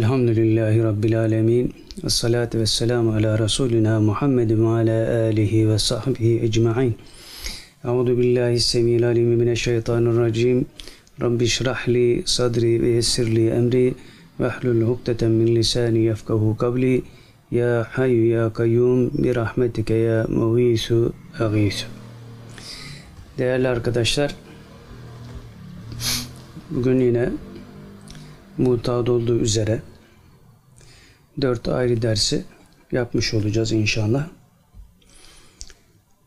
الحمد لله رب العالمين الصلاة والسلام على رسولنا محمد وعلى آله وصحبه أجمعين أعوذ بالله السميع العليم من الشيطان الرجيم رب اشرح لي صدري ويسر لي أمري واحلل عقدة من لساني يفقه قولي يا حي يا قيوم برحمتك يا مغيث أغيث Değerli arkadaşlar, bugün yine mutat olduğu üzere dört ayrı dersi yapmış olacağız inşallah.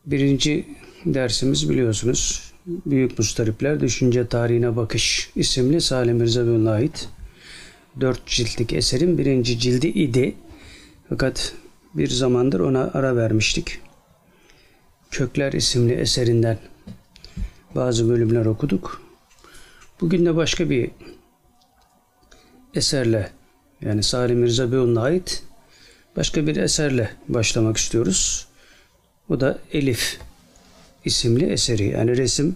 Birinci dersimiz biliyorsunuz Büyük Mustaripler Düşünce Tarihine Bakış isimli Salim Mirza ait dört ciltlik eserin birinci cildi idi. Fakat bir zamandır ona ara vermiştik. Kökler isimli eserinden bazı bölümler okuduk. Bugün de başka bir eserle yani Salim Mirza Beyoğlu'na ait başka bir eserle başlamak istiyoruz. Bu da Elif isimli eseri. Yani resim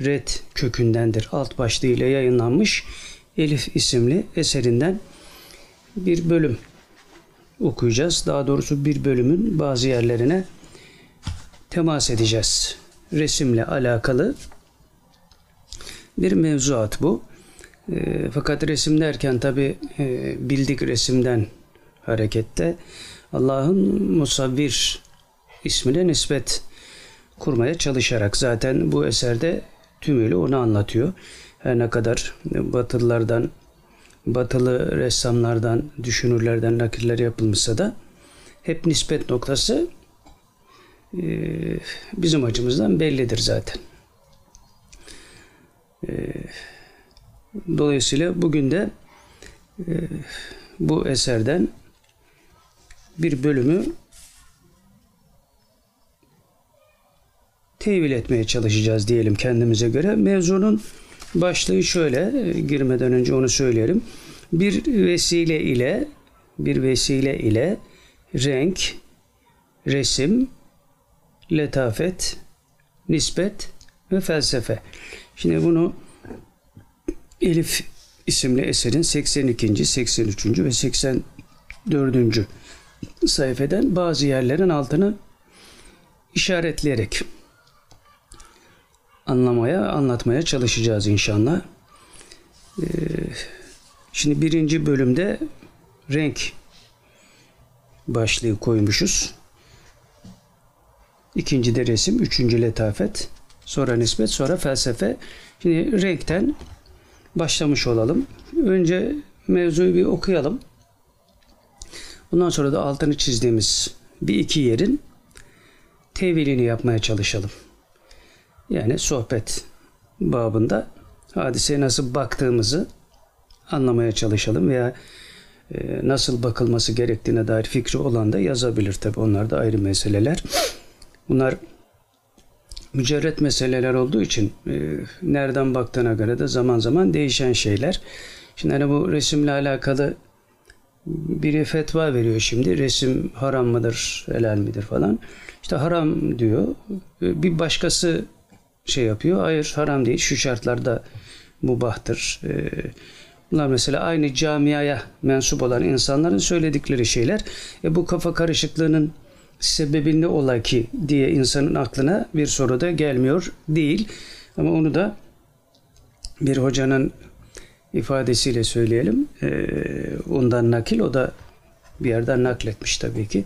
red kökündendir. Alt başlığı ile yayınlanmış Elif isimli eserinden bir bölüm okuyacağız. Daha doğrusu bir bölümün bazı yerlerine temas edeceğiz. Resimle alakalı bir mevzuat bu. E, fakat resim derken tabi e, bildik resimden harekette Allah'ın musavvir ismine nispet kurmaya çalışarak zaten bu eserde tümüyle onu anlatıyor. Her ne kadar batılılardan, batılı ressamlardan, düşünürlerden nakiller yapılmışsa da hep nispet noktası e, bizim açımızdan bellidir zaten. Dolayısıyla bugün de e, bu eserden bir bölümü tevil etmeye çalışacağız diyelim kendimize göre. Mevzunun başlığı şöyle, e, girmeden önce onu söyleyelim. Bir vesile ile bir vesile ile renk, resim, letafet, nispet ve felsefe. Şimdi bunu Elif isimli eserin 82. 83. ve 84. sayfeden bazı yerlerin altını işaretleyerek anlamaya, anlatmaya çalışacağız inşallah. Ee, şimdi birinci bölümde renk başlığı koymuşuz. İkinci de resim, üçüncü letafet, sonra nispet, sonra felsefe. Şimdi renkten başlamış olalım. Önce mevzuyu bir okuyalım. Bundan sonra da altını çizdiğimiz bir iki yerin tevilini yapmaya çalışalım. Yani sohbet babında hadiseye nasıl baktığımızı anlamaya çalışalım veya e, nasıl bakılması gerektiğine dair fikri olan da yazabilir tabi. Onlar da ayrı meseleler. Bunlar mücerret meseleler olduğu için e, nereden baktığına göre de zaman zaman değişen şeyler. Şimdi hani bu resimle alakalı biri fetva veriyor şimdi. Resim haram mıdır, helal midir falan. İşte haram diyor. E, bir başkası şey yapıyor. Hayır haram değil. Şu şartlarda mubahtır. E, bunlar mesela aynı camiaya mensup olan insanların söyledikleri şeyler. E bu kafa karışıklığının sebebi ne ola ki diye insanın aklına bir soru da gelmiyor değil. Ama onu da bir hocanın ifadesiyle söyleyelim. Ee, ondan nakil o da bir yerden nakletmiş tabii ki.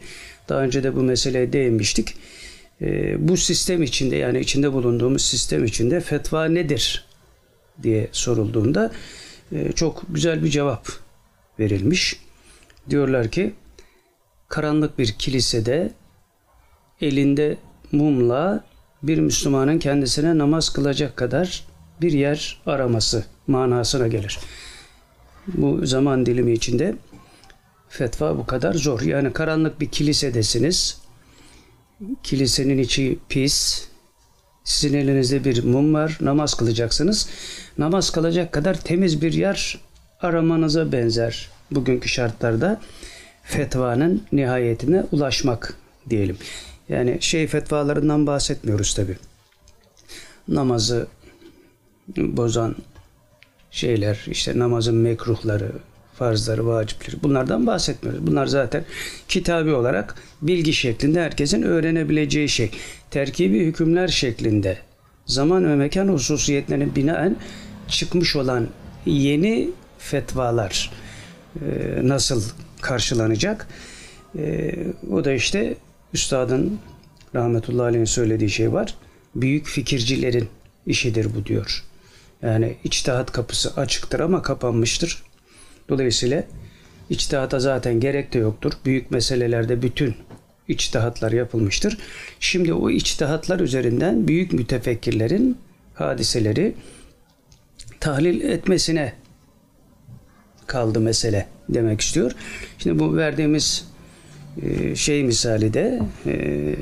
Daha önce de bu meseleye değinmiştik. Ee, bu sistem içinde yani içinde bulunduğumuz sistem içinde fetva nedir diye sorulduğunda e, çok güzel bir cevap verilmiş. Diyorlar ki karanlık bir kilisede elinde mumla bir Müslümanın kendisine namaz kılacak kadar bir yer araması manasına gelir. Bu zaman dilimi içinde fetva bu kadar zor. Yani karanlık bir kilisedesiniz. Kilisenin içi pis. Sizin elinizde bir mum var. Namaz kılacaksınız. Namaz kılacak kadar temiz bir yer aramanıza benzer bugünkü şartlarda fetvanın nihayetine ulaşmak diyelim. Yani şey fetvalarından bahsetmiyoruz tabi. Namazı bozan şeyler, işte namazın mekruhları farzları, vacipleri. Bunlardan bahsetmiyoruz. Bunlar zaten kitabi olarak bilgi şeklinde herkesin öğrenebileceği şey. Terkibi hükümler şeklinde zaman ve mekan hususiyetlerine binaen çıkmış olan yeni fetvalar e, nasıl karşılanacak? E, o da işte üstadın rahmetullahi aleyhin söylediği şey var. Büyük fikircilerin işidir bu diyor. Yani içtihat kapısı açıktır ama kapanmıştır. Dolayısıyla içtihata zaten gerek de yoktur. Büyük meselelerde bütün içtihatlar yapılmıştır. Şimdi o içtihatlar üzerinden büyük mütefekkirlerin hadiseleri tahlil etmesine kaldı mesele demek istiyor. Şimdi bu verdiğimiz e, şey misali de e,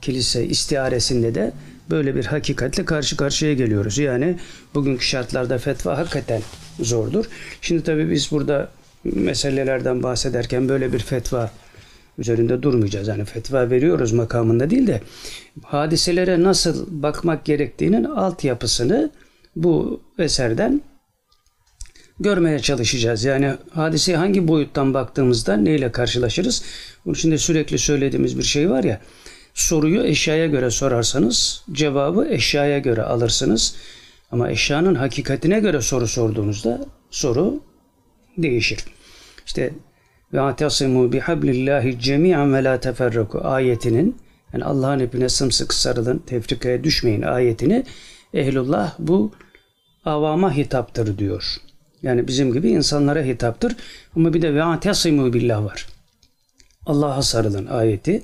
kilise istiaresinde de böyle bir hakikatle karşı karşıya geliyoruz. Yani bugünkü şartlarda fetva hakikaten zordur. Şimdi tabii biz burada meselelerden bahsederken böyle bir fetva üzerinde durmayacağız. Yani fetva veriyoruz makamında değil de hadiselere nasıl bakmak gerektiğinin altyapısını bu eserden görmeye çalışacağız. Yani hadiseye hangi boyuttan baktığımızda neyle karşılaşırız? Bunun için de sürekli söylediğimiz bir şey var ya soruyu eşyaya göre sorarsanız cevabı eşyaya göre alırsınız. Ama eşyanın hakikatine göre soru sorduğunuzda soru değişir. İşte ve atasimu bihablillahi cemi'an ve la teferraku ayetinin yani Allah'ın ipine sımsıkı sarılın, tefrikaya düşmeyin ayetini ehlullah bu avama hitaptır diyor. Yani bizim gibi insanlara hitaptır. Ama bir de ve atasimu billah var. Allah'a sarılın ayeti.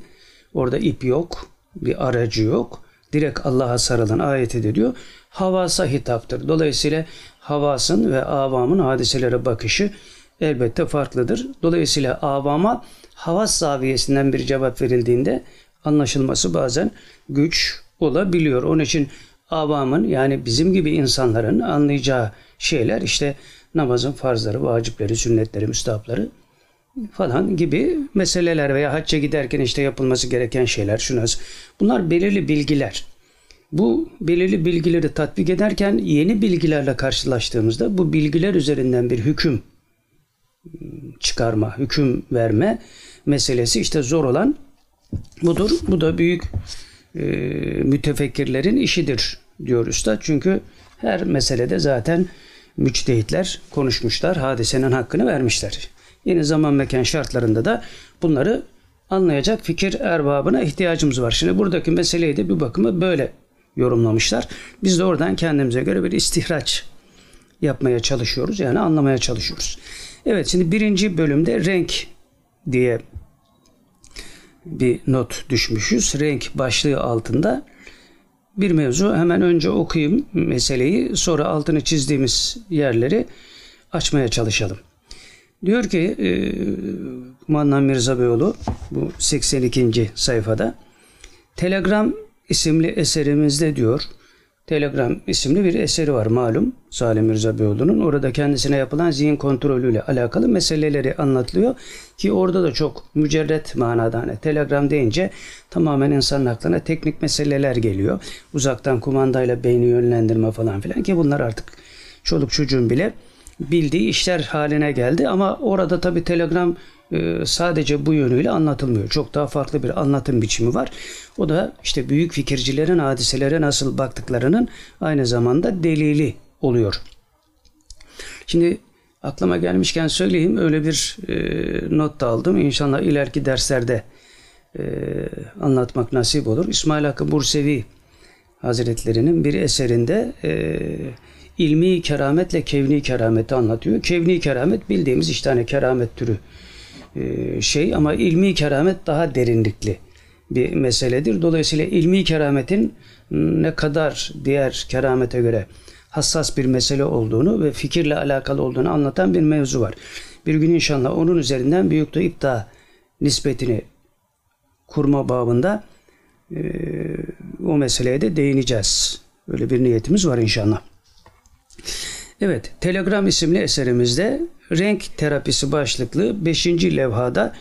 Orada ip yok, bir aracı yok. Direkt Allah'a sarılan ayeti de diyor. Havasa hitaptır. Dolayısıyla havasın ve avamın hadiselere bakışı elbette farklıdır. Dolayısıyla avama havas zaviyesinden bir cevap verildiğinde anlaşılması bazen güç olabiliyor. Onun için avamın yani bizim gibi insanların anlayacağı şeyler işte namazın farzları, vacipleri, sünnetleri, müstahapları falan gibi meseleler veya hacca giderken işte yapılması gereken şeyler şunuz. Bunlar belirli bilgiler. Bu belirli bilgileri tatbik ederken yeni bilgilerle karşılaştığımızda bu bilgiler üzerinden bir hüküm çıkarma, hüküm verme meselesi işte zor olan budur. Bu da büyük e, mütefekkirlerin işidir diyor Üstad. Çünkü her meselede zaten müçtehitler konuşmuşlar, hadisenin hakkını vermişler. Yeni zaman mekan şartlarında da bunları anlayacak fikir erbabına ihtiyacımız var. Şimdi buradaki meseleyi de bir bakıma böyle yorumlamışlar. Biz de oradan kendimize göre bir istihraç yapmaya çalışıyoruz. Yani anlamaya çalışıyoruz. Evet şimdi birinci bölümde renk diye bir not düşmüşüz. Renk başlığı altında bir mevzu. Hemen önce okuyayım meseleyi. Sonra altını çizdiğimiz yerleri açmaya çalışalım. Diyor ki e, Kumandan Mirza Beyoğlu bu 82. sayfada Telegram isimli eserimizde diyor Telegram isimli bir eseri var malum Salim Mirza Beyoğlu'nun. Orada kendisine yapılan zihin kontrolüyle alakalı meseleleri anlatılıyor. Ki orada da çok mücerret manada hani Telegram deyince tamamen insanın aklına teknik meseleler geliyor. Uzaktan kumandayla beyni yönlendirme falan filan ki bunlar artık çoluk çocuğun bile bildiği işler haline geldi. Ama orada tabi Telegram sadece bu yönüyle anlatılmıyor. Çok daha farklı bir anlatım biçimi var. O da işte büyük fikircilerin hadiselere nasıl baktıklarının aynı zamanda delili oluyor. Şimdi aklıma gelmişken söyleyeyim öyle bir e, not da aldım. İnşallah ileriki derslerde e, anlatmak nasip olur. İsmail Hakkı Bursevi Hazretlerinin bir eserinde e, ilmi kerametle kevni kerameti anlatıyor. Kevni keramet bildiğimiz işte hani keramet türü şey ama ilmi keramet daha derinlikli bir meseledir. Dolayısıyla ilmi kerametin ne kadar diğer keramete göre hassas bir mesele olduğunu ve fikirle alakalı olduğunu anlatan bir mevzu var. Bir gün inşallah onun üzerinden büyük ipta nispetini kurma babında e, o meseleye de değineceğiz. Böyle bir niyetimiz var inşallah. Evet, Telegram isimli eserimizde renk terapisi başlıklı 5. levhada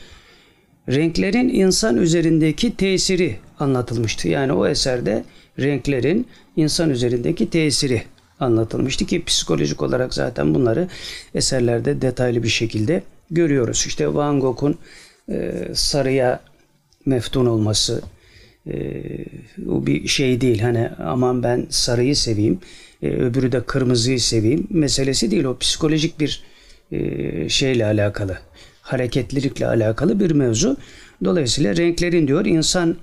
renklerin insan üzerindeki tesiri anlatılmıştı. Yani o eserde renklerin insan üzerindeki tesiri anlatılmıştı ki psikolojik olarak zaten bunları eserlerde detaylı bir şekilde görüyoruz. İşte Van Gogh'un e, sarıya meftun olması e, o bir şey değil. Hani aman ben sarıyı seveyim, e, öbürü de kırmızıyı seveyim meselesi değil. O psikolojik bir e, şeyle alakalı, hareketlilikle alakalı bir mevzu. Dolayısıyla renklerin diyor insan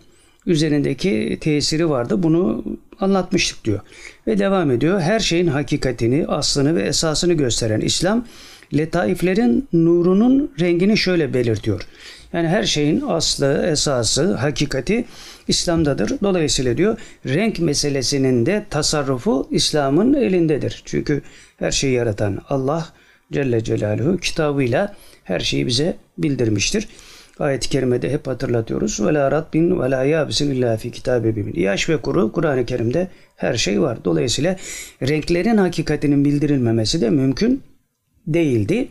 üzerindeki tesiri vardı. Bunu anlatmıştık diyor. Ve devam ediyor. Her şeyin hakikatini, aslını ve esasını gösteren İslam letaiflerin nurunun rengini şöyle belirtiyor. Yani her şeyin aslı, esası, hakikati İslam'dadır. Dolayısıyla diyor renk meselesinin de tasarrufu İslam'ın elindedir. Çünkü her şeyi yaratan Allah Celle Celaluhu kitabıyla her şeyi bize bildirmiştir. Ayet-i kerimede hep hatırlatıyoruz. Ve la ratbin ve la yabisin illa fi kitabe bimin. Yaş ve kuru Kur'an-ı Kerim'de her şey var. Dolayısıyla renklerin hakikatinin bildirilmemesi de mümkün değildi.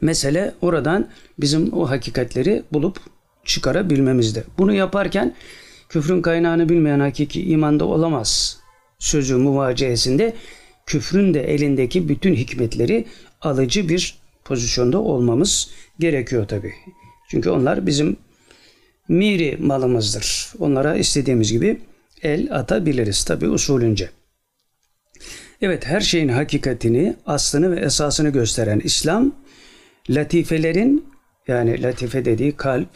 Mesele oradan bizim o hakikatleri bulup çıkarabilmemizde. Bunu yaparken küfrün kaynağını bilmeyen hakiki imanda olamaz sözü muvaciyesinde küfrün de elindeki bütün hikmetleri alıcı bir pozisyonda olmamız gerekiyor tabi. Çünkü onlar bizim miri malımızdır. Onlara istediğimiz gibi el atabiliriz tabi usulünce. Evet her şeyin hakikatini, aslını ve esasını gösteren İslam latifelerin yani latife dediği kalp,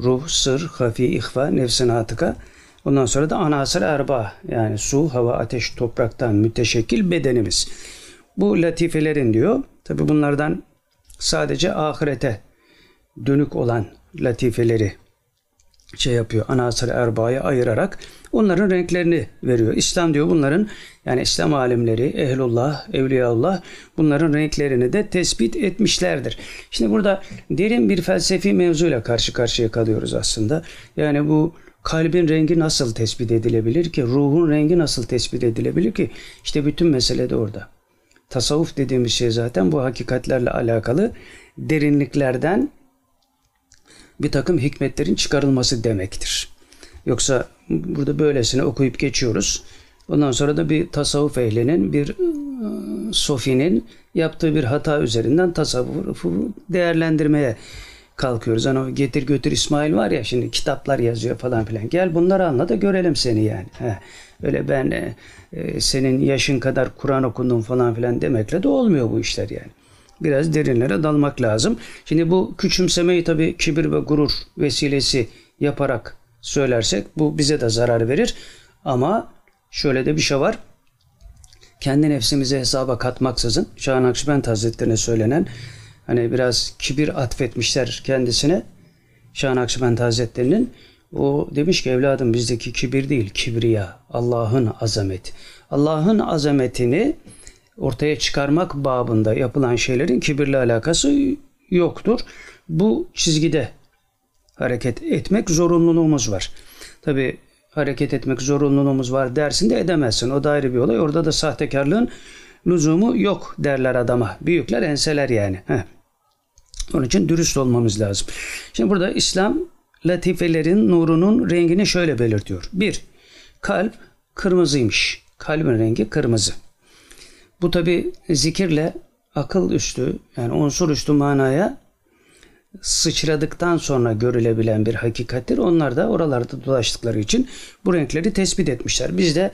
ruh, sır, hafi, ihva, nefsin atıka ondan sonra da anasır erba yani su, hava, ateş, topraktan müteşekkil bedenimiz. Bu latifelerin diyor tabi bunlardan sadece ahirete dönük olan latifeleri şey yapıyor. Anasır erbaya ayırarak onların renklerini veriyor. İslam diyor bunların yani İslam alimleri, ehlullah, evliyaullah bunların renklerini de tespit etmişlerdir. Şimdi burada derin bir felsefi mevzuyla karşı karşıya kalıyoruz aslında. Yani bu kalbin rengi nasıl tespit edilebilir ki? Ruhun rengi nasıl tespit edilebilir ki? İşte bütün mesele de orada. Tasavvuf dediğimiz şey zaten bu hakikatlerle alakalı derinliklerden bir takım hikmetlerin çıkarılması demektir. Yoksa burada böylesine okuyup geçiyoruz. Ondan sonra da bir tasavvuf ehlinin, bir e, sofinin yaptığı bir hata üzerinden tasavvufu değerlendirmeye kalkıyoruz. Hani o getir götür İsmail var ya şimdi kitaplar yazıyor falan filan. Gel bunları anla da görelim seni yani. He. Öyle ben e, e senin yaşın kadar Kur'an okundum falan filan demekle de olmuyor bu işler yani biraz derinlere dalmak lazım. Şimdi bu küçümsemeyi tabii kibir ve gurur vesilesi yaparak söylersek bu bize de zarar verir. Ama şöyle de bir şey var. Kendi nefsimize hesaba katmaksızın Şah Nakşibend Hazretleri'ne söylenen hani biraz kibir atfetmişler kendisine Şah Nakşibend Hazretleri'nin o demiş ki evladım bizdeki kibir değil kibriya Allah'ın azameti. Allah'ın azametini ortaya çıkarmak babında yapılan şeylerin kibirle alakası yoktur. Bu çizgide hareket etmek zorunluluğumuz var. Tabi hareket etmek zorunluluğumuz var dersin de edemezsin. O da ayrı bir olay. Orada da sahtekarlığın lüzumu yok derler adama. Büyükler enseler yani. Heh. Onun için dürüst olmamız lazım. Şimdi burada İslam latifelerin nurunun rengini şöyle belirtiyor. Bir, kalp kırmızıymış. Kalbin rengi kırmızı. Bu tabi zikirle akıl üstü yani unsur üstü manaya sıçradıktan sonra görülebilen bir hakikattir. Onlar da oralarda dolaştıkları için bu renkleri tespit etmişler. Biz de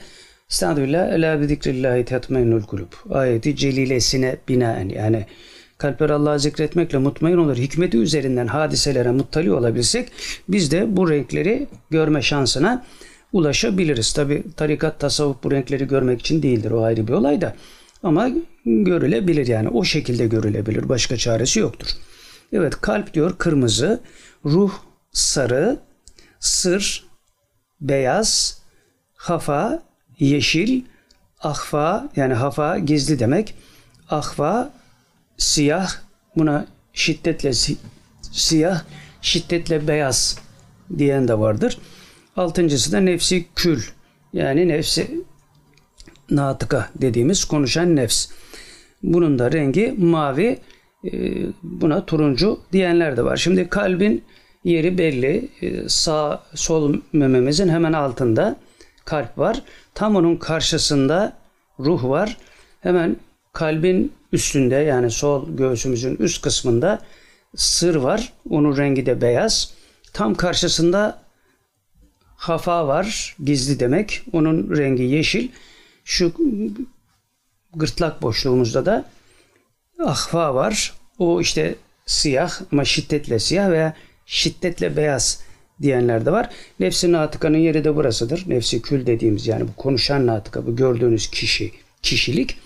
Estağfirullah Ela bi zikrillahi tatmainnul kulub. Ayeti celilesine binaen yani kalpler Allah'ı zikretmekle mutmain olur. Hikmeti üzerinden hadiselere muttali olabilsek biz de bu renkleri görme şansına ulaşabiliriz. Tabi tarikat tasavvuf bu renkleri görmek için değildir. O ayrı bir olay da. Ama görülebilir yani o şekilde görülebilir. Başka çaresi yoktur. Evet kalp diyor kırmızı, ruh sarı, sır beyaz, hafa yeşil, ahfa yani hafa gizli demek. Ahfa siyah buna şiddetle si- siyah, şiddetle beyaz diyen de vardır. Altıncısı da nefsi kül yani nefsi natıka dediğimiz konuşan nefs. Bunun da rengi mavi, e, buna turuncu diyenler de var. Şimdi kalbin yeri belli. E, sağ sol mememizin hemen altında kalp var. Tam onun karşısında ruh var. Hemen kalbin üstünde yani sol göğsümüzün üst kısmında sır var. Onun rengi de beyaz. Tam karşısında hafa var. Gizli demek. Onun rengi yeşil. Şu gırtlak boşluğumuzda da ahva var. O işte siyah ama şiddetle siyah veya şiddetle beyaz diyenler de var. Nefsi natıkanın yeri de burasıdır. Nefsi kül dediğimiz yani bu konuşan natıka, bu gördüğünüz kişi, kişilik.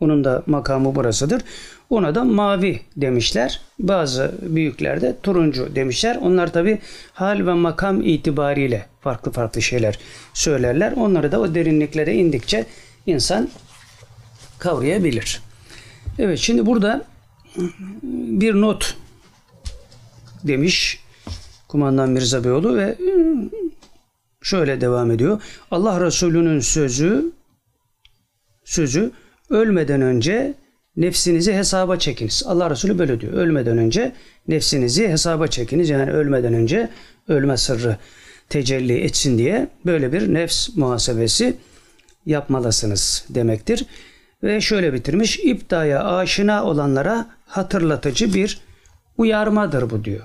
Onun da makamı burasıdır. Ona da mavi demişler. Bazı büyükler de turuncu demişler. Onlar tabi hal ve makam itibariyle farklı farklı şeyler söylerler. Onları da o derinliklere indikçe insan kavrayabilir. Evet şimdi burada bir not demiş Kumandan Mirza Beyoğlu ve şöyle devam ediyor. Allah Resulü'nün sözü sözü ölmeden önce nefsinizi hesaba çekiniz. Allah Resulü böyle diyor. Ölmeden önce nefsinizi hesaba çekiniz. Yani ölmeden önce ölme sırrı tecelli etsin diye böyle bir nefs muhasebesi yapmalısınız demektir. Ve şöyle bitirmiş. İptaya aşina olanlara hatırlatıcı bir uyarmadır bu diyor.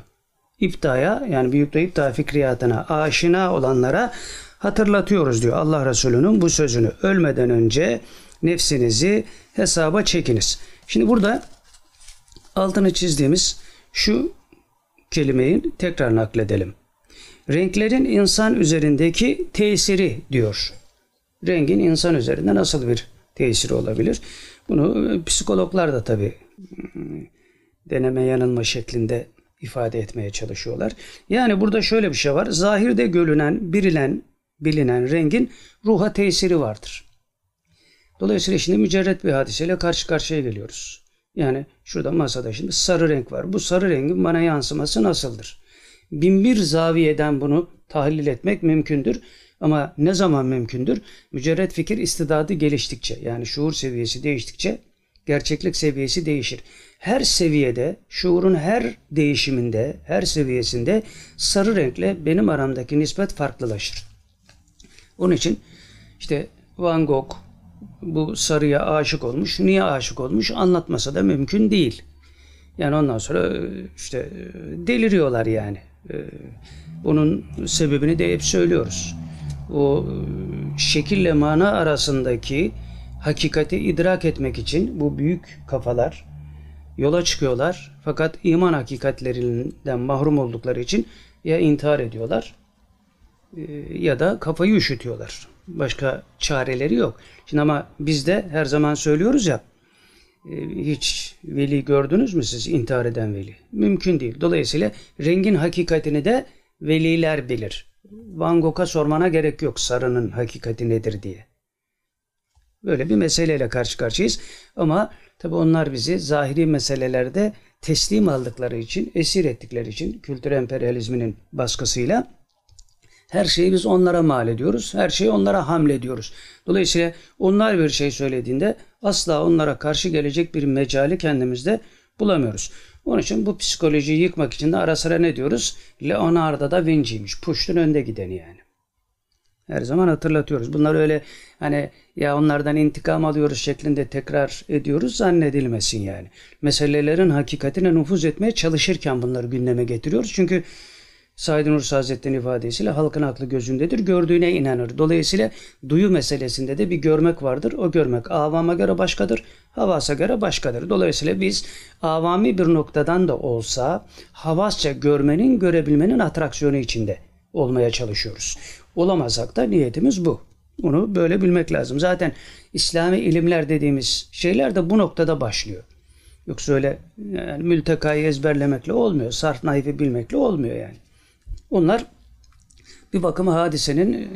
İptaya yani büyük ipta fikriyatına aşina olanlara hatırlatıyoruz diyor Allah Resulü'nün bu sözünü. Ölmeden önce nefsinizi hesaba çekiniz. Şimdi burada altını çizdiğimiz şu kelimeyi tekrar nakledelim. Renklerin insan üzerindeki tesiri diyor. Rengin insan üzerinde nasıl bir tesiri olabilir? Bunu e, psikologlar da tabi deneme yanılma şeklinde ifade etmeye çalışıyorlar. Yani burada şöyle bir şey var. Zahirde görünen, birilen, bilinen rengin ruha tesiri vardır. Dolayısıyla şimdi mücerret bir hadiseyle karşı karşıya geliyoruz. Yani şurada masada şimdi sarı renk var. Bu sarı rengin bana yansıması nasıldır? Binbir zaviyeden bunu tahlil etmek mümkündür. Ama ne zaman mümkündür? Mücerret fikir istidadı geliştikçe yani şuur seviyesi değiştikçe gerçeklik seviyesi değişir. Her seviyede, şuurun her değişiminde, her seviyesinde sarı renkle benim aramdaki nispet farklılaşır. Onun için işte Van Gogh bu sarıya aşık olmuş. Niye aşık olmuş? Anlatmasa da mümkün değil. Yani ondan sonra işte deliriyorlar yani. Bunun sebebini de hep söylüyoruz. O şekille mana arasındaki hakikati idrak etmek için bu büyük kafalar yola çıkıyorlar. Fakat iman hakikatlerinden mahrum oldukları için ya intihar ediyorlar e, ya da kafayı üşütüyorlar. Başka çareleri yok. Şimdi ama biz de her zaman söylüyoruz ya e, hiç veli gördünüz mü siz intihar eden veli? Mümkün değil. Dolayısıyla rengin hakikatini de veliler bilir. Van Gogh'a sormana gerek yok sarının hakikati nedir diye. Böyle bir meseleyle karşı karşıyayız. Ama tabi onlar bizi zahiri meselelerde teslim aldıkları için, esir ettikleri için kültür emperyalizminin baskısıyla her şeyi biz onlara mal ediyoruz. Her şeyi onlara hamlediyoruz. Dolayısıyla onlar bir şey söylediğinde asla onlara karşı gelecek bir mecali kendimizde bulamıyoruz. Onun için bu psikolojiyi yıkmak için de ara sıra ne diyoruz? Leonardo da Vinci'ymiş. Puştun önde gideni yani. Her zaman hatırlatıyoruz. Bunlar öyle hani ya onlardan intikam alıyoruz şeklinde tekrar ediyoruz zannedilmesin yani. Meselelerin hakikatine nüfuz etmeye çalışırken bunları gündeme getiriyoruz. Çünkü Said Nursi Hazretleri'nin ifadesiyle halkın aklı gözündedir, gördüğüne inanır. Dolayısıyla duyu meselesinde de bir görmek vardır. O görmek avama göre başkadır, havasa göre başkadır. Dolayısıyla biz avami bir noktadan da olsa havasça görmenin, görebilmenin atraksiyonu içinde olmaya çalışıyoruz. Olamazsak da niyetimiz bu. Bunu böyle bilmek lazım. Zaten İslami ilimler dediğimiz şeyler de bu noktada başlıyor. Yoksa öyle yani mültekayı ezberlemekle olmuyor. Sarf naifi bilmekle olmuyor yani. Onlar bir bakıma hadisenin e,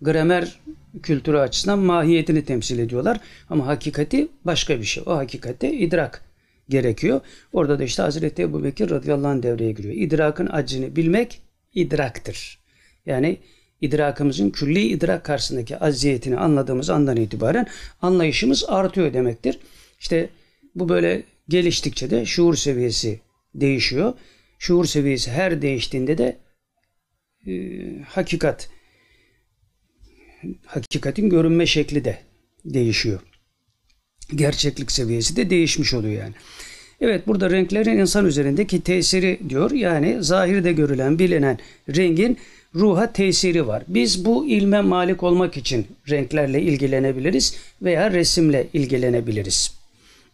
gramer kültürü açısından mahiyetini temsil ediyorlar. Ama hakikati başka bir şey. O hakikatte idrak gerekiyor. Orada da işte Hazreti Ebu Bekir radıyallahu anh devreye giriyor. İdrakın acını bilmek idraktır. Yani idrakımızın külli idrak karşısındaki aziyetini anladığımız andan itibaren anlayışımız artıyor demektir. İşte bu böyle geliştikçe de şuur seviyesi değişiyor. Şuur seviyesi her değiştiğinde de e, hakikat hakikatin görünme şekli de değişiyor. gerçeklik seviyesi de değişmiş oluyor yani. Evet burada renklerin insan üzerindeki tesiri diyor. Yani zahirde görülen, bilinen rengin ruha tesiri var. Biz bu ilme malik olmak için renklerle ilgilenebiliriz veya resimle ilgilenebiliriz.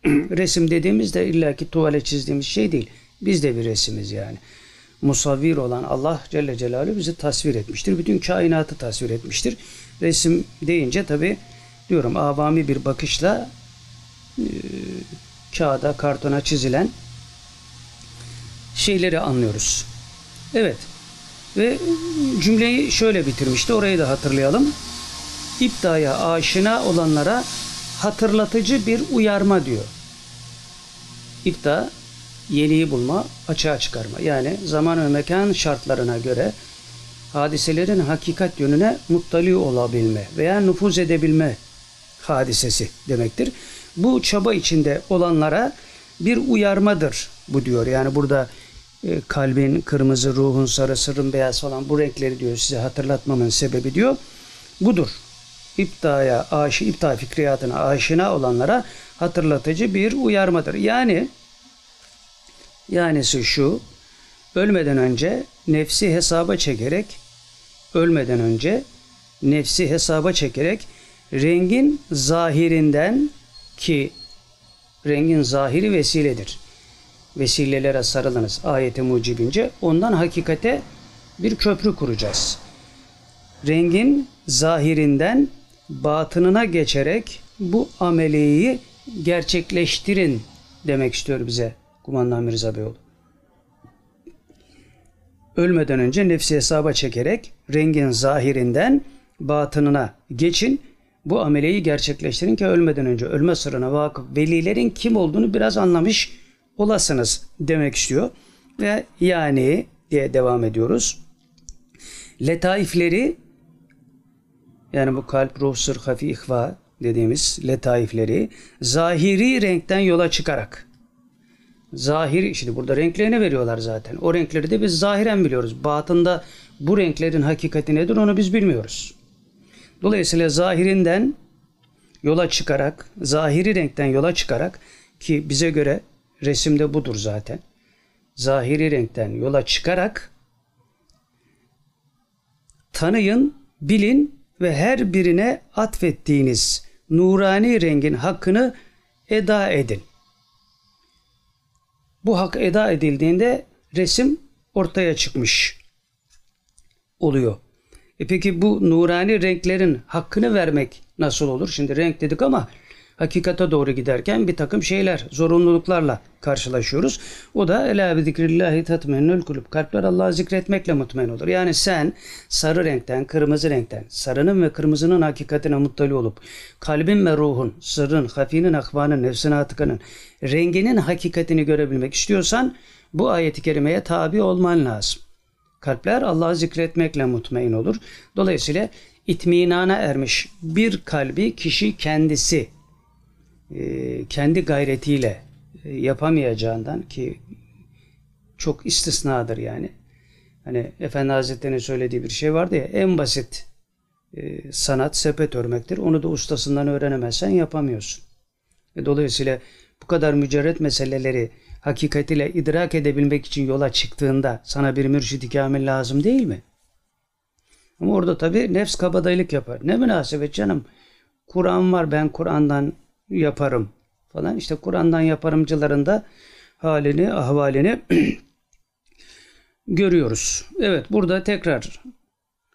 Resim dediğimizde illaki tuvale çizdiğimiz şey değil. Biz de bir resimiz yani. Musavvir olan Allah Celle Celaluhu bizi tasvir etmiştir. Bütün kainatı tasvir etmiştir. Resim deyince tabi diyorum avami bir bakışla e, kağıda, kartona çizilen şeyleri anlıyoruz. Evet. Ve cümleyi şöyle bitirmişti. Orayı da hatırlayalım. İptaya aşina olanlara hatırlatıcı bir uyarma diyor. İpta yeniyi bulma, açığa çıkarma. Yani zaman ve mekan şartlarına göre hadiselerin hakikat yönüne muttali olabilme veya nüfuz edebilme hadisesi demektir. Bu çaba içinde olanlara bir uyarmadır bu diyor. Yani burada e, kalbin kırmızı, ruhun sarı, sırrın beyaz falan bu renkleri diyor size hatırlatmamın sebebi diyor. Budur. İptaya, aşı, ipta fikriyatına aşina olanlara hatırlatıcı bir uyarmadır. Yani yanisi şu, ölmeden önce nefsi hesaba çekerek, ölmeden önce nefsi hesaba çekerek rengin zahirinden ki rengin zahiri vesiledir. Vesilelere sarılınız ayeti mucibince ondan hakikate bir köprü kuracağız. Rengin zahirinden batınına geçerek bu ameliyi gerçekleştirin demek istiyor bize Kumandan Mirza Beyoğlu. Ölmeden önce nefsi hesaba çekerek rengin zahirinden batınına geçin. Bu ameleyi gerçekleştirin ki ölmeden önce ölme sırrına vakıf velilerin kim olduğunu biraz anlamış olasınız demek istiyor. Ve yani diye devam ediyoruz. Letaifleri yani bu kalp, ruh, sır, hafi, ihva dediğimiz letaifleri zahiri renkten yola çıkarak zahiri şimdi burada renklerini veriyorlar zaten. O renkleri de biz zahiren biliyoruz. Batında bu renklerin hakikati nedir onu biz bilmiyoruz. Dolayısıyla zahirinden yola çıkarak, zahiri renkten yola çıkarak ki bize göre resimde budur zaten. Zahiri renkten yola çıkarak tanıyın, bilin ve her birine atfettiğiniz nurani rengin hakkını eda edin. Bu hak eda edildiğinde resim ortaya çıkmış oluyor. E peki bu nurani renklerin hakkını vermek nasıl olur? Şimdi renk dedik ama hakikate doğru giderken bir takım şeyler, zorunluluklarla karşılaşıyoruz. O da ela bi zikrillahi tatmennül kulub. Kalpler Allah'ı zikretmekle mutmain olur. Yani sen sarı renkten, kırmızı renkten, sarının ve kırmızının hakikatine muttali olup kalbin ve ruhun, sırrın, hafinin, akvanın, nefsin atıkanın renginin hakikatini görebilmek istiyorsan bu ayeti kerimeye tabi olman lazım. Kalpler Allah'ı zikretmekle mutmain olur. Dolayısıyla itminana ermiş bir kalbi kişi kendisi kendi gayretiyle e, yapamayacağından ki çok istisnadır yani. Hani Efendi Hazretleri'nin söylediği bir şey vardı ya en basit e, sanat sepet örmektir. Onu da ustasından öğrenemezsen yapamıyorsun. dolayısıyla bu kadar mücerret meseleleri hakikatiyle idrak edebilmek için yola çıktığında sana bir mürşid-i kamil lazım değil mi? Ama orada tabi nefs kabadayılık yapar. Ne münasebet canım. Kur'an var ben Kur'an'dan yaparım falan. İşte Kur'an'dan yaparımcıların da halini, ahvalini görüyoruz. Evet burada tekrar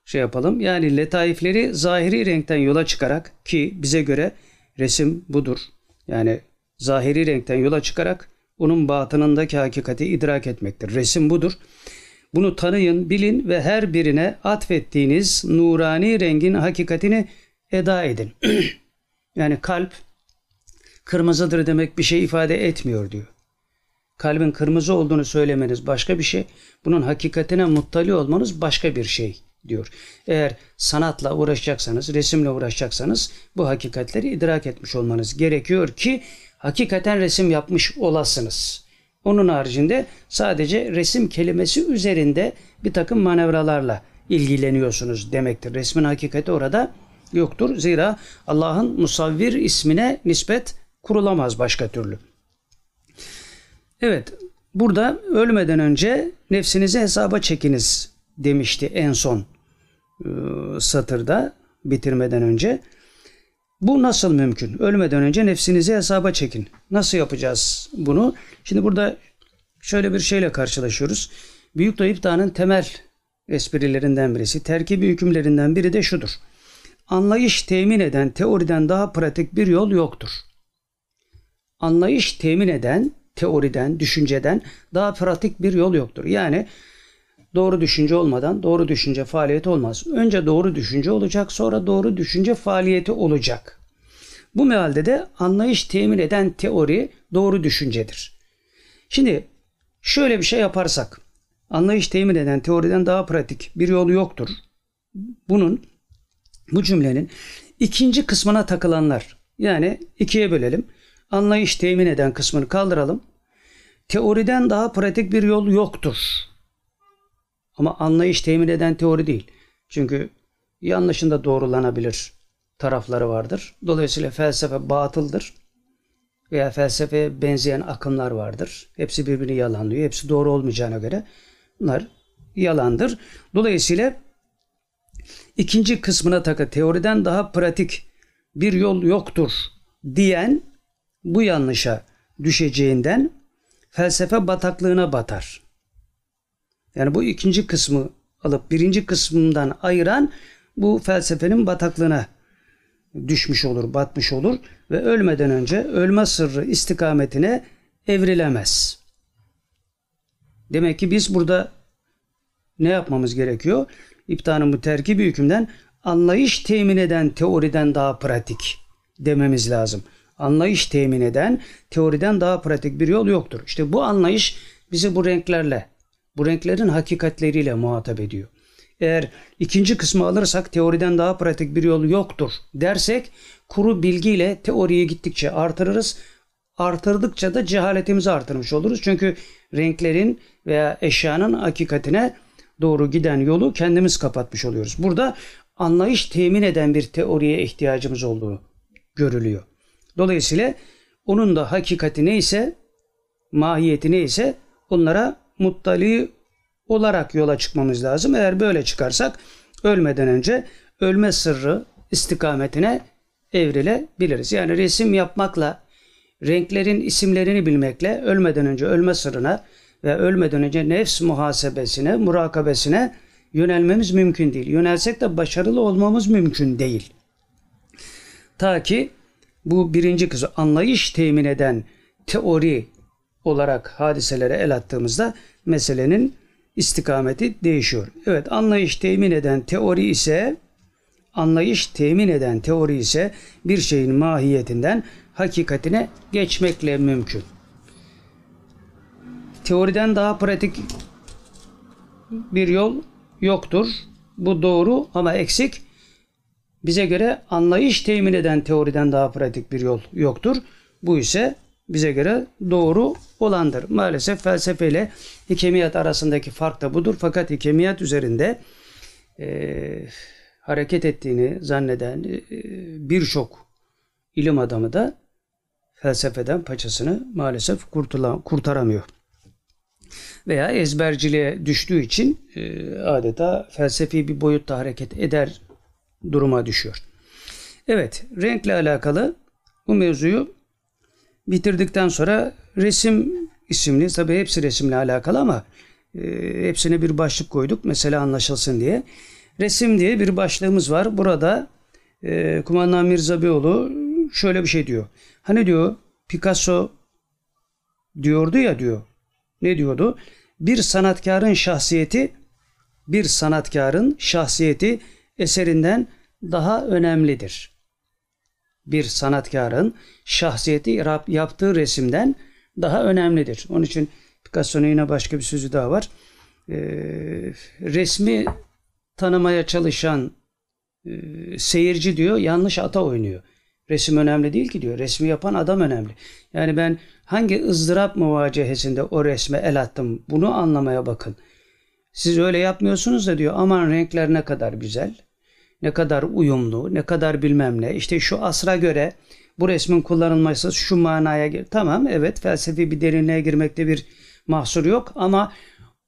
şey yapalım. Yani letaifleri zahiri renkten yola çıkarak ki bize göre resim budur. Yani zahiri renkten yola çıkarak onun batınındaki hakikati idrak etmektir. Resim budur. Bunu tanıyın, bilin ve her birine atfettiğiniz nurani rengin hakikatini eda edin. yani kalp kırmızıdır demek bir şey ifade etmiyor diyor. Kalbin kırmızı olduğunu söylemeniz başka bir şey, bunun hakikatine muttali olmanız başka bir şey diyor. Eğer sanatla uğraşacaksanız, resimle uğraşacaksanız bu hakikatleri idrak etmiş olmanız gerekiyor ki hakikaten resim yapmış olasınız. Onun haricinde sadece resim kelimesi üzerinde bir takım manevralarla ilgileniyorsunuz demektir. Resmin hakikati orada yoktur. Zira Allah'ın musavvir ismine nispet kurulamaz başka türlü. Evet, burada ölmeden önce nefsinizi hesaba çekiniz demişti en son e, satırda bitirmeden önce. Bu nasıl mümkün? Ölmeden önce nefsinizi hesaba çekin. Nasıl yapacağız bunu? Şimdi burada şöyle bir şeyle karşılaşıyoruz. Büyük Tayyip Dağı'nın temel esprilerinden birisi, terkibi hükümlerinden biri de şudur. Anlayış temin eden teoriden daha pratik bir yol yoktur. Anlayış temin eden teoriden, düşünceden daha pratik bir yol yoktur. Yani doğru düşünce olmadan doğru düşünce faaliyeti olmaz. Önce doğru düşünce olacak, sonra doğru düşünce faaliyeti olacak. Bu mealde de anlayış temin eden teori doğru düşüncedir. Şimdi şöyle bir şey yaparsak, anlayış temin eden teoriden daha pratik bir yolu yoktur. Bunun, bu cümlenin ikinci kısmına takılanlar, yani ikiye bölelim. Anlayış temin eden kısmını kaldıralım. Teoriden daha pratik bir yol yoktur. Ama anlayış temin eden teori değil. Çünkü yanlışında doğrulanabilir tarafları vardır. Dolayısıyla felsefe batıldır veya felsefeye benzeyen akımlar vardır. Hepsi birbirini yalanlıyor. Hepsi doğru olmayacağına göre bunlar yalandır. Dolayısıyla ikinci kısmına takı teoriden daha pratik bir yol yoktur diyen bu yanlışa düşeceğinden felsefe bataklığına batar. Yani bu ikinci kısmı alıp birinci kısmından ayıran bu felsefenin bataklığına düşmüş olur, batmış olur ve ölmeden önce ölme sırrı istikametine evrilemez. Demek ki biz burada ne yapmamız gerekiyor? İptanın bu terkibi hükümden anlayış temin eden teoriden daha pratik dememiz lazım. Anlayış temin eden teoriden daha pratik bir yol yoktur. İşte bu anlayış bizi bu renklerle, bu renklerin hakikatleriyle muhatap ediyor. Eğer ikinci kısmı alırsak teoriden daha pratik bir yol yoktur dersek kuru bilgiyle teoriyi gittikçe artırırız. Artırdıkça da cehaletimizi artırmış oluruz. Çünkü renklerin veya eşyanın hakikatine doğru giden yolu kendimiz kapatmış oluyoruz. Burada anlayış temin eden bir teoriye ihtiyacımız olduğu görülüyor. Dolayısıyla onun da hakikati neyse, mahiyeti neyse onlara muttali olarak yola çıkmamız lazım. Eğer böyle çıkarsak ölmeden önce ölme sırrı istikametine evrilebiliriz. Yani resim yapmakla, renklerin isimlerini bilmekle ölmeden önce ölme sırrına ve ölmeden önce nefs muhasebesine, murakabesine yönelmemiz mümkün değil. Yönelsek de başarılı olmamız mümkün değil. Ta ki bu birinci kısmı anlayış temin eden teori olarak hadiselere el attığımızda meselenin istikameti değişiyor. Evet anlayış temin eden teori ise anlayış temin eden teori ise bir şeyin mahiyetinden hakikatine geçmekle mümkün. Teoriden daha pratik bir yol yoktur. Bu doğru ama eksik. Bize göre anlayış temin eden teoriden daha pratik bir yol yoktur. Bu ise bize göre doğru olandır. Maalesef felsefe ile hikemiyat arasındaki fark da budur. Fakat hikemiyat üzerinde e, hareket ettiğini zanneden e, birçok ilim adamı da felsefeden paçasını maalesef kurtulan, kurtaramıyor. Veya ezberciliğe düştüğü için e, adeta felsefi bir boyutta hareket eder duruma düşüyor. Evet, renkle alakalı bu mevzuyu bitirdikten sonra resim isimli, tabii hepsi resimle alakalı ama e, hepsine bir başlık koyduk mesela anlaşılsın diye. Resim diye bir başlığımız var. Burada e, Kumandan Mirza Beyoğlu şöyle bir şey diyor. Hani diyor Picasso diyordu ya diyor. Ne diyordu? Bir sanatkarın şahsiyeti bir sanatkarın şahsiyeti eserinden daha önemlidir. Bir sanatkarın şahsiyeti yaptığı resimden daha önemlidir. Onun için Picasso'nun yine başka bir sözü daha var. E, resmi tanımaya çalışan e, seyirci diyor yanlış ata oynuyor. Resim önemli değil ki diyor. Resmi yapan adam önemli. Yani ben hangi ızdırap muvacehesinde o resme el attım bunu anlamaya bakın. Siz öyle yapmıyorsunuz da diyor aman renkler ne kadar güzel, ne kadar uyumlu, ne kadar bilmem ne. İşte şu asra göre bu resmin kullanılması şu manaya gir. Tamam evet felsefi bir derinliğe girmekte bir mahsur yok ama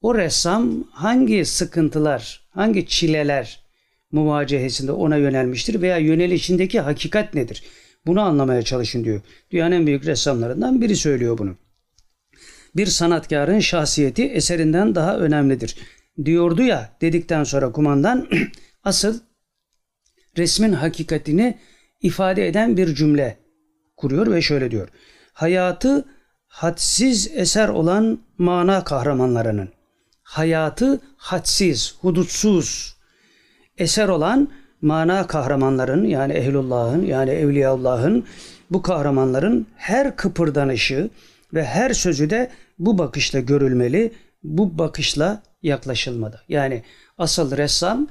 o ressam hangi sıkıntılar, hangi çileler muvacehesinde ona yönelmiştir veya yönelişindeki hakikat nedir? Bunu anlamaya çalışın diyor. Dünyanın en büyük ressamlarından biri söylüyor bunu. Bir sanatkarın şahsiyeti eserinden daha önemlidir. Diyordu ya dedikten sonra kumandan asıl resmin hakikatini ifade eden bir cümle kuruyor ve şöyle diyor. Hayatı hadsiz eser olan mana kahramanlarının, hayatı hadsiz, hudutsuz eser olan mana kahramanların yani ehlullahın yani evliyaullahın bu kahramanların her kıpırdanışı ve her sözü de bu bakışla görülmeli, bu bakışla yaklaşılmadı. Yani asıl ressam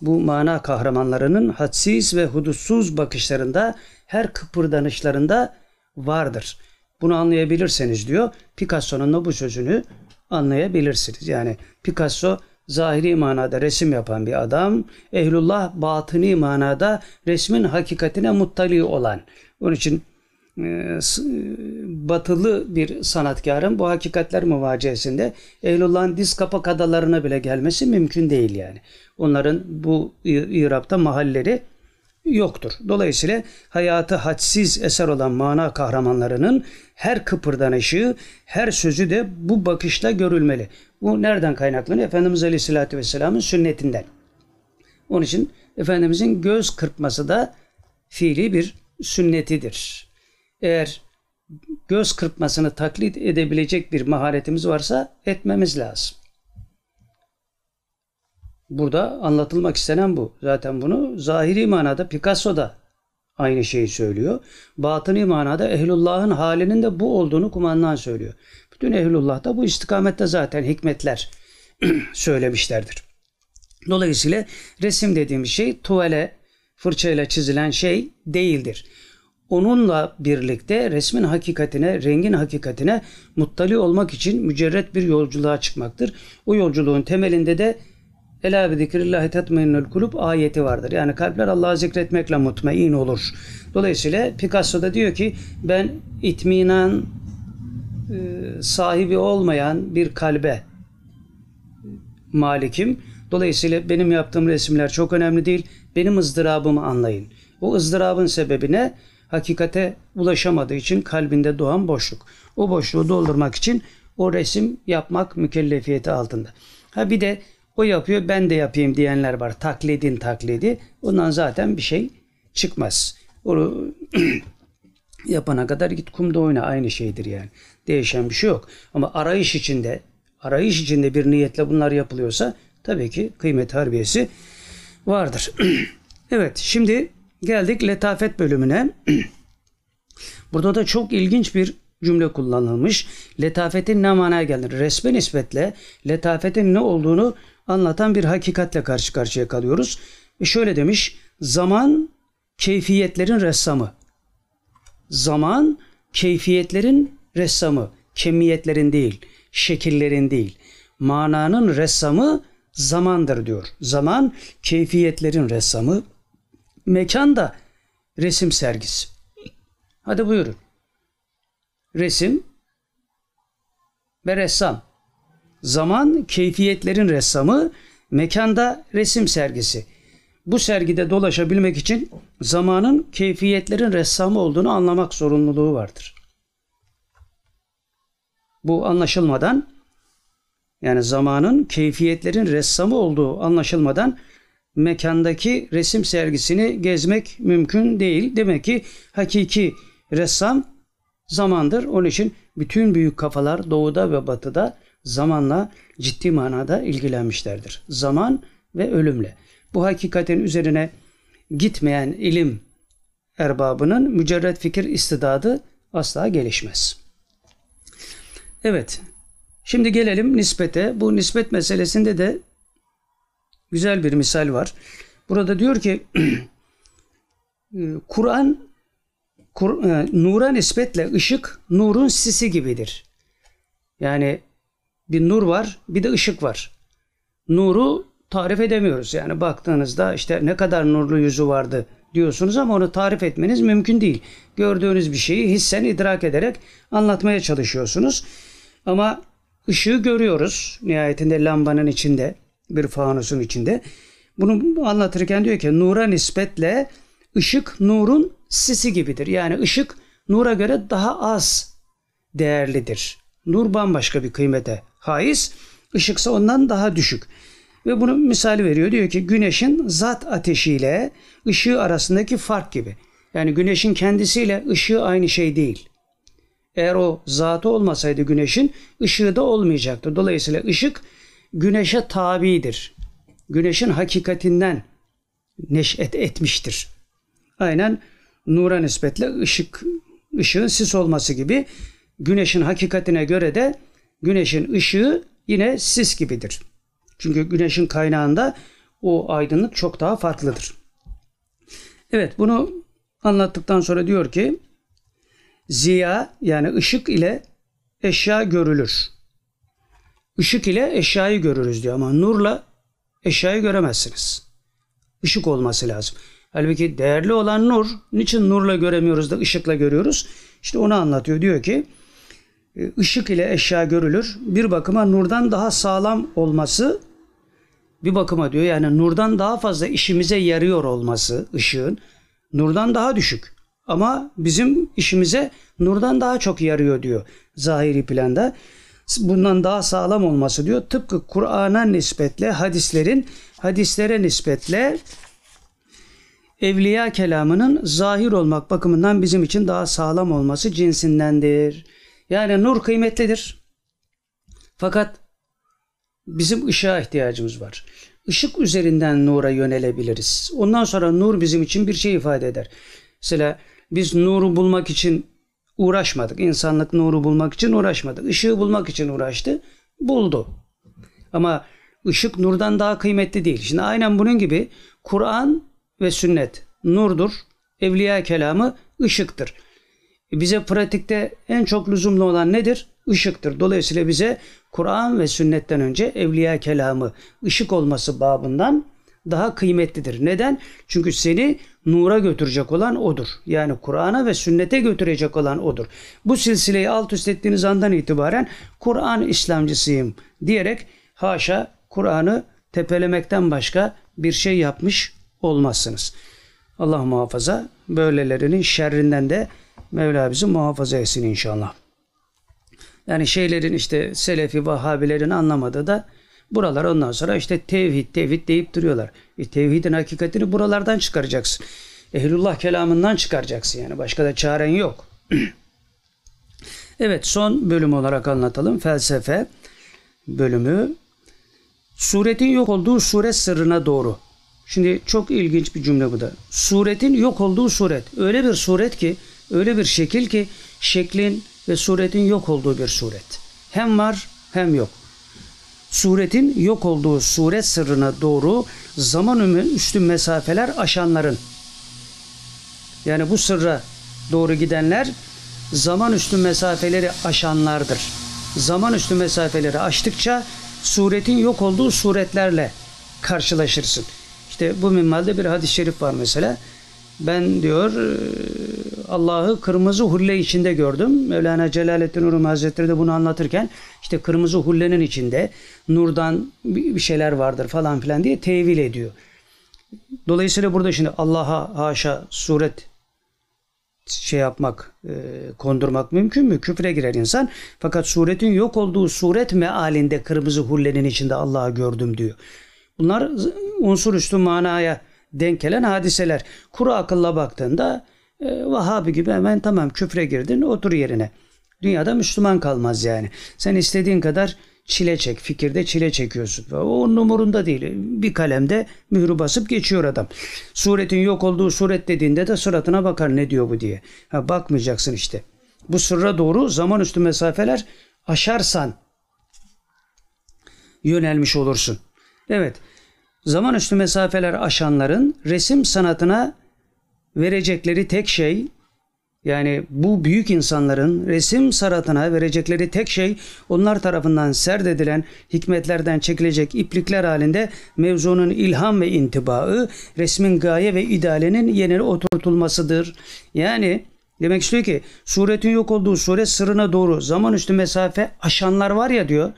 bu mana kahramanlarının hadsiz ve hudutsuz bakışlarında, her kıpırdanışlarında vardır. Bunu anlayabilirseniz diyor, Picasso'nun da bu sözünü anlayabilirsiniz. Yani Picasso zahiri manada resim yapan bir adam, ehlullah batıni manada resmin hakikatine muttali olan. Onun için batılı bir sanatkarın bu hakikatler muvaciyesinde Ehlullah'ın diz kapak adalarına bile gelmesi mümkün değil yani. Onların bu İrab'da mahalleri yoktur. Dolayısıyla hayatı hadsiz eser olan mana kahramanlarının her kıpırdanışı, her sözü de bu bakışla görülmeli. Bu nereden kaynaklanıyor? Efendimiz Aleyhisselatü Vesselam'ın sünnetinden. Onun için Efendimizin göz kırpması da fiili bir sünnetidir. Eğer göz kırpmasını taklit edebilecek bir maharetimiz varsa etmemiz lazım. Burada anlatılmak istenen bu. Zaten bunu zahiri manada Picasso da aynı şeyi söylüyor. Batıni manada ehlullahın halinin de bu olduğunu kumandan söylüyor. Bütün ehlullah da bu istikamette zaten hikmetler söylemişlerdir. Dolayısıyla resim dediğimiz şey tuvale, fırçayla çizilen şey değildir. Onunla birlikte resmin hakikatine, rengin hakikatine muttali olmak için mücerret bir yolculuğa çıkmaktır. O yolculuğun temelinde de Ela bi zikrillahi tetmainnul kulub ayeti vardır. Yani kalpler Allah'ı zikretmekle mutmain olur. Dolayısıyla Picasso da diyor ki ben itminan e, sahibi olmayan bir kalbe malikim. Dolayısıyla benim yaptığım resimler çok önemli değil. Benim ızdırabımı anlayın. O ızdırabın sebebine hakikate ulaşamadığı için kalbinde doğan boşluk. O boşluğu doldurmak için o resim yapmak mükellefiyeti altında. Ha bir de o yapıyor ben de yapayım diyenler var. Taklidin taklidi. Ondan zaten bir şey çıkmaz. Onu yapana kadar git kumda oyna aynı şeydir yani. Değişen bir şey yok. Ama arayış içinde arayış içinde bir niyetle bunlar yapılıyorsa tabii ki kıymet harbiyesi vardır. evet şimdi geldik letafet bölümüne. Burada da çok ilginç bir cümle kullanılmış. Letafetin ne manaya gelir? Resme nispetle letafetin ne olduğunu anlatan bir hakikatle karşı karşıya kalıyoruz. Ve şöyle demiş, zaman keyfiyetlerin ressamı. Zaman keyfiyetlerin ressamı, kemiyetlerin değil, şekillerin değil. Mananın ressamı zamandır diyor. Zaman keyfiyetlerin ressamı, mekan da resim sergisi. Hadi buyurun. Resim ve ressam. Zaman keyfiyetlerin ressamı, mekanda resim sergisi. Bu sergide dolaşabilmek için zamanın keyfiyetlerin ressamı olduğunu anlamak zorunluluğu vardır. Bu anlaşılmadan yani zamanın keyfiyetlerin ressamı olduğu anlaşılmadan mekandaki resim sergisini gezmek mümkün değil. Demek ki hakiki ressam zamandır. Onun için bütün büyük kafalar doğuda ve batıda zamanla ciddi manada ilgilenmişlerdir. Zaman ve ölümle. Bu hakikatin üzerine gitmeyen ilim erbabının mücerret fikir istidadı asla gelişmez. Evet. Şimdi gelelim nispete. Bu nispet meselesinde de güzel bir misal var. Burada diyor ki Kur'an Kur, e, nura nispetle ışık nurun sisi gibidir. Yani bir nur var, bir de ışık var. Nuru tarif edemiyoruz. Yani baktığınızda işte ne kadar nurlu yüzü vardı diyorsunuz ama onu tarif etmeniz mümkün değil. Gördüğünüz bir şeyi hissen idrak ederek anlatmaya çalışıyorsunuz. Ama ışığı görüyoruz nihayetinde lambanın içinde, bir fanusun içinde. Bunu anlatırken diyor ki nura nispetle ışık nurun sisi gibidir. Yani ışık nura göre daha az değerlidir. Nur bambaşka bir kıymete haiz, ışıksa ondan daha düşük. Ve bunu misal veriyor. Diyor ki güneşin zat ateşiyle ışığı arasındaki fark gibi. Yani güneşin kendisiyle ışığı aynı şey değil. Eğer o zatı olmasaydı güneşin ışığı da olmayacaktı. Dolayısıyla ışık güneşe tabidir. Güneşin hakikatinden neşet etmiştir. Aynen nura nispetle ışık ışığın sis olması gibi güneşin hakikatine göre de güneşin ışığı yine sis gibidir. Çünkü güneşin kaynağında o aydınlık çok daha farklıdır. Evet bunu anlattıktan sonra diyor ki ziya yani ışık ile eşya görülür. Işık ile eşyayı görürüz diyor ama nurla eşyayı göremezsiniz. Işık olması lazım. Halbuki değerli olan nur, niçin nurla göremiyoruz da ışıkla görüyoruz? İşte onu anlatıyor. Diyor ki ışık ile eşya görülür. Bir bakıma nurdan daha sağlam olması bir bakıma diyor yani nurdan daha fazla işimize yarıyor olması ışığın nurdan daha düşük. Ama bizim işimize nurdan daha çok yarıyor diyor zahiri planda. Bundan daha sağlam olması diyor. Tıpkı Kur'an'a nispetle hadislerin hadislere nispetle evliya kelamının zahir olmak bakımından bizim için daha sağlam olması cinsindendir. Yani nur kıymetlidir. Fakat bizim ışığa ihtiyacımız var. Işık üzerinden nura yönelebiliriz. Ondan sonra nur bizim için bir şey ifade eder. Mesela biz nuru bulmak için uğraşmadık. İnsanlık nuru bulmak için uğraşmadı. Işığı bulmak için uğraştı. Buldu. Ama ışık nurdan daha kıymetli değil. Şimdi aynen bunun gibi Kur'an ve sünnet nurdur. Evliya kelamı ışıktır. Bize pratikte en çok lüzumlu olan nedir? Işıktır. Dolayısıyla bize Kur'an ve sünnetten önce evliya kelamı ışık olması babından daha kıymetlidir. Neden? Çünkü seni nura götürecek olan odur. Yani Kur'an'a ve sünnete götürecek olan odur. Bu silsileyi alt üst ettiğiniz andan itibaren Kur'an İslamcısıyım diyerek haşa Kur'an'ı tepelemekten başka bir şey yapmış olmazsınız. Allah muhafaza böylelerinin şerrinden de Mevla bizi muhafaza etsin inşallah. Yani şeylerin işte Selefi, Vahabilerin anlamadığı da buralar ondan sonra işte tevhid, tevhid deyip duruyorlar. E, tevhidin hakikatini buralardan çıkaracaksın. Ehlullah kelamından çıkaracaksın yani. Başka da çaren yok. evet son bölüm olarak anlatalım. Felsefe bölümü. Suretin yok olduğu suret sırrına doğru. Şimdi çok ilginç bir cümle bu da. Suretin yok olduğu suret. Öyle bir suret ki, öyle bir şekil ki şeklin ve suretin yok olduğu bir suret. Hem var hem yok. Suretin yok olduğu suret sırrına doğru zaman üstü mesafeler aşanların yani bu sırra doğru gidenler zaman üstü mesafeleri aşanlardır. Zaman üstü mesafeleri aştıkça suretin yok olduğu suretlerle karşılaşırsın. İşte bu minvalde bir hadis-i şerif var mesela. Ben diyor Allah'ı kırmızı hulle içinde gördüm. Mevlana Celaleddin Rum Hazretleri de bunu anlatırken işte kırmızı hullenin içinde nurdan bir şeyler vardır falan filan diye tevil ediyor. Dolayısıyla burada şimdi Allah'a haşa suret şey yapmak, e, kondurmak mümkün mü? Küfre girer insan. Fakat suretin yok olduğu suret mealinde kırmızı hullenin içinde Allah'ı gördüm diyor. Bunlar unsur üstü manaya denk gelen hadiseler. Kuru akılla baktığında e, Vahabi gibi hemen tamam küfre girdin otur yerine. Dünyada Müslüman kalmaz yani. Sen istediğin kadar çile çek. Fikirde çile çekiyorsun. O onun umurunda değil. Bir kalemde mührü basıp geçiyor adam. Suretin yok olduğu suret dediğinde de suratına bakar ne diyor bu diye. Ha, bakmayacaksın işte. Bu sırra doğru zaman üstü mesafeler aşarsan yönelmiş olursun. Evet. Zaman üstü mesafeler aşanların resim sanatına verecekleri tek şey Yani bu büyük insanların resim sanatına verecekleri tek şey onlar tarafından serdedilen hikmetlerden çekilecek iplikler halinde mevzunun ilham ve intibaı resmin gaye ve idealinin yerine oturtulmasıdır. Yani demek istiyor ki suretin yok olduğu suret sırrına doğru zaman üstü mesafe aşanlar var ya diyor.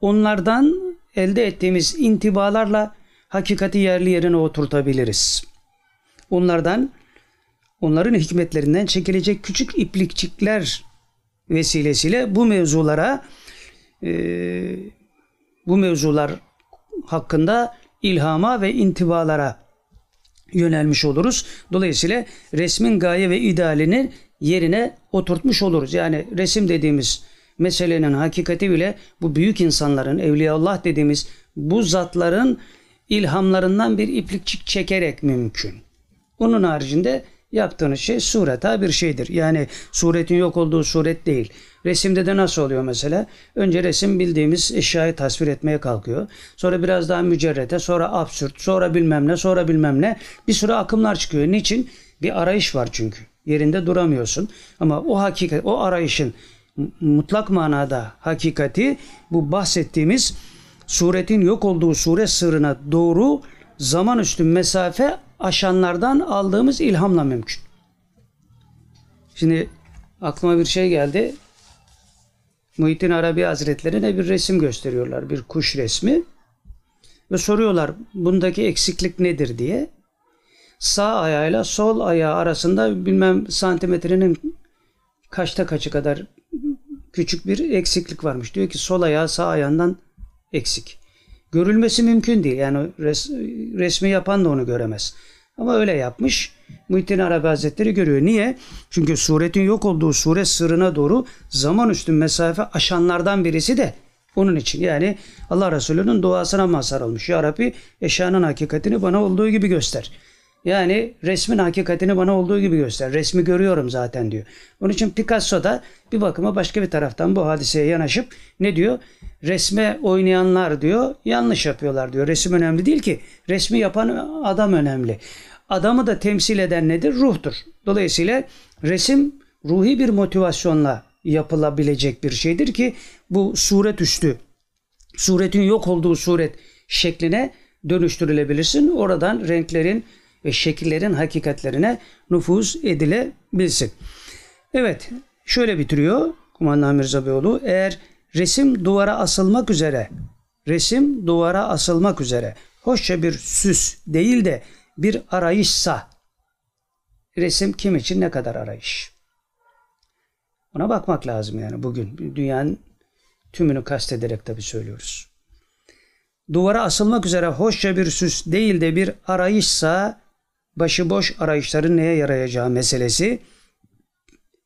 Onlardan elde ettiğimiz intibalarla hakikati yerli yerine oturtabiliriz. Onlardan onların hikmetlerinden çekilecek küçük iplikçikler vesilesiyle bu mevzulara e, bu mevzular hakkında ilhama ve intibalara yönelmiş oluruz. Dolayısıyla resmin gaye ve idealini yerine oturtmuş oluruz. Yani resim dediğimiz meselenin hakikati bile bu büyük insanların, Evliyaullah dediğimiz bu zatların ilhamlarından bir iplikçik çekerek mümkün. Onun haricinde yaptığınız şey sureta bir şeydir. Yani suretin yok olduğu suret değil. Resimde de nasıl oluyor mesela? Önce resim bildiğimiz eşyayı tasvir etmeye kalkıyor. Sonra biraz daha mücerrete, sonra absürt, sonra bilmem ne, sonra bilmem ne. Bir sürü akımlar çıkıyor. Niçin? Bir arayış var çünkü. Yerinde duramıyorsun. Ama o hakikat, o arayışın mutlak manada hakikati bu bahsettiğimiz suretin yok olduğu sure sırrına doğru zaman üstü mesafe aşanlardan aldığımız ilhamla mümkün. Şimdi aklıma bir şey geldi. Muhittin Arabi Hazretleri'ne bir resim gösteriyorlar. Bir kuş resmi. Ve soruyorlar bundaki eksiklik nedir diye. Sağ ayağıyla sol ayağı arasında bilmem santimetrenin kaçta kaçı kadar küçük bir eksiklik varmış. Diyor ki sol ayağı sağ ayağından eksik. Görülmesi mümkün değil. Yani res, resmi yapan da onu göremez. Ama öyle yapmış. Muhittin Arabi Hazretleri görüyor. Niye? Çünkü suretin yok olduğu sure sırrına doğru zaman üstü mesafe aşanlardan birisi de onun için. Yani Allah Resulü'nün duasına mazhar olmuş. Ya Rabbi eşyanın hakikatini bana olduğu gibi göster. Yani resmin hakikatini bana olduğu gibi göster. Resmi görüyorum zaten diyor. Onun için Picasso da bir bakıma başka bir taraftan bu hadiseye yanaşıp ne diyor? Resme oynayanlar diyor yanlış yapıyorlar diyor. Resim önemli değil ki. Resmi yapan adam önemli. Adamı da temsil eden nedir? Ruhtur. Dolayısıyla resim ruhi bir motivasyonla yapılabilecek bir şeydir ki bu suret üstü, suretin yok olduğu suret şekline dönüştürülebilirsin. Oradan renklerin, ve şekillerin hakikatlerine nüfuz edilebilsin. Evet, şöyle bitiriyor Kumandan Mirza Beyoğlu. Eğer resim duvara asılmak üzere, resim duvara asılmak üzere hoşça bir süs değil de bir arayışsa, resim kim için ne kadar arayış? Ona bakmak lazım yani bugün. Dünyanın tümünü kastederek tabii söylüyoruz. Duvara asılmak üzere hoşça bir süs değil de bir arayışsa başıboş arayışların neye yarayacağı meselesi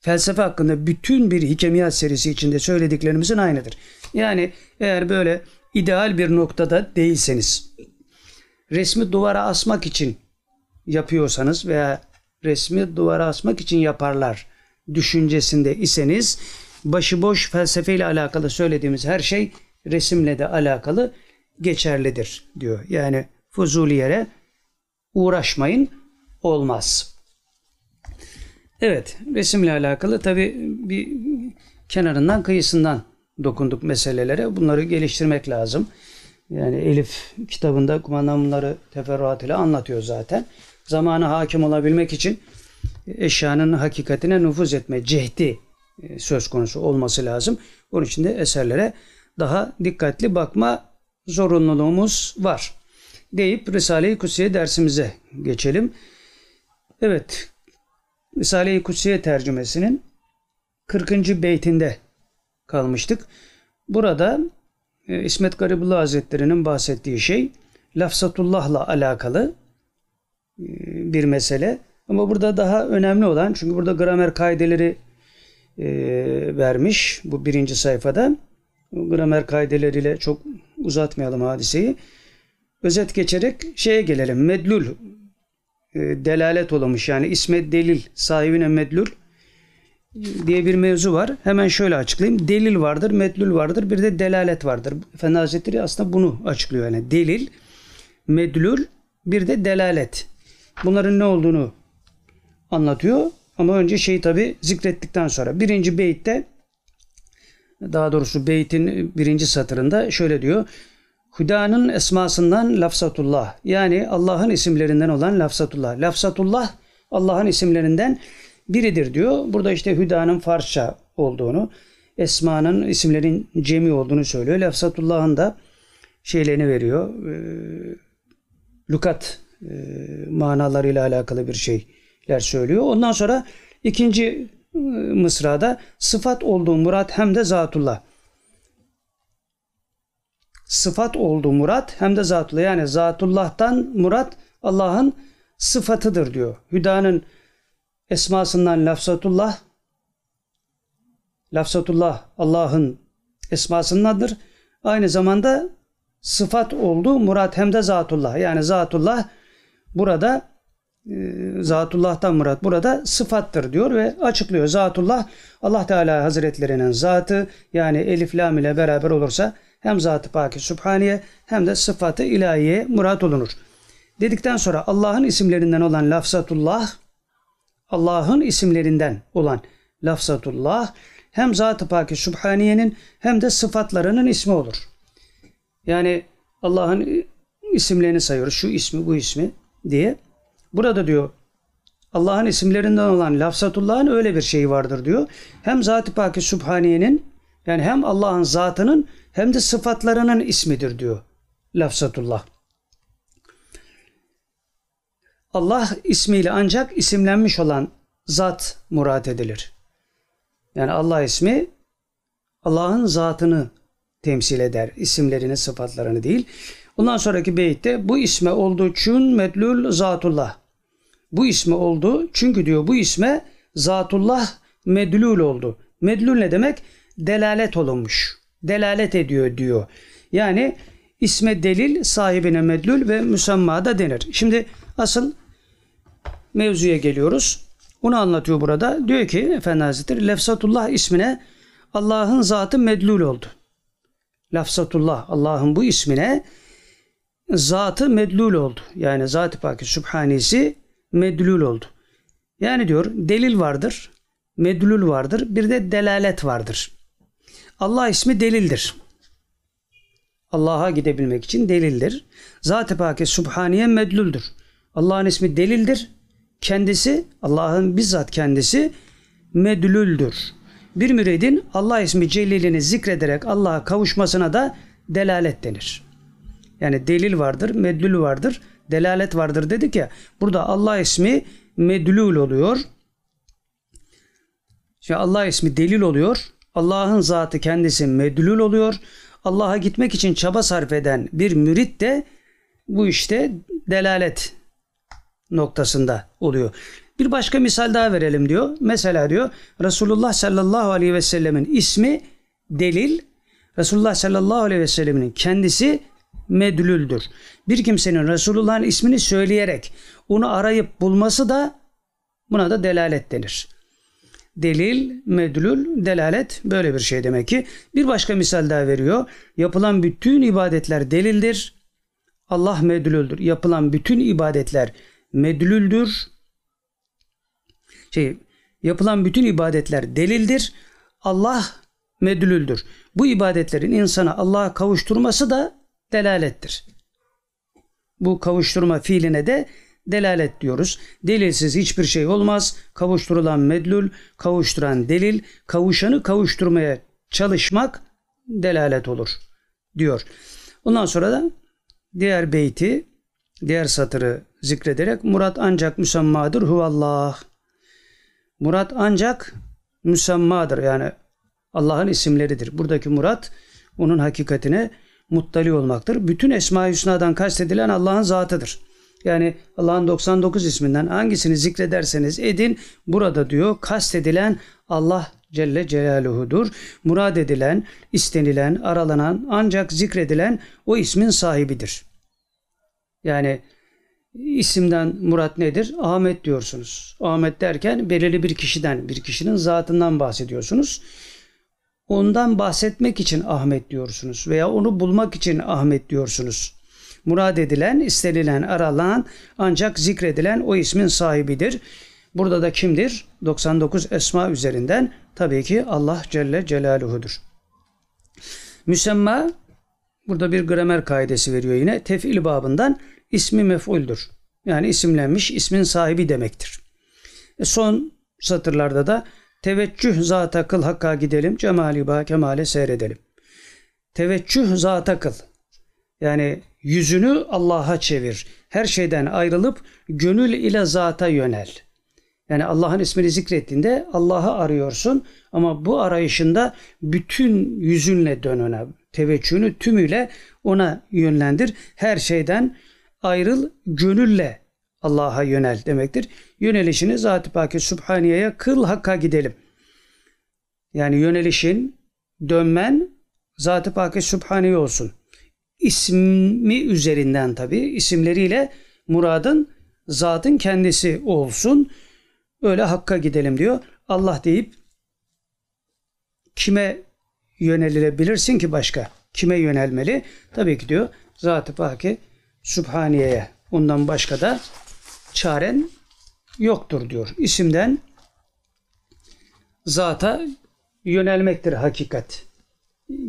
felsefe hakkında bütün bir hikemiyat serisi içinde söylediklerimizin aynıdır. Yani eğer böyle ideal bir noktada değilseniz, resmi duvara asmak için yapıyorsanız veya resmi duvara asmak için yaparlar düşüncesinde iseniz başıboş felsefeyle alakalı söylediğimiz her şey resimle de alakalı geçerlidir diyor. Yani fuzuli yere uğraşmayın olmaz. Evet resimle alakalı tabi bir kenarından kıyısından dokunduk meselelere. Bunları geliştirmek lazım. Yani Elif kitabında kumandan bunları teferruatıyla anlatıyor zaten. Zamana hakim olabilmek için eşyanın hakikatine nüfuz etme cehdi e, söz konusu olması lazım. Onun için de eserlere daha dikkatli bakma zorunluluğumuz var deyip Risale-i Kutsiye dersimize geçelim. Evet, Risale-i Kutsiye tercümesinin 40. beytinde kalmıştık. Burada e, İsmet Garibullah Hazretleri'nin bahsettiği şey lafzatullah'la alakalı e, bir mesele. Ama burada daha önemli olan çünkü burada gramer kaideleri e, vermiş bu birinci sayfada. Gramer kaideleriyle çok uzatmayalım hadiseyi özet geçerek şeye gelelim. Medlul delalet olamış yani isme delil sahibine medlul diye bir mevzu var. Hemen şöyle açıklayayım. Delil vardır, medlul vardır, bir de delalet vardır. Efendi Hazretleri aslında bunu açıklıyor. Yani delil, medlul, bir de delalet. Bunların ne olduğunu anlatıyor. Ama önce şeyi tabi zikrettikten sonra. Birinci beytte daha doğrusu beytin birinci satırında şöyle diyor. Hüdanın esmasından lafzatullah yani Allah'ın isimlerinden olan lafzatullah. Lafzatullah Allah'ın isimlerinden biridir diyor. Burada işte Hüdanın Farsça olduğunu, Esma'nın isimlerin cemi olduğunu söylüyor. Lafzatullah'ın da şeylerini veriyor. E, lukat e, manalarıyla alakalı bir şeyler söylüyor. Ondan sonra ikinci e, mısrada sıfat olduğu murat hem de zatullah. Sıfat olduğu murat hem de zatullah. Yani zatullah'tan murat Allah'ın sıfatıdır diyor. Hüdanın esmasından lafzatullah lafzatullah Allah'ın esmasındandır. Aynı zamanda sıfat oldu. Murat hem de zatullah. Yani zatullah burada e, Zatullah'tan murat burada sıfattır diyor ve açıklıyor. Zatullah Allah Teala Hazretlerinin zatı yani elif lam ile beraber olursa hem zatı paki subhaniye hem de sıfatı ilahiye murat olunur. Dedikten sonra Allah'ın isimlerinden olan lafzatullah Allah'ın isimlerinden olan lafzatullah hem Zat-ı Paki Sübhaniye'nin hem de sıfatlarının ismi olur. Yani Allah'ın isimlerini sayıyoruz. Şu ismi, bu ismi diye. Burada diyor Allah'ın isimlerinden olan lafzatullah'ın öyle bir şeyi vardır diyor. Hem Zat-ı Paki Sübhaniye'nin yani hem Allah'ın zatının hem de sıfatlarının ismidir diyor lafzatullah. Allah ismiyle ancak isimlenmiş olan zat murat edilir. Yani Allah ismi Allah'ın zatını temsil eder. İsimlerini, sıfatlarını değil. Ondan sonraki beyitte bu isme olduğu için medlul zatullah. Bu isme oldu çünkü diyor bu isme zatullah medlul oldu. Medlul ne demek? Delalet olunmuş. Delalet ediyor diyor. Yani isme delil sahibine medlul ve müsemmada denir. Şimdi asıl mevzuya geliyoruz. Onu anlatıyor burada. Diyor ki Efendi Hazretleri Lefsatullah ismine Allah'ın zatı medlul oldu. Lafzatullah Allah'ın bu ismine zatı medlul oldu. Yani Zat-ı Paki Sübhanesi medlul oldu. Yani diyor delil vardır, medlul vardır, bir de delalet vardır. Allah ismi delildir. Allah'a gidebilmek için delildir. Zat-ı Paki Sübhaniye medluldür. Allah'ın ismi delildir, kendisi Allah'ın bizzat kendisi medlüldür. Bir müridin Allah ismi celilini zikrederek Allah'a kavuşmasına da delalet denir. Yani delil vardır, medlül vardır, delalet vardır dedik ya. Burada Allah ismi medlül oluyor. Şimdi Allah ismi delil oluyor. Allah'ın zatı kendisi medlül oluyor. Allah'a gitmek için çaba sarf eden bir mürit de bu işte delalet noktasında oluyor. Bir başka misal daha verelim diyor. Mesela diyor Resulullah sallallahu aleyhi ve sellemin ismi delil. Resulullah sallallahu aleyhi ve sellemin kendisi medlüldür. Bir kimsenin Resulullah'ın ismini söyleyerek onu arayıp bulması da buna da delalet denir. Delil, medlül, delalet böyle bir şey demek ki. Bir başka misal daha veriyor. Yapılan bütün ibadetler delildir. Allah medlüldür. Yapılan bütün ibadetler medlüldür. Şey, yapılan bütün ibadetler delildir. Allah medlüldür. Bu ibadetlerin insana Allah'a kavuşturması da delalettir. Bu kavuşturma fiiline de delalet diyoruz. Delilsiz hiçbir şey olmaz. Kavuşturulan medlül, kavuşturan delil, kavuşanı kavuşturmaya çalışmak delalet olur diyor. Ondan sonra da diğer beyti, diğer satırı zikrederek Murat ancak müsemmadır huvallah. Murat ancak müsemmadır yani Allah'ın isimleridir. Buradaki murat onun hakikatine muttali olmaktır. Bütün Esma-i Hüsna'dan kastedilen Allah'ın zatıdır. Yani Allah'ın 99 isminden hangisini zikrederseniz edin burada diyor kastedilen Allah Celle Celaluhu'dur. Murad edilen, istenilen, aralanan ancak zikredilen o ismin sahibidir. Yani isimden murat nedir? Ahmet diyorsunuz. Ahmet derken belirli bir kişiden, bir kişinin zatından bahsediyorsunuz. Ondan bahsetmek için Ahmet diyorsunuz veya onu bulmak için Ahmet diyorsunuz. Murad edilen, istenilen, aralan ancak zikredilen o ismin sahibidir. Burada da kimdir? 99 esma üzerinden tabii ki Allah Celle Celaluhu'dur. Müsemma burada bir gramer kaidesi veriyor yine. Tef'il babından ismi mef'uldür. Yani isimlenmiş, ismin sahibi demektir. E son satırlarda da teveccüh zata kıl hakka gidelim, cemali ba kemale seyredelim. Teveccüh zata kıl. Yani yüzünü Allah'a çevir. Her şeyden ayrılıp gönül ile zata yönel. Yani Allah'ın ismini zikrettiğinde Allah'ı arıyorsun ama bu arayışında bütün yüzünle dön ona. Teveccühünü tümüyle ona yönlendir. Her şeyden ayrıl, gönülle Allah'a yönel demektir. Yönelişini Zat-ı Paki Sübhaniye'ye kıl hakka gidelim. Yani yönelişin, dönmen Zat-ı Paki Sübhaniye olsun. İsmi üzerinden tabi isimleriyle muradın zatın kendisi olsun. Öyle hakka gidelim diyor. Allah deyip kime yönelilebilirsin ki başka? Kime yönelmeli? Tabii ki diyor Zat-ı Paki Sübhaniye'ye. Ondan başka da çaren yoktur diyor. İsimden zata yönelmektir hakikat.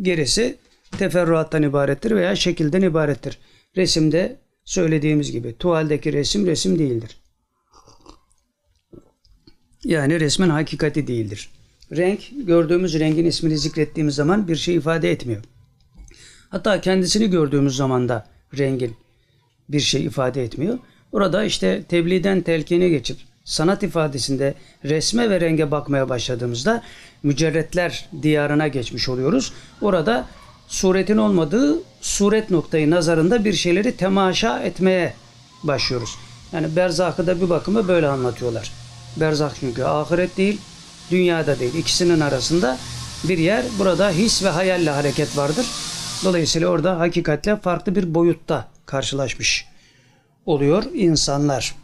Gerisi teferruattan ibarettir veya şekilden ibarettir. Resimde söylediğimiz gibi tuvaldeki resim resim değildir. Yani resmin hakikati değildir. Renk, gördüğümüz rengin ismini zikrettiğimiz zaman bir şey ifade etmiyor. Hatta kendisini gördüğümüz zaman da rengin bir şey ifade etmiyor. Orada işte tebliğden telkine geçip sanat ifadesinde resme ve renge bakmaya başladığımızda mücerretler diyarına geçmiş oluyoruz. Orada suretin olmadığı suret noktayı nazarında bir şeyleri temaşa etmeye başlıyoruz. Yani berzakı da bir bakıma böyle anlatıyorlar. Berzak çünkü ahiret değil, dünyada değil. İkisinin arasında bir yer. Burada his ve hayalle hareket vardır. Dolayısıyla orada hakikatle farklı bir boyutta karşılaşmış oluyor insanlar.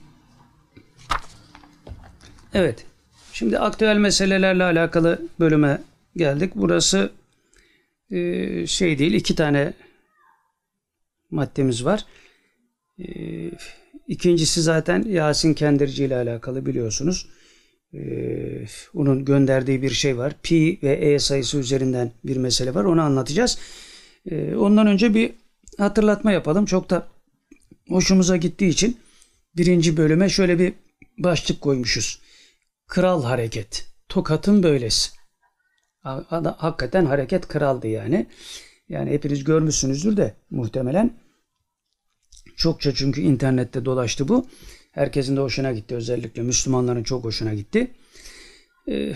Evet. Şimdi aktüel meselelerle alakalı bölüme geldik. Burası e, şey değil. iki tane maddemiz var. E, ikincisi zaten Yasin Kendirci ile alakalı biliyorsunuz. E, onun gönderdiği bir şey var. Pi ve E sayısı üzerinden bir mesele var. Onu anlatacağız. Ondan önce bir hatırlatma yapalım. Çok da hoşumuza gittiği için birinci bölüme şöyle bir başlık koymuşuz. Kral hareket. Tokat'ın böylesi. Hakikaten hareket kraldı yani. Yani hepiniz görmüşsünüzdür de muhtemelen. Çokça çünkü internette dolaştı bu. Herkesin de hoşuna gitti. Özellikle Müslümanların çok hoşuna gitti. Ee,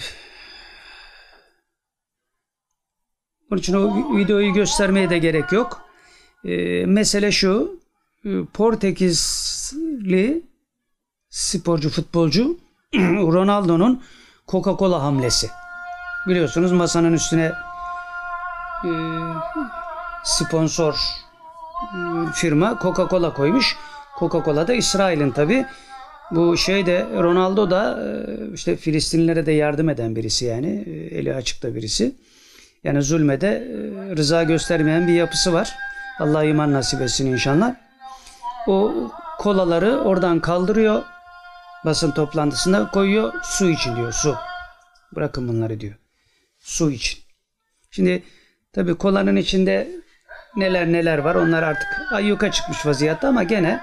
onun için o videoyu göstermeye de gerek yok. Ee, mesele şu. Ee, Portekizli sporcu, futbolcu Ronaldo'nun Coca-Cola hamlesi. Biliyorsunuz masanın üstüne e, sponsor e, firma Coca-Cola koymuş. Coca-Cola da İsrail'in tabi. Bu şeyde Ronaldo da e, işte Filistinlilere de yardım eden birisi yani. Eli açıkta birisi. Yani zulmede rıza göstermeyen bir yapısı var. Allah iman nasip etsin inşallah o kolaları oradan kaldırıyor. Basın toplantısında koyuyor. Su için diyor su. Bırakın bunları diyor. Su için. Şimdi tabi kolanın içinde neler neler var onlar artık ayyuka çıkmış vaziyette ama gene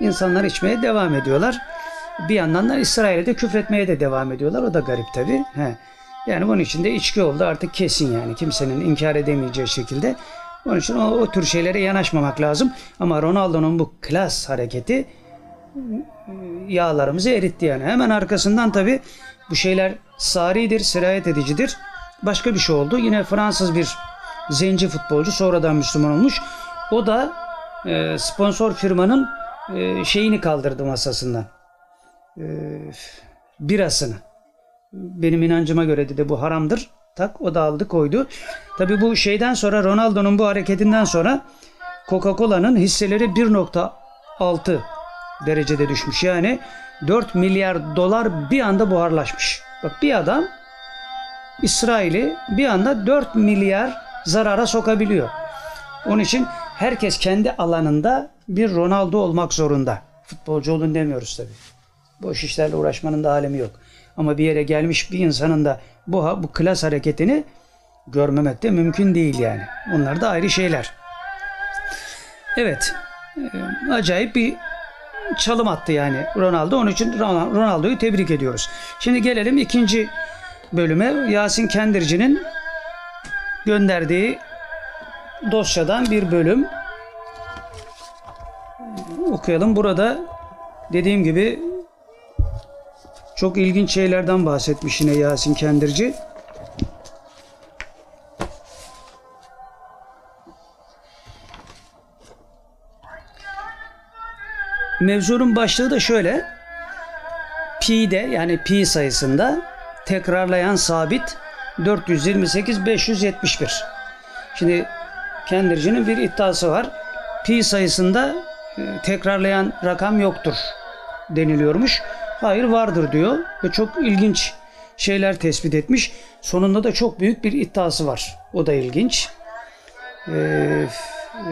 insanlar içmeye devam ediyorlar. Bir yandan da İsrail'e de küfretmeye de devam ediyorlar. O da garip tabi. Yani bunun içinde içki oldu artık kesin yani. Kimsenin inkar edemeyeceği şekilde onun için o, o tür şeylere yanaşmamak lazım. Ama Ronaldo'nun bu klas hareketi yağlarımızı eritti yani. Hemen arkasından tabi bu şeyler saridir, sirayet edicidir. Başka bir şey oldu. Yine Fransız bir zenci futbolcu sonradan Müslüman olmuş. O da e, sponsor firmanın e, şeyini kaldırdı masasından. E, birasını. Benim inancıma göre dedi bu haramdır. Tak o da aldı koydu. Tabi bu şeyden sonra Ronaldo'nun bu hareketinden sonra Coca-Cola'nın hisseleri 1.6 derecede düşmüş. Yani 4 milyar dolar bir anda buharlaşmış. Bak bir adam İsrail'i bir anda 4 milyar zarara sokabiliyor. Onun için herkes kendi alanında bir Ronaldo olmak zorunda. Futbolcu olun demiyoruz tabi. Boş işlerle uğraşmanın da alemi yok. Ama bir yere gelmiş bir insanın da bu, bu klas hareketini görmemek de mümkün değil yani. Onlar da ayrı şeyler. Evet. E, acayip bir çalım attı yani Ronaldo. Onun için Ronaldo'yu tebrik ediyoruz. Şimdi gelelim ikinci bölüme. Yasin Kendirci'nin gönderdiği dosyadan bir bölüm okuyalım. Burada dediğim gibi çok ilginç şeylerden bahsetmiş yine Yasin Kendirci. Mevzunun başlığı da şöyle. Pi'de yani pi sayısında tekrarlayan sabit 428 571. Şimdi Kendirci'nin bir iddiası var. Pi sayısında e, tekrarlayan rakam yoktur deniliyormuş. Hayır vardır diyor ve çok ilginç şeyler tespit etmiş. Sonunda da çok büyük bir iddiası var. O da ilginç. Ee, e,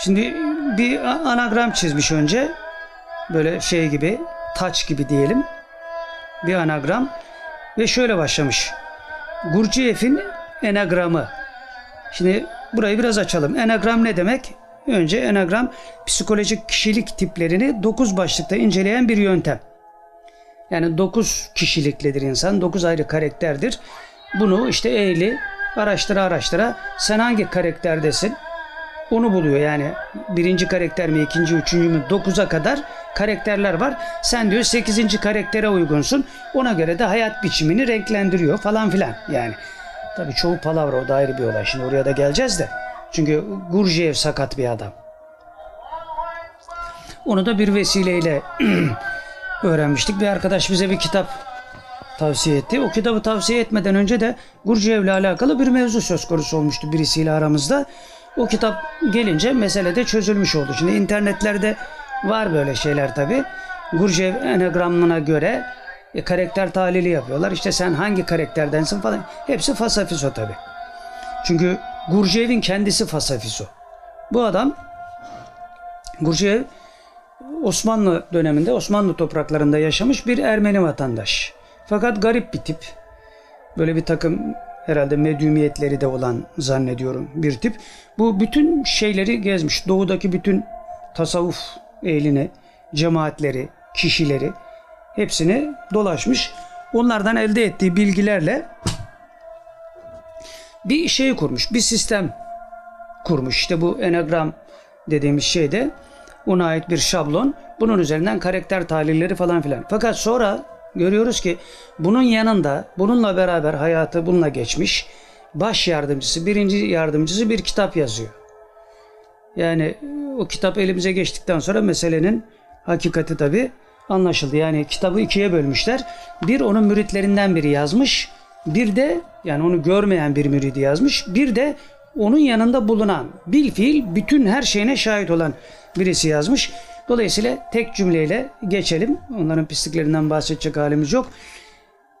şimdi bir anagram çizmiş önce. Böyle şey gibi, taç gibi diyelim. Bir anagram. Ve şöyle başlamış. Gurciyev'in enagramı. Şimdi burayı biraz açalım. Enagram ne demek? Önce enagram psikolojik kişilik tiplerini 9 başlıkta inceleyen bir yöntem. Yani 9 kişiliklidir insan. 9 ayrı karakterdir. Bunu işte eğli araştıra araştıra sen hangi karakterdesin? Onu buluyor yani birinci karakter mi ikinci üçüncü mü dokuza kadar karakterler var. Sen diyor sekizinci karaktere uygunsun. Ona göre de hayat biçimini renklendiriyor falan filan yani. Tabi çoğu palavra o da ayrı bir olay. Şimdi oraya da geleceğiz de. Çünkü Gurjev sakat bir adam. Onu da bir vesileyle öğrenmiştik. Bir arkadaş bize bir kitap tavsiye etti. O kitabı tavsiye etmeden önce de Gurjev ile alakalı bir mevzu söz konusu olmuştu birisiyle aramızda. O kitap gelince mesele de çözülmüş oldu. Şimdi internetlerde var böyle şeyler tabi. Gurjev enagramına göre e, karakter tahlili yapıyorlar. İşte sen hangi karakterdensin falan. Hepsi fasafiso tabi. Çünkü Gurjev'in kendisi fasafiso. Bu adam Gurjev Osmanlı döneminde Osmanlı topraklarında yaşamış bir Ermeni vatandaş. Fakat garip bir tip. Böyle bir takım herhalde medyumiyetleri de olan zannediyorum bir tip. Bu bütün şeyleri gezmiş. Doğudaki bütün tasavvuf ehlini, cemaatleri, kişileri hepsini dolaşmış. Onlardan elde ettiği bilgilerle bir şey kurmuş, bir sistem kurmuş. İşte bu enagram dediğimiz şeyde ona ait bir şablon. Bunun üzerinden karakter tahlilleri falan filan. Fakat sonra görüyoruz ki bunun yanında bununla beraber hayatı bununla geçmiş baş yardımcısı, birinci yardımcısı bir kitap yazıyor. Yani o kitap elimize geçtikten sonra meselenin hakikati tabi anlaşıldı. Yani kitabı ikiye bölmüşler. Bir onun müritlerinden biri yazmış. Bir de yani onu görmeyen bir müridi yazmış. Bir de onun yanında bulunan bil fiil bütün her şeyine şahit olan birisi yazmış. Dolayısıyla tek cümleyle geçelim. Onların pisliklerinden bahsedecek halimiz yok.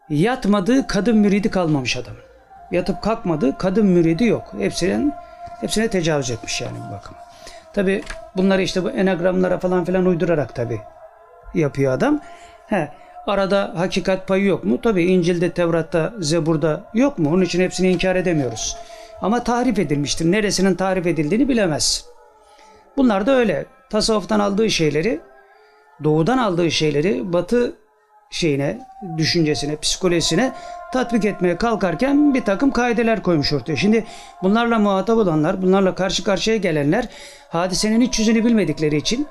Yatmadığı kadın müridi kalmamış adam. Yatıp kalkmadığı kadın müridi yok. Hepsinin hepsine tecavüz etmiş yani bu bakıma. Tabi bunları işte bu enagramlara falan filan uydurarak tabi yapıyor adam. He, arada hakikat payı yok mu? Tabi İncil'de, Tevrat'ta, Zebur'da yok mu? Onun için hepsini inkar edemiyoruz. Ama tarif edilmiştir. Neresinin tarif edildiğini bilemez. Bunlar da öyle. Tasavvuftan aldığı şeyleri, doğudan aldığı şeyleri batı şeyine, düşüncesine, psikolojisine tatbik etmeye kalkarken bir takım kaideler koymuş ortaya. Şimdi bunlarla muhatap olanlar, bunlarla karşı karşıya gelenler hadisenin iç yüzünü bilmedikleri için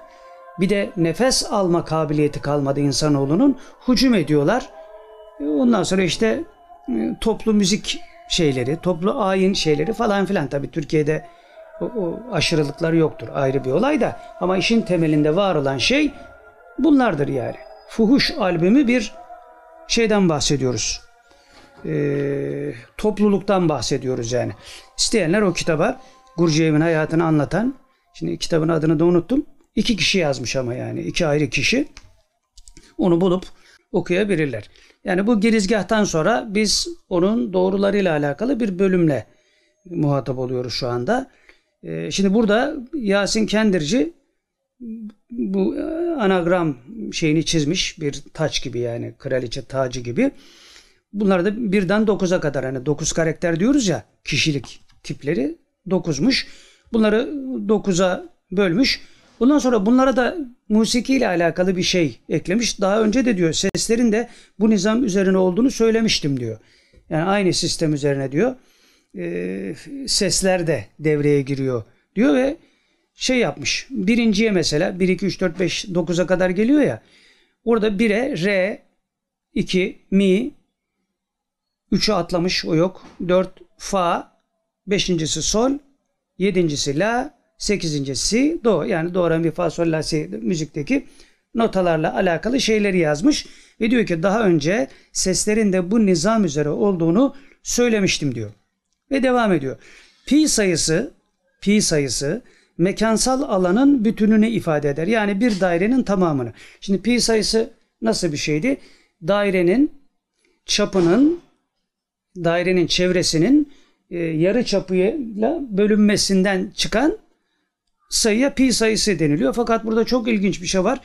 bir de nefes alma kabiliyeti kalmadı insanoğlunun. Hücum ediyorlar. Ondan sonra işte e, toplu müzik şeyleri, toplu ayin şeyleri falan filan. Tabii Türkiye'de o, o aşırılıklar yoktur. Ayrı bir olay da. Ama işin temelinde var olan şey bunlardır yani. Fuhuş albümü bir şeyden bahsediyoruz. Ee, topluluktan bahsediyoruz yani. İsteyenler o kitaba Gurciyev'in hayatını anlatan, şimdi kitabın adını da unuttum. İki kişi yazmış ama yani iki ayrı kişi. Onu bulup okuyabilirler. Yani bu girizgahtan sonra biz onun doğrularıyla alakalı bir bölümle muhatap oluyoruz şu anda. Ee, şimdi burada Yasin Kendirci bu anagram şeyini çizmiş. Bir taç gibi yani kraliçe tacı gibi. Bunlar da birden 9'a kadar hani 9 karakter diyoruz ya kişilik tipleri 9'muş. Bunları 9'a bölmüş. Bundan sonra bunlara da musiki ile alakalı bir şey eklemiş. Daha önce de diyor seslerin de bu nizam üzerine olduğunu söylemiştim diyor. Yani aynı sistem üzerine diyor. E, sesler de devreye giriyor diyor ve şey yapmış. Birinciye mesela 1, 2, 3, 4, 5, 9'a kadar geliyor ya. Orada 1'e re, 2 mi, 3'ü atlamış o yok. 4 fa, 5.si sol, 7.si la, 8. si do. Yani do, re, mi, fa, sol, la, si müzikteki notalarla alakalı şeyleri yazmış. Ve diyor ki daha önce seslerin de bu nizam üzere olduğunu söylemiştim diyor. Ve devam ediyor. Pi sayısı, pi sayısı mekansal alanın bütününü ifade eder. Yani bir dairenin tamamını. Şimdi pi sayısı nasıl bir şeydi? Dairenin çapının dairenin çevresinin e, yarı çapıyla bölünmesinden çıkan sayıya pi sayısı deniliyor. Fakat burada çok ilginç bir şey var.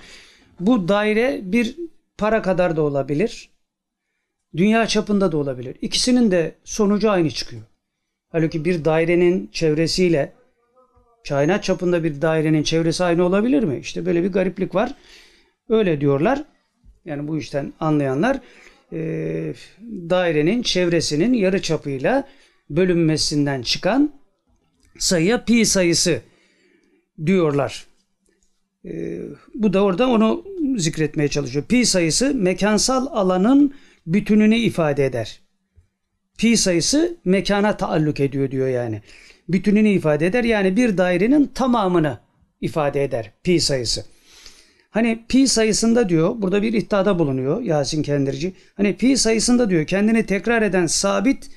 Bu daire bir para kadar da olabilir. Dünya çapında da olabilir. İkisinin de sonucu aynı çıkıyor. Halbuki bir dairenin çevresiyle kainat çapında bir dairenin çevresi aynı olabilir mi? İşte böyle bir gariplik var. Öyle diyorlar. Yani bu işten anlayanlar e, dairenin çevresinin yarı çapıyla bölünmesinden çıkan sayıya pi sayısı diyorlar. E, bu da orada onu zikretmeye çalışıyor. Pi sayısı mekansal alanın bütününü ifade eder. Pi sayısı mekana taalluk ediyor diyor yani. Bütününü ifade eder. Yani bir dairenin tamamını ifade eder pi sayısı. Hani pi sayısında diyor, burada bir iddiada bulunuyor Yasin Kendirci. Hani pi sayısında diyor kendini tekrar eden sabit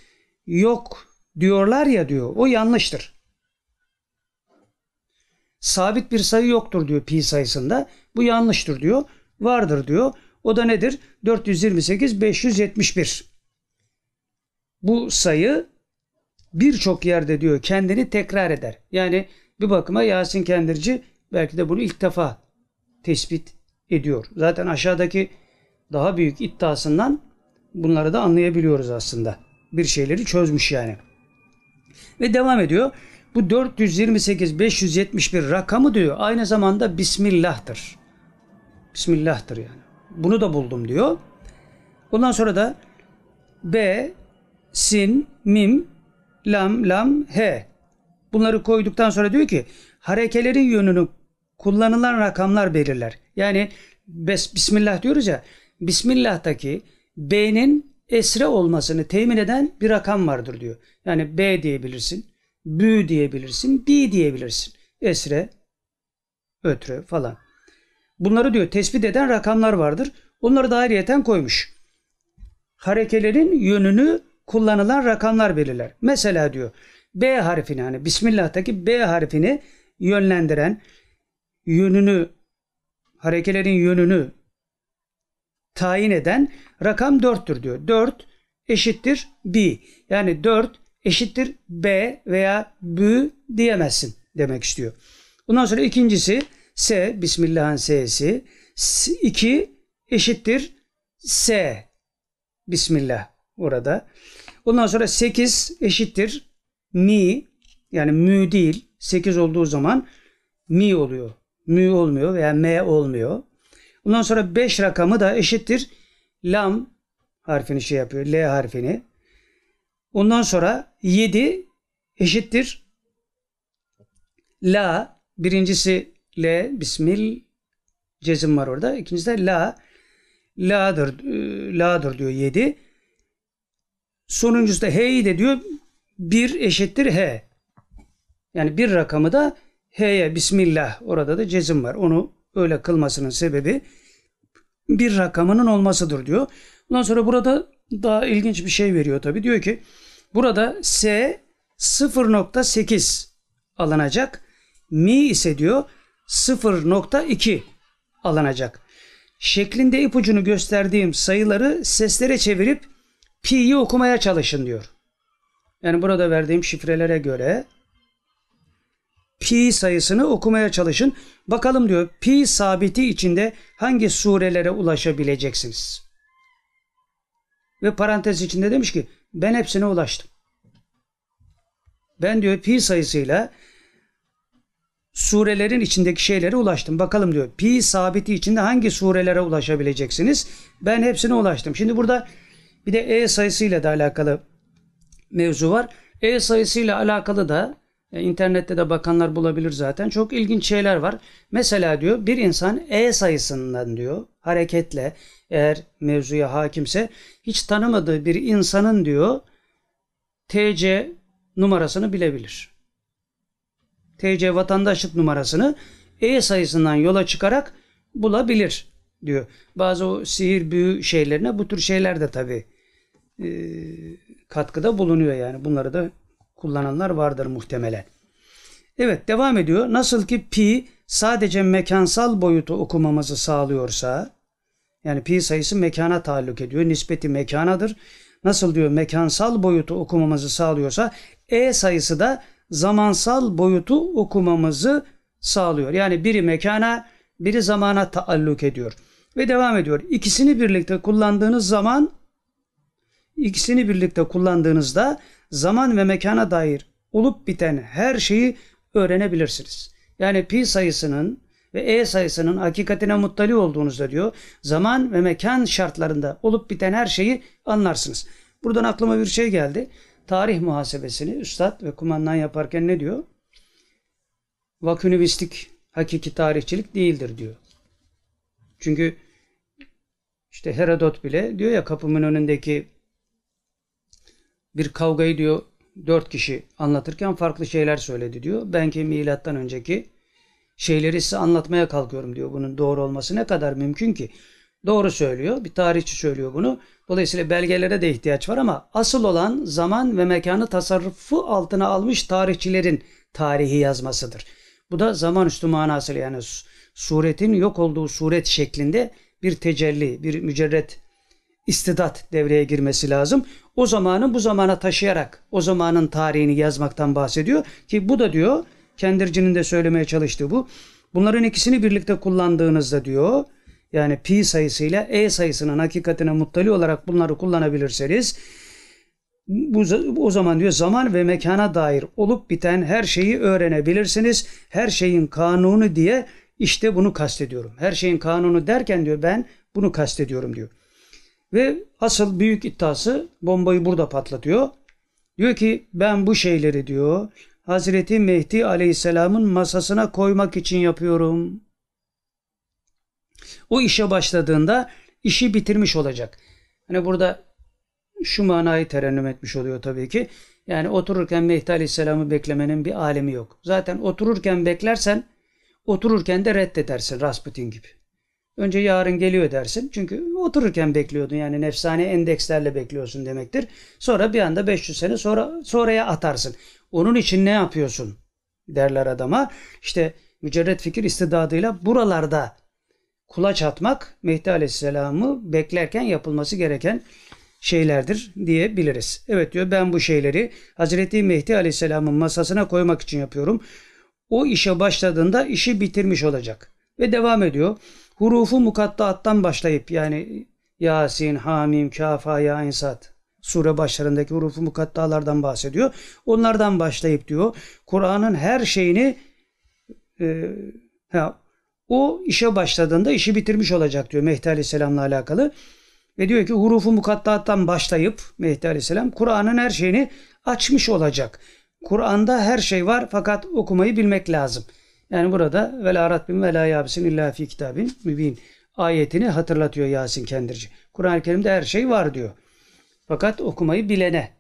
yok diyorlar ya diyor. O yanlıştır. Sabit bir sayı yoktur diyor pi sayısında. Bu yanlıştır diyor. Vardır diyor. O da nedir? 428 571. Bu sayı birçok yerde diyor kendini tekrar eder. Yani bir bakıma Yasin Kendirci belki de bunu ilk defa tespit ediyor. Zaten aşağıdaki daha büyük iddiasından bunları da anlayabiliyoruz aslında. Bir şeyleri çözmüş yani. Ve devam ediyor. Bu 428 571 rakamı diyor aynı zamanda Bismillah'tır. Bismillah'tır yani. Bunu da buldum diyor. Ondan sonra da B, Sin, Mim, Lam, Lam, He. Bunları koyduktan sonra diyor ki harekelerin yönünü kullanılan rakamlar belirler. Yani bes, Bismillah diyoruz ya. Bismillah'taki B'nin esre olmasını temin eden bir rakam vardır diyor. Yani B diyebilirsin, Bü diyebilirsin, B diyebilirsin. Esre, ötre falan. Bunları diyor tespit eden rakamlar vardır. Onları da ayrıyeten koymuş. Harekelerin yönünü kullanılan rakamlar belirler. Mesela diyor B harfini hani Bismillah'taki B harfini yönlendiren yönünü harekelerin yönünü tayin eden rakam 4'tür diyor. 4 eşittir B. Yani 4 eşittir B veya B diyemezsin demek istiyor. Bundan sonra ikincisi S, Bismillah'ın S'si. 2 eşittir S. Bismillah orada. Ondan sonra 8 eşittir mi yani mü değil. 8 olduğu zaman mi oluyor. Mü olmuyor veya m olmuyor. Ondan sonra 5 rakamı da eşittir lam harfini şey yapıyor. L harfini. Ondan sonra 7 eşittir la. Birincisi L. Bismil cezim var orada. İkincisi de la. La'dır. E, la'dır diyor 7. Sonuncusu da H'yi de diyor 1 eşittir H. Yani bir rakamı da H'ye Bismillah orada da cezim var. Onu öyle kılmasının sebebi bir rakamının olmasıdır diyor. Ondan sonra burada daha ilginç bir şey veriyor tabi. Diyor ki burada S 0.8 alınacak. Mi ise diyor 0.2 alınacak. Şeklinde ipucunu gösterdiğim sayıları seslere çevirip pi'yi okumaya çalışın diyor. Yani burada verdiğim şifrelere göre pi sayısını okumaya çalışın. Bakalım diyor pi sabiti içinde hangi surelere ulaşabileceksiniz? Ve parantez içinde demiş ki ben hepsine ulaştım. Ben diyor pi sayısıyla surelerin içindeki şeylere ulaştım. Bakalım diyor pi sabiti içinde hangi surelere ulaşabileceksiniz? Ben hepsine ulaştım. Şimdi burada bir de e sayısıyla da alakalı mevzu var. E sayısıyla alakalı da e, internette de bakanlar bulabilir zaten. Çok ilginç şeyler var. Mesela diyor bir insan E sayısından diyor hareketle eğer mevzuya hakimse hiç tanımadığı bir insanın diyor TC numarasını bilebilir. TC vatandaşlık numarasını E sayısından yola çıkarak bulabilir diyor. Bazı o sihir büyü şeylerine bu tür şeyler de tabi e, katkıda bulunuyor yani. Bunları da kullananlar vardır muhtemelen. Evet devam ediyor. Nasıl ki pi sadece mekansal boyutu okumamızı sağlıyorsa yani pi sayısı mekana taalluk ediyor. Nispeti mekanadır. Nasıl diyor mekansal boyutu okumamızı sağlıyorsa e sayısı da zamansal boyutu okumamızı sağlıyor. Yani biri mekana, biri zamana taalluk ediyor. Ve devam ediyor. İkisini birlikte kullandığınız zaman ikisini birlikte kullandığınızda zaman ve mekana dair olup biten her şeyi öğrenebilirsiniz. Yani pi sayısının ve e sayısının hakikatine muttali olduğunuzda diyor zaman ve mekan şartlarında olup biten her şeyi anlarsınız. Buradan aklıma bir şey geldi tarih muhasebesini üstad ve kumandan yaparken ne diyor? Vakünüvistik hakiki tarihçilik değildir diyor. Çünkü işte Herodot bile diyor ya kapımın önündeki bir kavgayı diyor dört kişi anlatırken farklı şeyler söyledi diyor. Ben ki milattan önceki şeyleri size anlatmaya kalkıyorum diyor. Bunun doğru olması ne kadar mümkün ki? Doğru söylüyor. Bir tarihçi söylüyor bunu. Dolayısıyla belgelere de ihtiyaç var ama asıl olan zaman ve mekanı tasarrufu altına almış tarihçilerin tarihi yazmasıdır. Bu da zaman üstü manasıyla yani suretin yok olduğu suret şeklinde bir tecelli, bir mücerret istidat devreye girmesi lazım. O zamanı bu zamana taşıyarak o zamanın tarihini yazmaktan bahsediyor ki bu da diyor Kendirci'nin de söylemeye çalıştığı bu. Bunların ikisini birlikte kullandığınızda diyor yani pi sayısıyla e sayısının hakikatine muttali olarak bunları kullanabilirseniz bu, o zaman diyor zaman ve mekana dair olup biten her şeyi öğrenebilirsiniz. Her şeyin kanunu diye işte bunu kastediyorum. Her şeyin kanunu derken diyor ben bunu kastediyorum diyor. Ve asıl büyük iddiası bombayı burada patlatıyor. Diyor ki ben bu şeyleri diyor Hazreti Mehdi Aleyhisselam'ın masasına koymak için yapıyorum. O işe başladığında işi bitirmiş olacak. Hani burada şu manayı terennüm etmiş oluyor tabii ki. Yani otururken Mehdi Aleyhisselam'ı beklemenin bir alemi yok. Zaten otururken beklersen otururken de reddedersin Rasputin gibi. Önce yarın geliyor dersin. Çünkü otururken bekliyordun yani nefsane endekslerle bekliyorsun demektir. Sonra bir anda 500 sene sonra sonraya atarsın. Onun için ne yapıyorsun derler adama. İşte mücerret fikir istidadıyla buralarda kulaç atmak Mehdi Aleyhisselam'ı beklerken yapılması gereken şeylerdir diyebiliriz. Evet diyor ben bu şeyleri Hazreti Mehdi Aleyhisselam'ın masasına koymak için yapıyorum. O işe başladığında işi bitirmiş olacak. Ve devam ediyor. Hurufu mukattaattan başlayıp yani Yasin, Hamim, Kafa, Ya İnsat sure başlarındaki hurufu mukattalardan bahsediyor. Onlardan başlayıp diyor Kur'an'ın her şeyini e, ha, o işe başladığında işi bitirmiş olacak diyor Mehdi Aleyhisselam'la alakalı. Ve diyor ki hurufu mukattaattan başlayıp Mehdi Aleyhisselam Kur'an'ın her şeyini açmış olacak. Kur'an'da her şey var fakat okumayı bilmek lazım. Yani burada ve la ratbin ve la illa fi kitabin mübin ayetini hatırlatıyor Yasin Kendirci. Kur'an-ı Kerim'de her şey var diyor. Fakat okumayı bilene,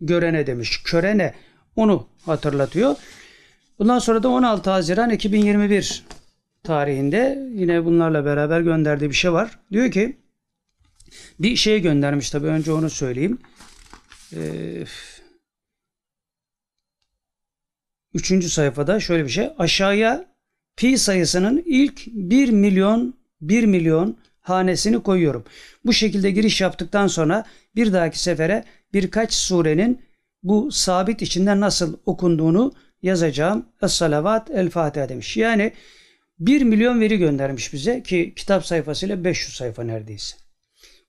görene demiş, körene onu hatırlatıyor. Bundan sonra da 16 Haziran 2021 tarihinde yine bunlarla beraber gönderdiği bir şey var. Diyor ki bir şey göndermiş tabii önce onu söyleyeyim. Ee, üçüncü sayfada şöyle bir şey. Aşağıya pi sayısının ilk 1 milyon 1 milyon hanesini koyuyorum. Bu şekilde giriş yaptıktan sonra bir dahaki sefere birkaç surenin bu sabit içinde nasıl okunduğunu yazacağım. Es-salavat el-Fatiha demiş. Yani 1 milyon veri göndermiş bize ki kitap sayfasıyla 500 sayfa neredeyse.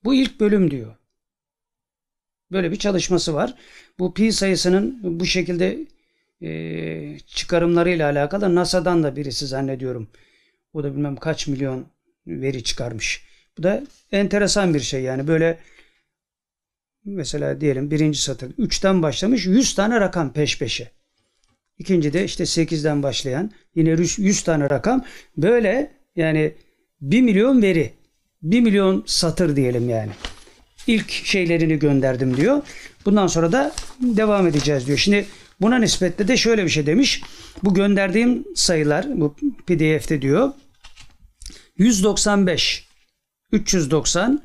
Bu ilk bölüm diyor. Böyle bir çalışması var. Bu pi sayısının bu şekilde e, çıkarımlarıyla alakalı NASA'dan da birisi zannediyorum. O da bilmem kaç milyon veri çıkarmış. Bu da enteresan bir şey yani böyle mesela diyelim birinci satır 3'ten başlamış 100 tane rakam peş peşe. İkinci de işte 8'den başlayan yine 100 tane rakam. Böyle yani 1 milyon veri. 1 milyon satır diyelim yani. İlk şeylerini gönderdim diyor. Bundan sonra da devam edeceğiz diyor. Şimdi buna nispetle de şöyle bir şey demiş. Bu gönderdiğim sayılar bu pdf'te diyor. 195, 390,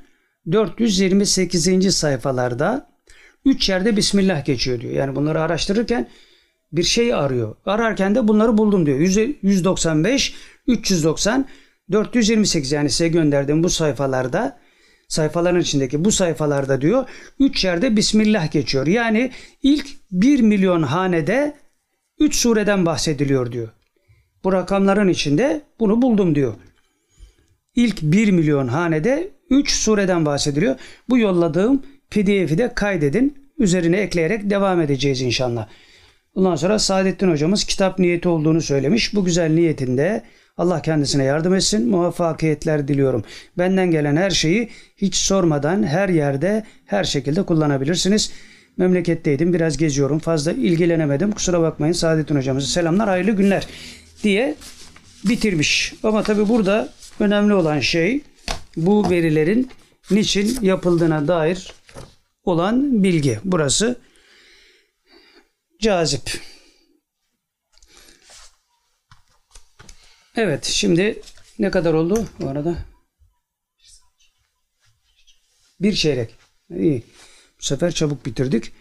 428. sayfalarda 3 yerde Bismillah geçiyor diyor. Yani bunları araştırırken bir şey arıyor. Ararken de bunları buldum diyor. 195, 390, 428 yani size gönderdiğim bu sayfalarda sayfaların içindeki bu sayfalarda diyor 3 yerde Bismillah geçiyor. Yani ilk 1 milyon hanede 3 sureden bahsediliyor diyor. Bu rakamların içinde bunu buldum diyor. İlk 1 milyon hanede 3 sureden bahsediliyor. Bu yolladığım pdf'i de kaydedin. Üzerine ekleyerek devam edeceğiz inşallah. Ondan sonra Saadettin hocamız kitap niyeti olduğunu söylemiş. Bu güzel niyetinde Allah kendisine yardım etsin. Muvaffakiyetler diliyorum. Benden gelen her şeyi hiç sormadan her yerde her şekilde kullanabilirsiniz. Memleketteydim biraz geziyorum fazla ilgilenemedim kusura bakmayın Saadettin hocamıza selamlar hayırlı günler diye bitirmiş. Ama tabi burada önemli olan şey bu verilerin niçin yapıldığına dair olan bilgi. Burası cazip. Evet şimdi ne kadar oldu bu arada? Bir çeyrek. İyi. Bu sefer çabuk bitirdik.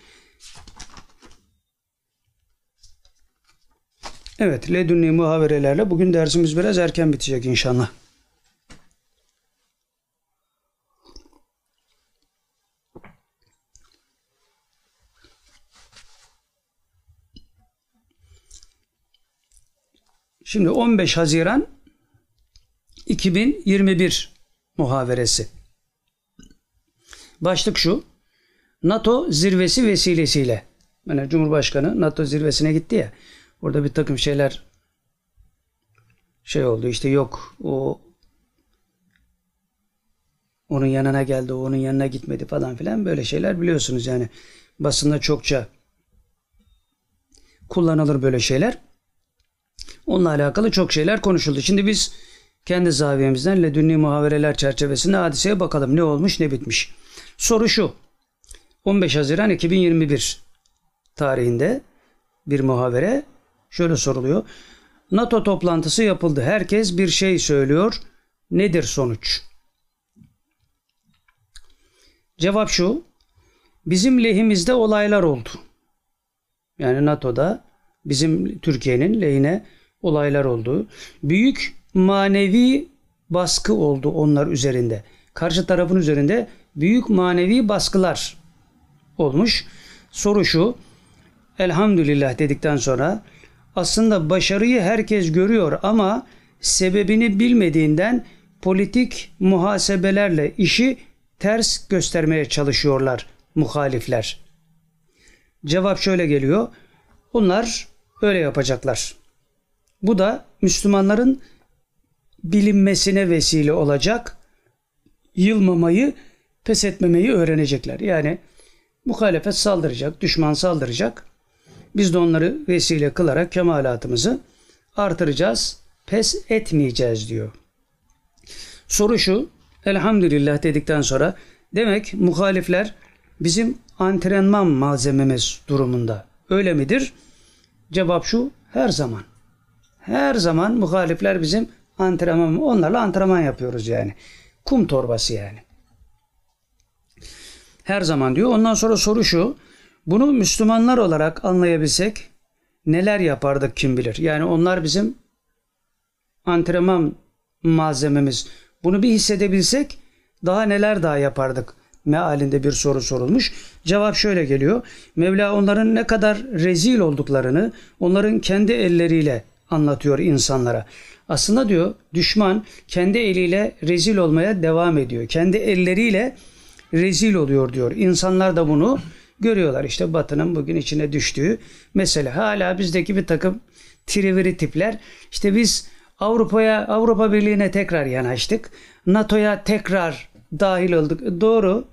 Evet, ledünni muhaverelerle bugün dersimiz biraz erken bitecek inşallah. Şimdi 15 Haziran 2021 muhaveresi. Başlık şu. NATO zirvesi vesilesiyle. Yani Cumhurbaşkanı NATO zirvesine gitti ya. Orada bir takım şeyler şey oldu işte yok o onun yanına geldi, o onun yanına gitmedi falan filan böyle şeyler biliyorsunuz yani basında çokça kullanılır böyle şeyler. Onunla alakalı çok şeyler konuşuldu. Şimdi biz kendi zaviyemizden ledünni muhavereler çerçevesinde hadiseye bakalım. Ne olmuş ne bitmiş. Soru şu. 15 Haziran 2021 tarihinde bir muhavere şöyle soruluyor. NATO toplantısı yapıldı. Herkes bir şey söylüyor. Nedir sonuç? Cevap şu. Bizim lehimizde olaylar oldu. Yani NATO'da bizim Türkiye'nin lehine olaylar oldu. Büyük manevi baskı oldu onlar üzerinde. Karşı tarafın üzerinde büyük manevi baskılar olmuş. Soru şu. Elhamdülillah dedikten sonra aslında başarıyı herkes görüyor ama sebebini bilmediğinden politik muhasebelerle işi ters göstermeye çalışıyorlar muhalifler. Cevap şöyle geliyor. Onlar öyle yapacaklar. Bu da Müslümanların bilinmesine vesile olacak. Yılmamayı, pes etmemeyi öğrenecekler. Yani muhalefet saldıracak, düşman saldıracak. Biz de onları vesile kılarak kemalatımızı artıracağız, pes etmeyeceğiz diyor. Soru şu, elhamdülillah dedikten sonra demek muhalifler bizim antrenman malzememiz durumunda. Öyle midir? Cevap şu, her zaman. Her zaman muhalifler bizim antrenman, onlarla antrenman yapıyoruz yani. Kum torbası yani. Her zaman diyor. Ondan sonra soru şu. Bunu Müslümanlar olarak anlayabilsek neler yapardık kim bilir. Yani onlar bizim antrenman malzememiz. Bunu bir hissedebilsek daha neler daha yapardık mealinde bir soru sorulmuş. Cevap şöyle geliyor. Mevla onların ne kadar rezil olduklarını onların kendi elleriyle anlatıyor insanlara. Aslında diyor düşman kendi eliyle rezil olmaya devam ediyor. Kendi elleriyle rezil oluyor diyor. İnsanlar da bunu görüyorlar. İşte Batı'nın bugün içine düştüğü mesele. Hala bizdeki bir takım triviri tipler. İşte biz Avrupa'ya, Avrupa Birliği'ne tekrar yanaştık. NATO'ya tekrar dahil olduk. Doğru.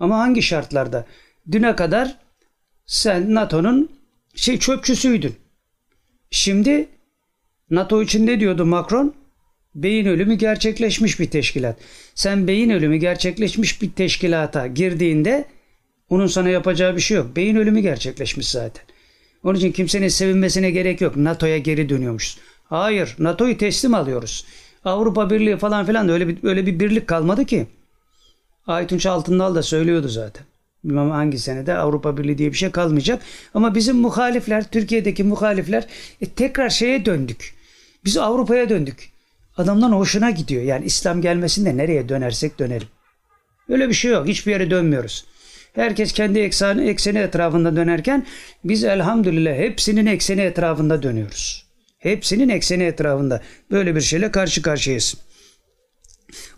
Ama hangi şartlarda? Düne kadar sen NATO'nun şey çöpçüsüydün. Şimdi NATO için ne diyordu Macron? Beyin ölümü gerçekleşmiş bir teşkilat. Sen beyin ölümü gerçekleşmiş bir teşkilata girdiğinde onun sana yapacağı bir şey yok. Beyin ölümü gerçekleşmiş zaten. Onun için kimsenin sevinmesine gerek yok. NATO'ya geri dönüyormuşuz. Hayır, NATO'yu teslim alıyoruz. Avrupa Birliği falan filan da öyle bir, öyle bir birlik kalmadı ki. Aytunç Altındal da söylüyordu zaten. Bilmem hangi senede Avrupa Birliği diye bir şey kalmayacak. Ama bizim muhalifler, Türkiye'deki muhalifler e, tekrar şeye döndük. Biz Avrupa'ya döndük. Adamdan hoşuna gidiyor. Yani İslam gelmesin de nereye dönersek dönelim. Öyle bir şey yok. Hiçbir yere dönmüyoruz. Herkes kendi ekseni, ekseni etrafında dönerken biz elhamdülillah hepsinin ekseni etrafında dönüyoruz. Hepsinin ekseni etrafında. Böyle bir şeyle karşı karşıyayız.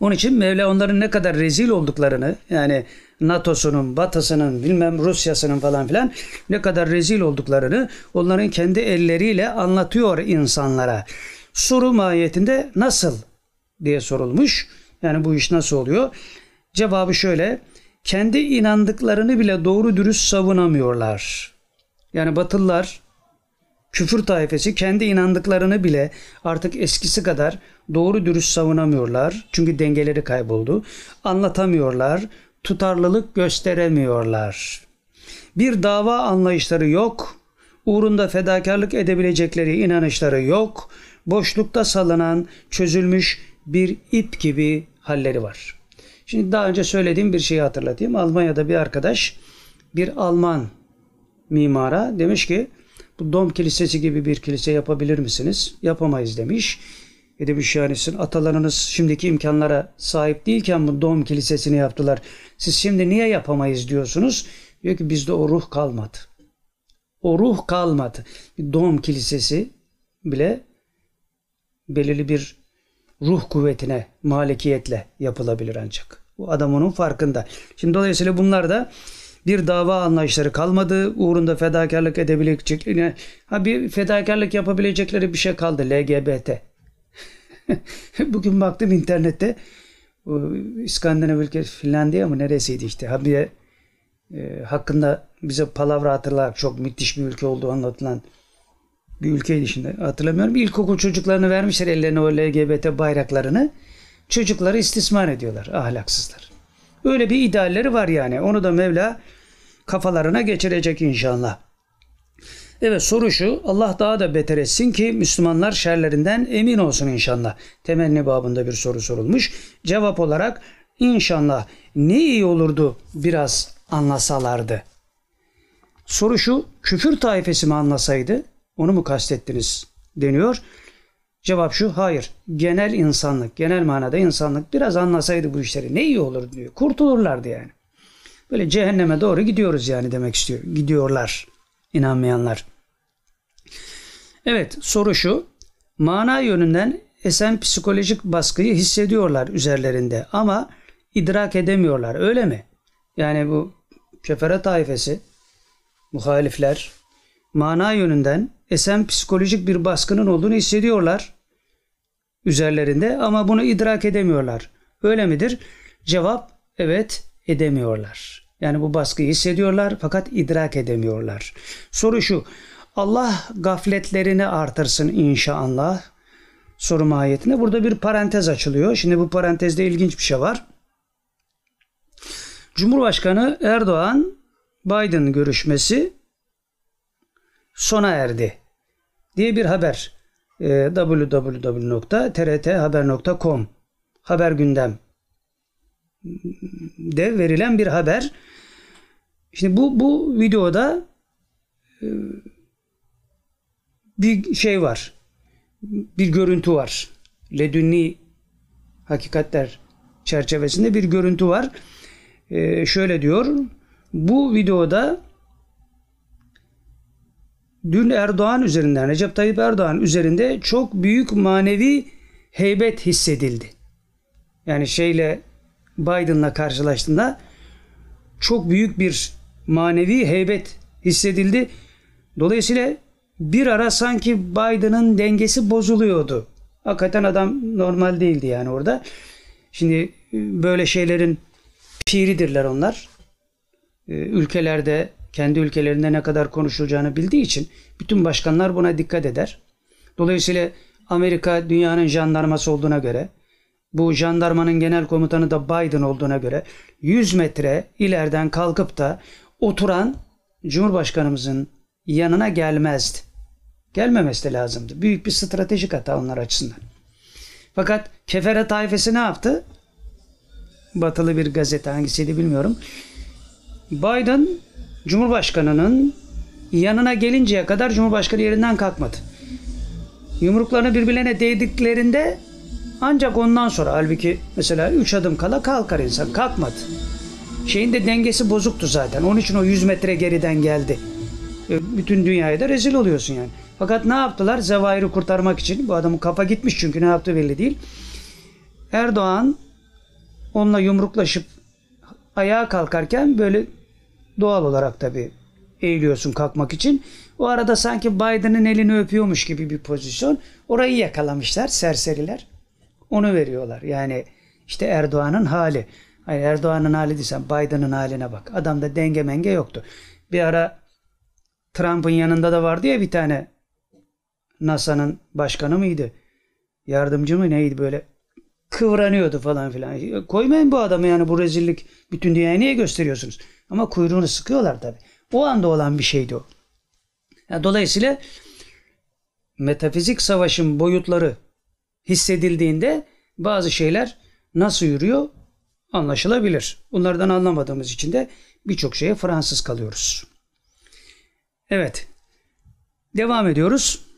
Onun için Mevla onların ne kadar rezil olduklarını yani NATO'sunun, Batı'sının, bilmem Rusya'sının falan filan ne kadar rezil olduklarını onların kendi elleriyle anlatıyor insanlara. Soru mahiyetinde nasıl diye sorulmuş. Yani bu iş nasıl oluyor? Cevabı şöyle. Kendi inandıklarını bile doğru dürüst savunamıyorlar. Yani Batılılar küfür taifesi kendi inandıklarını bile artık eskisi kadar doğru dürüst savunamıyorlar. Çünkü dengeleri kayboldu. Anlatamıyorlar. Tutarlılık gösteremiyorlar. Bir dava anlayışları yok. Uğrunda fedakarlık edebilecekleri inanışları yok. Boşlukta salınan, çözülmüş bir ip gibi halleri var. Şimdi daha önce söylediğim bir şeyi hatırlatayım. Almanya'da bir arkadaş bir Alman mimara demiş ki bu Dom Kilisesi gibi bir kilise yapabilir misiniz? Yapamayız demiş. E demiş yani sizin atalarınız şimdiki imkanlara sahip değilken bu Dom Kilisesini yaptılar. Siz şimdi niye yapamayız diyorsunuz? Diyor ki bizde o ruh kalmadı. O ruh kalmadı. Bir Dom Kilisesi bile belirli bir ruh kuvvetine, malikiyetle yapılabilir ancak. Bu adam onun farkında. Şimdi dolayısıyla bunlar da bir dava anlayışları kalmadı. Uğrunda fedakarlık edebileceklerine ha bir fedakarlık yapabilecekleri bir şey kaldı LGBT. Bugün baktım internette İskandinav ülkesi Finlandiya mı neresiydi işte ha bir e, hakkında bize palavra hatırlar çok müthiş bir ülke olduğu anlatılan bir ülkeydi şimdi hatırlamıyorum. İlkokul çocuklarını vermişler ellerine o LGBT bayraklarını. Çocukları istismar ediyorlar ahlaksızlar. Öyle bir idealleri var yani. Onu da Mevla kafalarına geçirecek inşallah. Evet soru şu. Allah daha da beter etsin ki Müslümanlar şerlerinden emin olsun inşallah. Temenni babında bir soru sorulmuş. Cevap olarak inşallah ne iyi olurdu biraz anlasalardı. Soru şu. Küfür taifesi mi anlasaydı? Onu mu kastettiniz? deniyor. Cevap şu, hayır. Genel insanlık, genel manada insanlık biraz anlasaydı bu işleri ne iyi olur diyor. Kurtulurlardı yani. Böyle cehenneme doğru gidiyoruz yani demek istiyor. Gidiyorlar inanmayanlar. Evet soru şu. Mana yönünden esen psikolojik baskıyı hissediyorlar üzerlerinde ama idrak edemiyorlar. Öyle mi? Yani bu kefere taifesi, muhalifler mana yönünden esen psikolojik bir baskının olduğunu hissediyorlar üzerlerinde ama bunu idrak edemiyorlar. Öyle midir? Cevap evet edemiyorlar. Yani bu baskıyı hissediyorlar fakat idrak edemiyorlar. Soru şu. Allah gafletlerini artırsın inşallah. Soru mahiyetinde. Burada bir parantez açılıyor. Şimdi bu parantezde ilginç bir şey var. Cumhurbaşkanı Erdoğan Biden görüşmesi sona erdi diye bir haber. E, www.trthaber.com haber gündem de verilen bir haber. Şimdi bu bu videoda e, bir şey var. Bir görüntü var. Ledünni hakikatler çerçevesinde bir görüntü var. e, şöyle diyor. Bu videoda dün Erdoğan üzerinden, Recep Tayyip Erdoğan üzerinde çok büyük manevi heybet hissedildi. Yani şeyle Biden'la karşılaştığında çok büyük bir manevi heybet hissedildi. Dolayısıyla bir ara sanki Biden'ın dengesi bozuluyordu. Hakikaten adam normal değildi yani orada. Şimdi e, böyle şeylerin piridirler onlar. E, ülkelerde kendi ülkelerinde ne kadar konuşulacağını bildiği için bütün başkanlar buna dikkat eder. Dolayısıyla Amerika dünyanın jandarması olduğuna göre bu jandarmanın genel komutanı da Biden olduğuna göre 100 metre ileriden kalkıp da oturan Cumhurbaşkanımızın yanına gelmezdi. Gelmemesi de lazımdı. Büyük bir stratejik hata onlar açısından. Fakat kefere tayfesi ne yaptı? Batılı bir gazete hangisiydi bilmiyorum. Biden Cumhurbaşkanının yanına gelinceye kadar Cumhurbaşkanı yerinden kalkmadı. Yumruklarını birbirlerine değdiklerinde ancak ondan sonra halbuki mesela 3 adım kala kalkar insan. Kalkmadı. Şeyin de dengesi bozuktu zaten. Onun için o 100 metre geriden geldi. E, bütün dünyaya da rezil oluyorsun yani. Fakat ne yaptılar? Zevahir'i kurtarmak için. Bu adamın kafa gitmiş çünkü ne yaptığı belli değil. Erdoğan onunla yumruklaşıp ayağa kalkarken böyle doğal olarak tabii eğiliyorsun kalkmak için. O arada sanki Biden'ın elini öpüyormuş gibi bir pozisyon. Orayı yakalamışlar serseriler. Onu veriyorlar. Yani işte Erdoğan'ın hali. Hayır Erdoğan'ın hali değilsen Biden'ın haline bak. Adamda denge menge yoktu. Bir ara Trump'ın yanında da vardı ya bir tane NASA'nın başkanı mıydı? Yardımcı mı neydi böyle kıvranıyordu falan filan. Koymayın bu adamı yani bu rezillik bütün dünyaya niye gösteriyorsunuz? Ama kuyruğunu sıkıyorlar tabi. O anda olan bir şeydi o. Yani dolayısıyla metafizik savaşın boyutları hissedildiğinde bazı şeyler nasıl yürüyor anlaşılabilir. Bunlardan anlamadığımız için de birçok şeye Fransız kalıyoruz. Evet. Devam ediyoruz.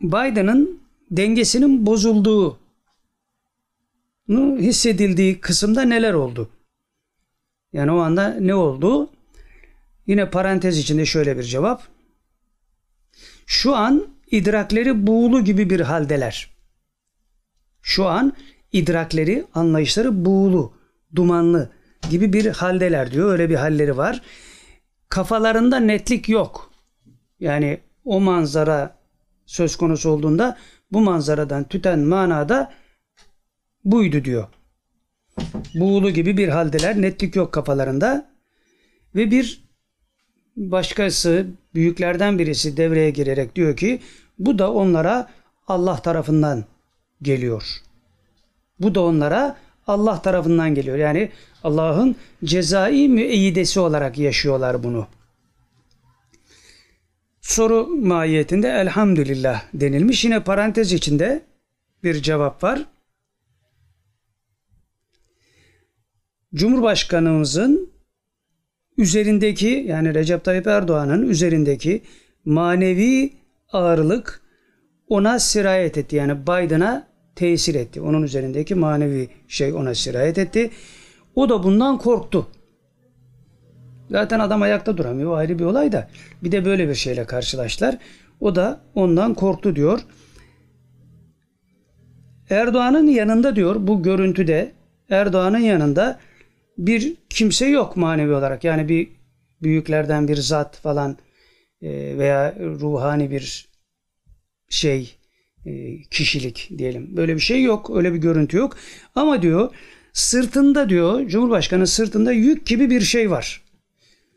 Biden'ın dengesinin bozulduğu hissedildiği kısımda neler oldu? Yani o anda ne oldu? Yine parantez içinde şöyle bir cevap. Şu an idrakleri buğulu gibi bir haldeler. Şu an idrakleri, anlayışları buğulu, dumanlı gibi bir haldeler diyor. Öyle bir halleri var. Kafalarında netlik yok. Yani o manzara söz konusu olduğunda bu manzaradan tüten manada buydu diyor. Buğulu gibi bir haldeler, netlik yok kafalarında ve bir başkası büyüklerden birisi devreye girerek diyor ki bu da onlara Allah tarafından geliyor. Bu da onlara Allah tarafından geliyor. Yani Allah'ın cezai müeyyidesi olarak yaşıyorlar bunu. Soru mahiyetinde elhamdülillah denilmiş. Yine parantez içinde bir cevap var. Cumhurbaşkanımızın üzerindeki yani Recep Tayyip Erdoğan'ın üzerindeki manevi ağırlık ona sirayet etti. Yani Biden'a tesir etti. Onun üzerindeki manevi şey ona sirayet etti. O da bundan korktu. Zaten adam ayakta duramıyor. O ayrı bir olay da. Bir de böyle bir şeyle karşılaştılar. O da ondan korktu diyor. Erdoğan'ın yanında diyor bu görüntüde Erdoğan'ın yanında bir kimse yok manevi olarak. Yani bir büyüklerden bir zat falan e, veya ruhani bir şey e, kişilik diyelim. Böyle bir şey yok. Öyle bir görüntü yok. Ama diyor sırtında diyor Cumhurbaşkanı sırtında yük gibi bir şey var.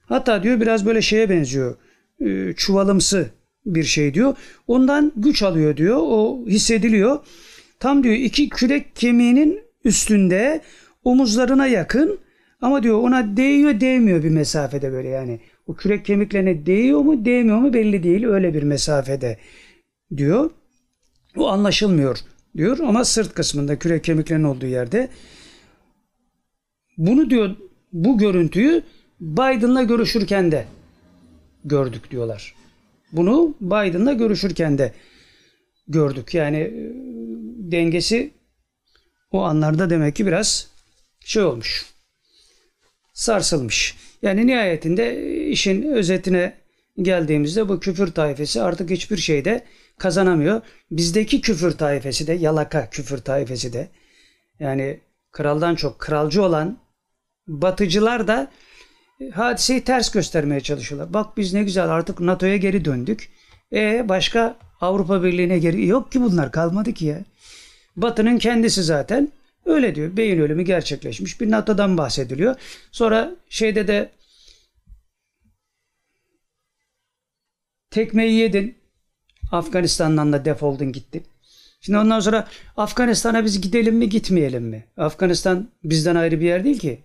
Hatta diyor biraz böyle şeye benziyor. E, çuvalımsı bir şey diyor. Ondan güç alıyor diyor. O hissediliyor. Tam diyor iki kürek kemiğinin üstünde omuzlarına yakın ama diyor ona değiyor değmiyor bir mesafede böyle yani. O kürek kemiklerine değiyor mu değmiyor mu belli değil öyle bir mesafede diyor. O anlaşılmıyor diyor ama sırt kısmında kürek kemiklerinin olduğu yerde. Bunu diyor bu görüntüyü Biden'la görüşürken de gördük diyorlar. Bunu Biden'la görüşürken de gördük. Yani dengesi o anlarda demek ki biraz şey olmuş. Sarsılmış. Yani nihayetinde işin özetine geldiğimizde bu küfür taifesi artık hiçbir şeyde kazanamıyor. Bizdeki küfür taifesi de yalaka küfür taifesi de yani kraldan çok kralcı olan batıcılar da hadiseyi ters göstermeye çalışıyorlar. Bak biz ne güzel artık NATO'ya geri döndük. E başka Avrupa Birliği'ne geri yok ki bunlar kalmadı ki ya. Batı'nın kendisi zaten öyle diyor. Beyin ölümü gerçekleşmiş. Bir NATO'dan bahsediliyor. Sonra şeyde de tekmeyi yedin. Afganistan'dan da defoldun gittin. Şimdi ondan sonra Afganistan'a biz gidelim mi gitmeyelim mi? Afganistan bizden ayrı bir yer değil ki.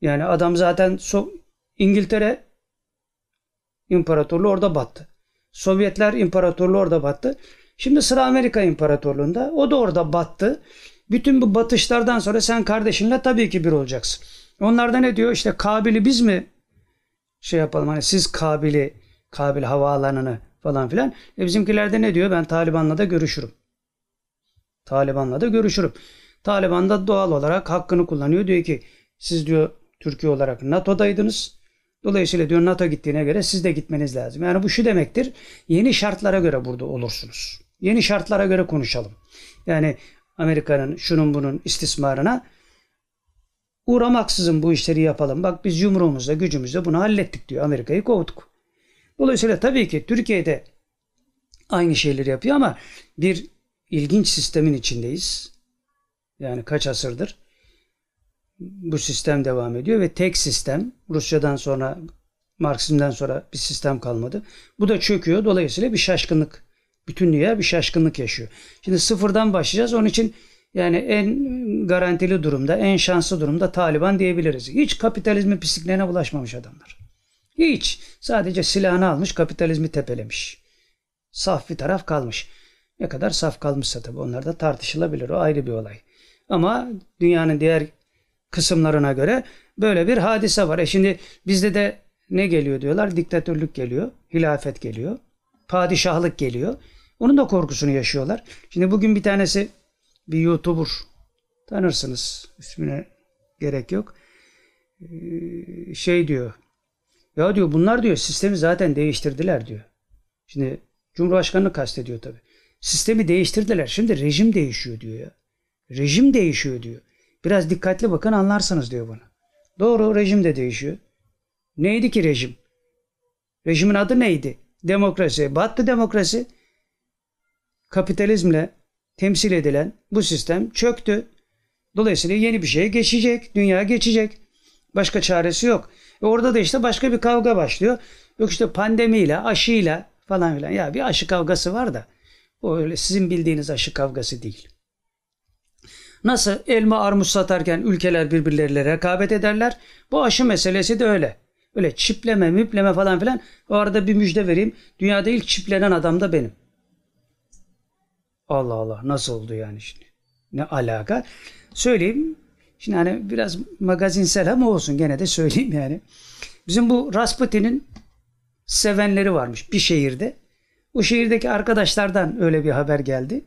Yani adam zaten so İngiltere İmparatorluğu orada battı. Sovyetler İmparatorluğu orada battı. Şimdi sıra Amerika İmparatorluğu'nda. O da orada battı. Bütün bu batışlardan sonra sen kardeşinle tabii ki bir olacaksın. Onlar da ne diyor? İşte Kabil'i biz mi şey yapalım? Hani siz Kabil'i, Kabil havaalanını falan filan. E bizimkiler de ne diyor? Ben Taliban'la da görüşürüm. Taliban'la da görüşürüm. Taliban da doğal olarak hakkını kullanıyor. Diyor ki siz diyor Türkiye olarak NATO'daydınız. Dolayısıyla diyor NATO gittiğine göre siz de gitmeniz lazım. Yani bu şu demektir. Yeni şartlara göre burada olursunuz. Yeni şartlara göre konuşalım. Yani Amerika'nın şunun bunun istismarına uğramaksızın bu işleri yapalım. Bak biz yumruğumuzla gücümüzle bunu hallettik diyor. Amerika'yı kovduk. Dolayısıyla tabii ki Türkiye'de aynı şeyleri yapıyor ama bir ilginç sistemin içindeyiz. Yani kaç asırdır bu sistem devam ediyor ve tek sistem Rusya'dan sonra Marksizm'den sonra bir sistem kalmadı. Bu da çöküyor. Dolayısıyla bir şaşkınlık. Bütün dünya bir şaşkınlık yaşıyor. Şimdi sıfırdan başlayacağız. Onun için yani en garantili durumda, en şanslı durumda Taliban diyebiliriz. Hiç kapitalizmin pisliklerine bulaşmamış adamlar. Hiç. Sadece silahını almış, kapitalizmi tepelemiş. Saf bir taraf kalmış. Ne kadar saf kalmışsa tabii onlar da tartışılabilir. O ayrı bir olay. Ama dünyanın diğer kısımlarına göre böyle bir hadise var. E şimdi bizde de ne geliyor diyorlar? Diktatörlük geliyor, hilafet geliyor, padişahlık geliyor. Onun da korkusunu yaşıyorlar. Şimdi bugün bir tanesi bir YouTuber tanırsınız ismine gerek yok. Ee, şey diyor. Ya diyor bunlar diyor sistemi zaten değiştirdiler diyor. Şimdi Cumhurbaşkanını kastediyor tabi. Sistemi değiştirdiler. Şimdi rejim değişiyor diyor ya. Rejim değişiyor diyor. Biraz dikkatli bakın anlarsınız diyor bana. Doğru rejim de değişiyor. Neydi ki rejim? Rejimin adı neydi? Demokrasi. Battı demokrasi. Kapitalizmle temsil edilen bu sistem çöktü. Dolayısıyla yeni bir şeye geçecek. Dünya geçecek. Başka çaresi yok. E orada da işte başka bir kavga başlıyor. Yok işte pandemiyle, aşıyla falan filan. Ya bir aşı kavgası var da o öyle sizin bildiğiniz aşı kavgası değil. Nasıl elma armut satarken ülkeler birbirleriyle rekabet ederler. Bu aşı meselesi de öyle. Öyle çipleme müpleme falan filan. O arada bir müjde vereyim. Dünyada ilk çiplenen adam da benim. Allah Allah nasıl oldu yani şimdi? Ne alaka? Söyleyeyim. Şimdi hani biraz magazinsel ama olsun gene de söyleyeyim yani. Bizim bu Rasputin'in sevenleri varmış bir şehirde. O şehirdeki arkadaşlardan öyle bir haber geldi.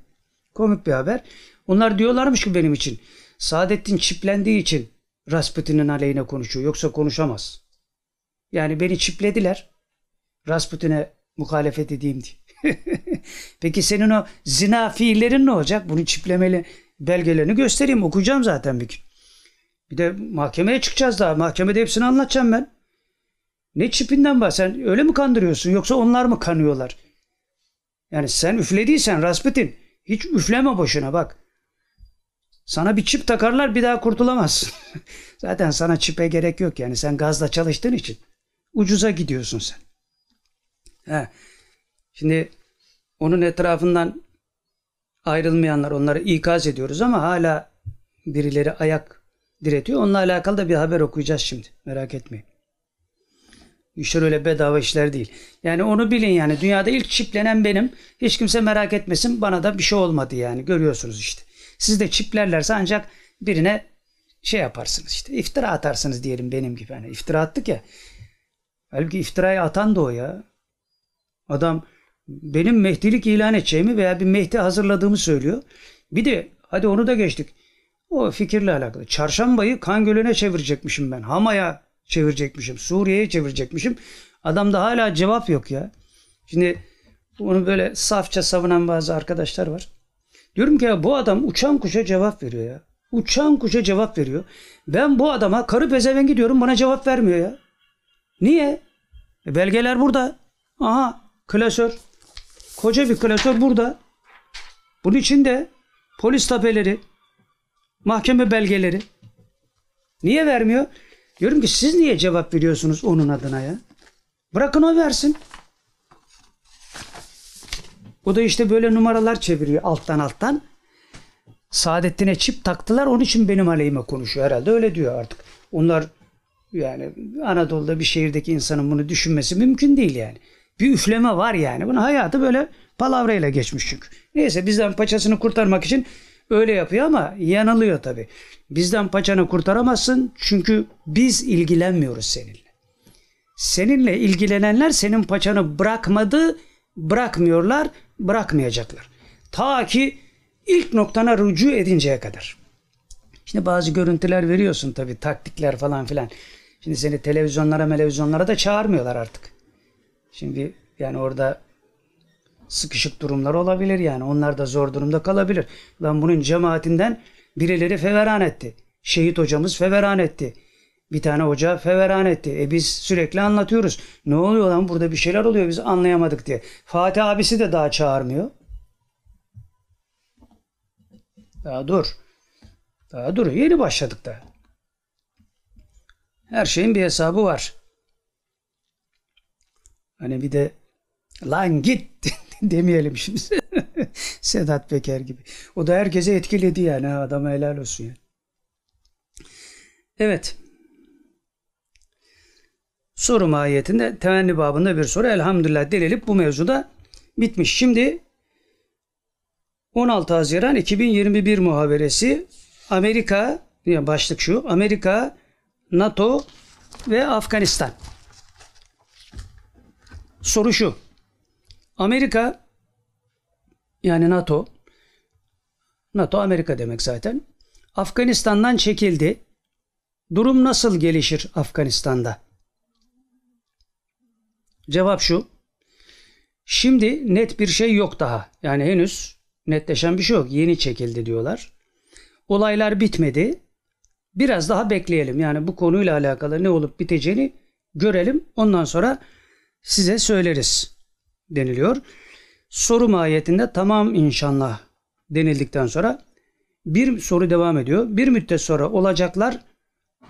Komik bir haber. Onlar diyorlarmış ki benim için. Saadettin çiplendiği için Rasputin'in aleyhine konuşuyor. Yoksa konuşamaz. Yani beni çiplediler. Rasputin'e muhalefet edeyim diye. Peki senin o zina fiillerin ne olacak? Bunu çiplemeli belgelerini göstereyim. Okuyacağım zaten bir gün. Bir de mahkemeye çıkacağız daha. Mahkemede hepsini anlatacağım ben. Ne çipinden var? Sen öyle mi kandırıyorsun? Yoksa onlar mı kanıyorlar? Yani sen üflediysen Rasputin hiç üfleme boşuna bak. Sana bir çip takarlar bir daha kurtulamazsın. Zaten sana çipe gerek yok yani sen gazla çalıştığın için. Ucuza gidiyorsun sen. He. Şimdi onun etrafından ayrılmayanlar onları ikaz ediyoruz ama hala birileri ayak diretiyor. Onunla alakalı da bir haber okuyacağız şimdi. Merak etmeyin. İşler öyle bedava işler değil. Yani onu bilin yani. Dünyada ilk çiplenen benim. Hiç kimse merak etmesin. Bana da bir şey olmadı yani. Görüyorsunuz işte. Siz de çiplerlerse ancak birine şey yaparsınız işte. iftira atarsınız diyelim benim gibi. Hani iftira attık ya. Halbuki iftirayı atan da o ya. Adam benim Mehdilik ilan edeceğimi veya bir Mehdi hazırladığımı söylüyor. Bir de hadi onu da geçtik. O fikirle alakalı. Çarşambayı kan gölüne çevirecekmişim ben. Hama'ya çevirecekmişim. Suriye'ye çevirecekmişim. Adamda hala cevap yok ya. Şimdi onu böyle safça savunan bazı arkadaşlar var. Diyorum ki ya bu adam uçan kuşa cevap veriyor ya. Uçan kuşa cevap veriyor. Ben bu adama karı pezevengi diyorum bana cevap vermiyor ya. Niye? E belgeler burada. Aha klasör. Koca bir klasör burada. Bunun içinde polis tapeleri, mahkeme belgeleri. Niye vermiyor? Diyorum ki siz niye cevap veriyorsunuz onun adına ya? Bırakın o versin. O da işte böyle numaralar çeviriyor alttan alttan. Saadettin'e çip taktılar onun için benim aleyhime konuşuyor herhalde öyle diyor artık. Onlar yani Anadolu'da bir şehirdeki insanın bunu düşünmesi mümkün değil yani. Bir üfleme var yani. Bunun hayatı böyle palavrayla geçmiş çünkü. Neyse bizden paçasını kurtarmak için öyle yapıyor ama yanılıyor tabii. Bizden paçanı kurtaramazsın çünkü biz ilgilenmiyoruz seninle. Seninle ilgilenenler senin paçanı bırakmadı, bırakmıyorlar, bırakmayacaklar. Ta ki ilk noktana rücu edinceye kadar. Şimdi bazı görüntüler veriyorsun tabii taktikler falan filan. Şimdi seni televizyonlara televizyonlara da çağırmıyorlar artık. Şimdi yani orada sıkışık durumlar olabilir yani. Onlar da zor durumda kalabilir. Lan bunun cemaatinden birileri feveran etti. Şehit hocamız feveran etti. Bir tane hoca feveran etti. E biz sürekli anlatıyoruz. Ne oluyor lan burada bir şeyler oluyor biz anlayamadık diye. Fatih abisi de daha çağırmıyor. Daha dur. Daha dur. Yeni başladık da. Her şeyin bir hesabı var. Hani bir de lan git demeyelim şimdi. Sedat Peker gibi. O da herkese etkiledi yani. Adama helal olsun yani. Evet. Soru mahiyetinde temenni babında bir soru. Elhamdülillah delilip bu mevzuda bitmiş. Şimdi 16 Haziran 2021 muhaberesi Amerika başlık şu Amerika, NATO ve Afganistan. Soru şu. Amerika yani NATO NATO Amerika demek zaten. Afganistan'dan çekildi. Durum nasıl gelişir Afganistan'da? Cevap şu. Şimdi net bir şey yok daha. Yani henüz netleşen bir şey yok. Yeni çekildi diyorlar. Olaylar bitmedi. Biraz daha bekleyelim. Yani bu konuyla alakalı ne olup biteceğini görelim. Ondan sonra size söyleriz deniliyor. Soru mahiyetinde tamam inşallah denildikten sonra bir soru devam ediyor. Bir müddet sonra olacaklar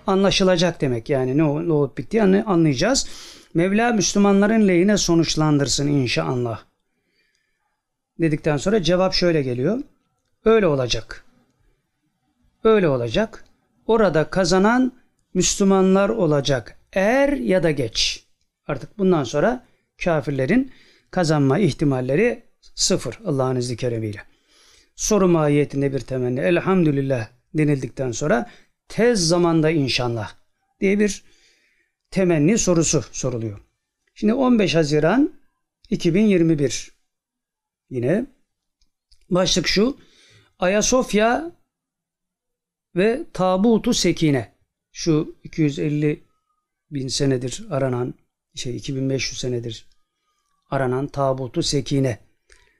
anlaşılacak demek. Yani ne, olup bittiğini anlayacağız. Mevla Müslümanların lehine sonuçlandırsın inşallah. Dedikten sonra cevap şöyle geliyor. Öyle olacak. Öyle olacak. Orada kazanan Müslümanlar olacak. Er ya da geç. Artık bundan sonra kafirlerin kazanma ihtimalleri sıfır Allah'ın izni keremiyle. Soru mahiyetinde bir temenni. Elhamdülillah denildikten sonra tez zamanda inşallah diye bir temenni sorusu soruluyor. Şimdi 15 Haziran 2021 yine başlık şu Ayasofya ve Tabutu Sekine şu 250 bin senedir aranan şey 2500 senedir aranan Tabutu Sekine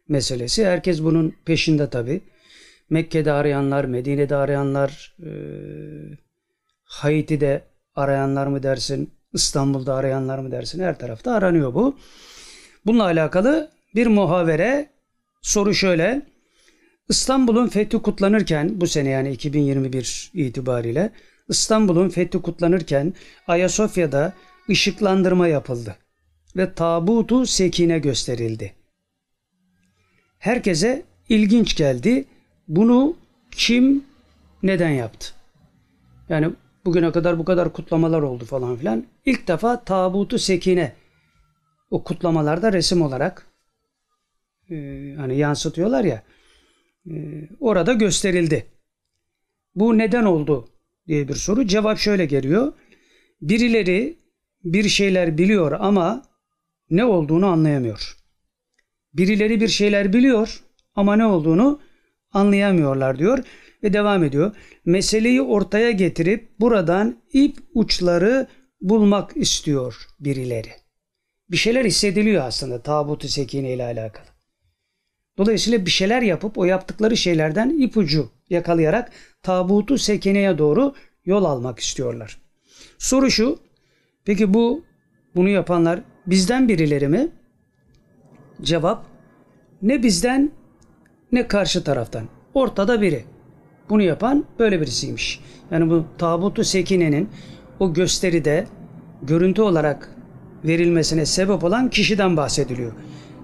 meselesi. Herkes bunun peşinde tabi. Mekke'de arayanlar, Medine'de arayanlar, e, Haiti'de arayanlar mı dersin, İstanbul'da arayanlar mı dersin her tarafta aranıyor bu. Bununla alakalı bir muhavere soru şöyle. İstanbul'un fethi kutlanırken bu sene yani 2021 itibariyle İstanbul'un fethi kutlanırken Ayasofya'da ışıklandırma yapıldı ve tabutu sekine gösterildi. Herkese ilginç geldi. Bunu kim neden yaptı? Yani bugüne kadar bu kadar kutlamalar oldu falan filan. İlk defa tabutu sekine o kutlamalarda resim olarak e, hani yansıtıyorlar ya e, orada gösterildi. Bu neden oldu diye bir soru. Cevap şöyle geliyor. Birileri bir şeyler biliyor ama ne olduğunu anlayamıyor. Birileri bir şeyler biliyor ama ne olduğunu anlayamıyorlar diyor ve devam ediyor. Meseleyi ortaya getirip buradan ip uçları bulmak istiyor birileri. Bir şeyler hissediliyor aslında tabutu sekine ile alakalı. Dolayısıyla bir şeyler yapıp o yaptıkları şeylerden ipucu yakalayarak tabutu sekineye doğru yol almak istiyorlar. Soru şu. Peki bu bunu yapanlar bizden birileri mi? Cevap ne bizden ne karşı taraftan. Ortada biri. Bunu yapan böyle birisiymiş. Yani bu tabutu sekinenin o gösteride görüntü olarak verilmesine sebep olan kişiden bahsediliyor.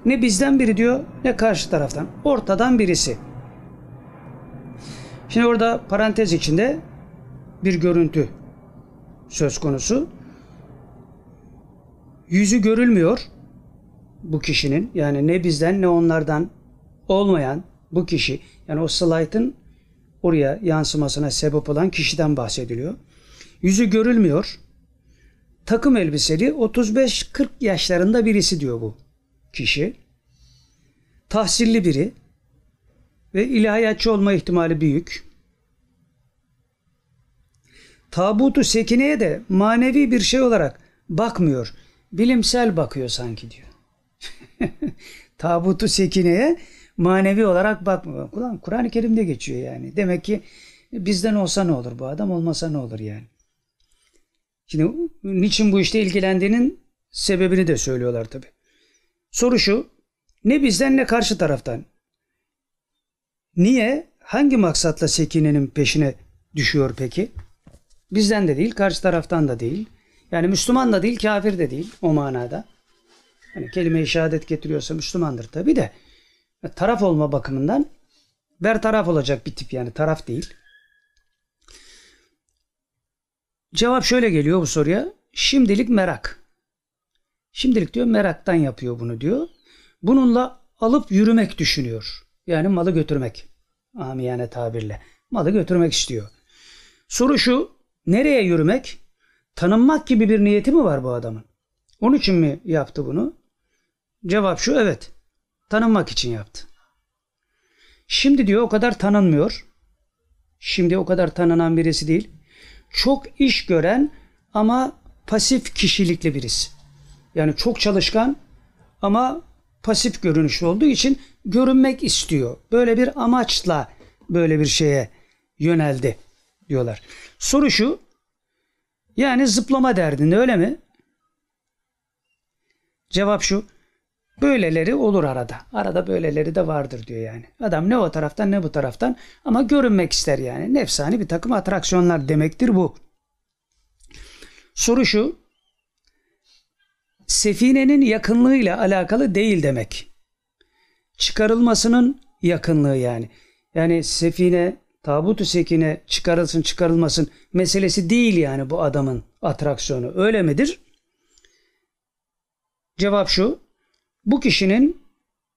Ne bizden biri diyor ne karşı taraftan. Ortadan birisi. Şimdi orada parantez içinde bir görüntü söz konusu. Yüzü görülmüyor bu kişinin yani ne bizden ne onlardan olmayan bu kişi yani o slaytın oraya yansımasına sebep olan kişiden bahsediliyor. Yüzü görülmüyor. Takım elbiseli 35-40 yaşlarında birisi diyor bu kişi. Tahsilli biri ve ilahiyatçı olma ihtimali büyük. Tabutu sekineye de manevi bir şey olarak bakmıyor. Bilimsel bakıyor sanki diyor. Tabutu sekineye manevi olarak bakmıyor. Kur'an Kur'an-ı Kerim'de geçiyor yani. Demek ki bizden olsa ne olur bu adam olmasa ne olur yani. Şimdi niçin bu işte ilgilendiğinin sebebini de söylüyorlar tabi. Soru şu. Ne bizden ne karşı taraftan. Niye? Hangi maksatla Sekine'nin peşine düşüyor peki? Bizden de değil, karşı taraftan da değil. Yani Müslüman da değil, kafir de değil o manada. Hani kelime-i şehadet getiriyorsa Müslümandır tabi de. Taraf olma bakımından ber taraf olacak bir tip yani taraf değil. Cevap şöyle geliyor bu soruya. Şimdilik merak. Şimdilik diyor meraktan yapıyor bunu diyor. Bununla alıp yürümek düşünüyor. Yani malı götürmek. Amiyane tabirle. Malı götürmek istiyor. Soru şu. Nereye yürümek? Tanınmak gibi bir niyeti mi var bu adamın? Onun için mi yaptı bunu? Cevap şu evet. Tanınmak için yaptı. Şimdi diyor o kadar tanınmıyor. Şimdi o kadar tanınan birisi değil. Çok iş gören ama pasif kişilikli birisi. Yani çok çalışkan ama pasif görünüşlü olduğu için görünmek istiyor. Böyle bir amaçla böyle bir şeye yöneldi diyorlar. Soru şu. Yani zıplama derdinde öyle mi? Cevap şu. Böyleleri olur arada. Arada böyleleri de vardır diyor yani. Adam ne o taraftan ne bu taraftan ama görünmek ister yani. Nefsani bir takım atraksiyonlar demektir bu. Soru şu. Sefinenin yakınlığıyla alakalı değil demek. Çıkarılmasının yakınlığı yani. Yani sefine, tabutu sekine çıkarılsın çıkarılmasın meselesi değil yani bu adamın atraksiyonu. Öyle midir? Cevap şu. Bu kişinin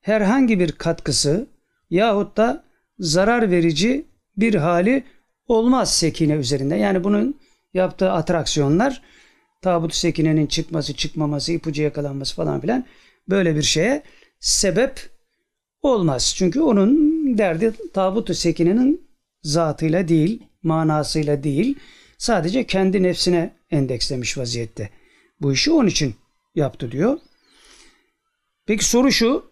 herhangi bir katkısı yahut da zarar verici bir hali olmaz sekine üzerinde. Yani bunun yaptığı atraksiyonlar tabut sekinenin çıkması, çıkmaması, ipucu yakalanması falan filan böyle bir şeye sebep olmaz. Çünkü onun derdi tabut sekinenin zatıyla değil, manasıyla değil, sadece kendi nefsine endekslemiş vaziyette. Bu işi onun için yaptı diyor. Peki soru şu.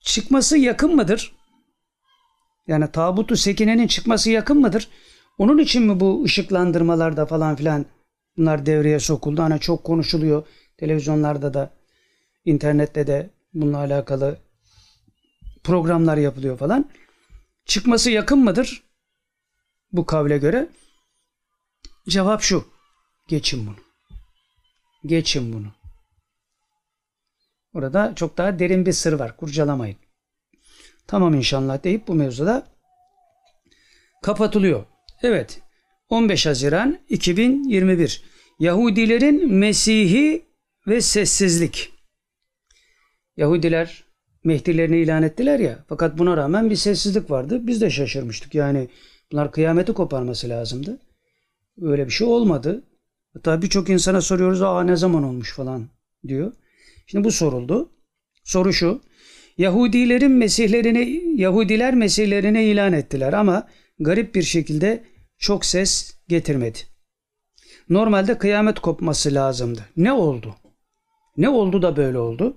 Çıkması yakın mıdır? Yani tabutu sekinenin çıkması yakın mıdır? Onun için mi bu ışıklandırmalarda falan filan bunlar devreye sokuldu? Hani çok konuşuluyor. Televizyonlarda da internette de bununla alakalı programlar yapılıyor falan. Çıkması yakın mıdır? Bu kavle göre. Cevap şu. Geçin bunu. Geçin bunu. Orada çok daha derin bir sır var. Kurcalamayın. Tamam inşallah deyip bu mevzuda kapatılıyor. Evet. 15 Haziran 2021. Yahudilerin Mesih'i ve sessizlik. Yahudiler Mehdilerini ilan ettiler ya. Fakat buna rağmen bir sessizlik vardı. Biz de şaşırmıştık. Yani bunlar kıyameti koparması lazımdı. Öyle bir şey olmadı. Hatta birçok insana soruyoruz aa ne zaman olmuş falan diyor. Şimdi bu soruldu. Soru şu. Yahudilerin Mesihlerini Yahudiler Mesihlerini ilan ettiler ama garip bir şekilde çok ses getirmedi. Normalde kıyamet kopması lazımdı. Ne oldu? Ne oldu da böyle oldu?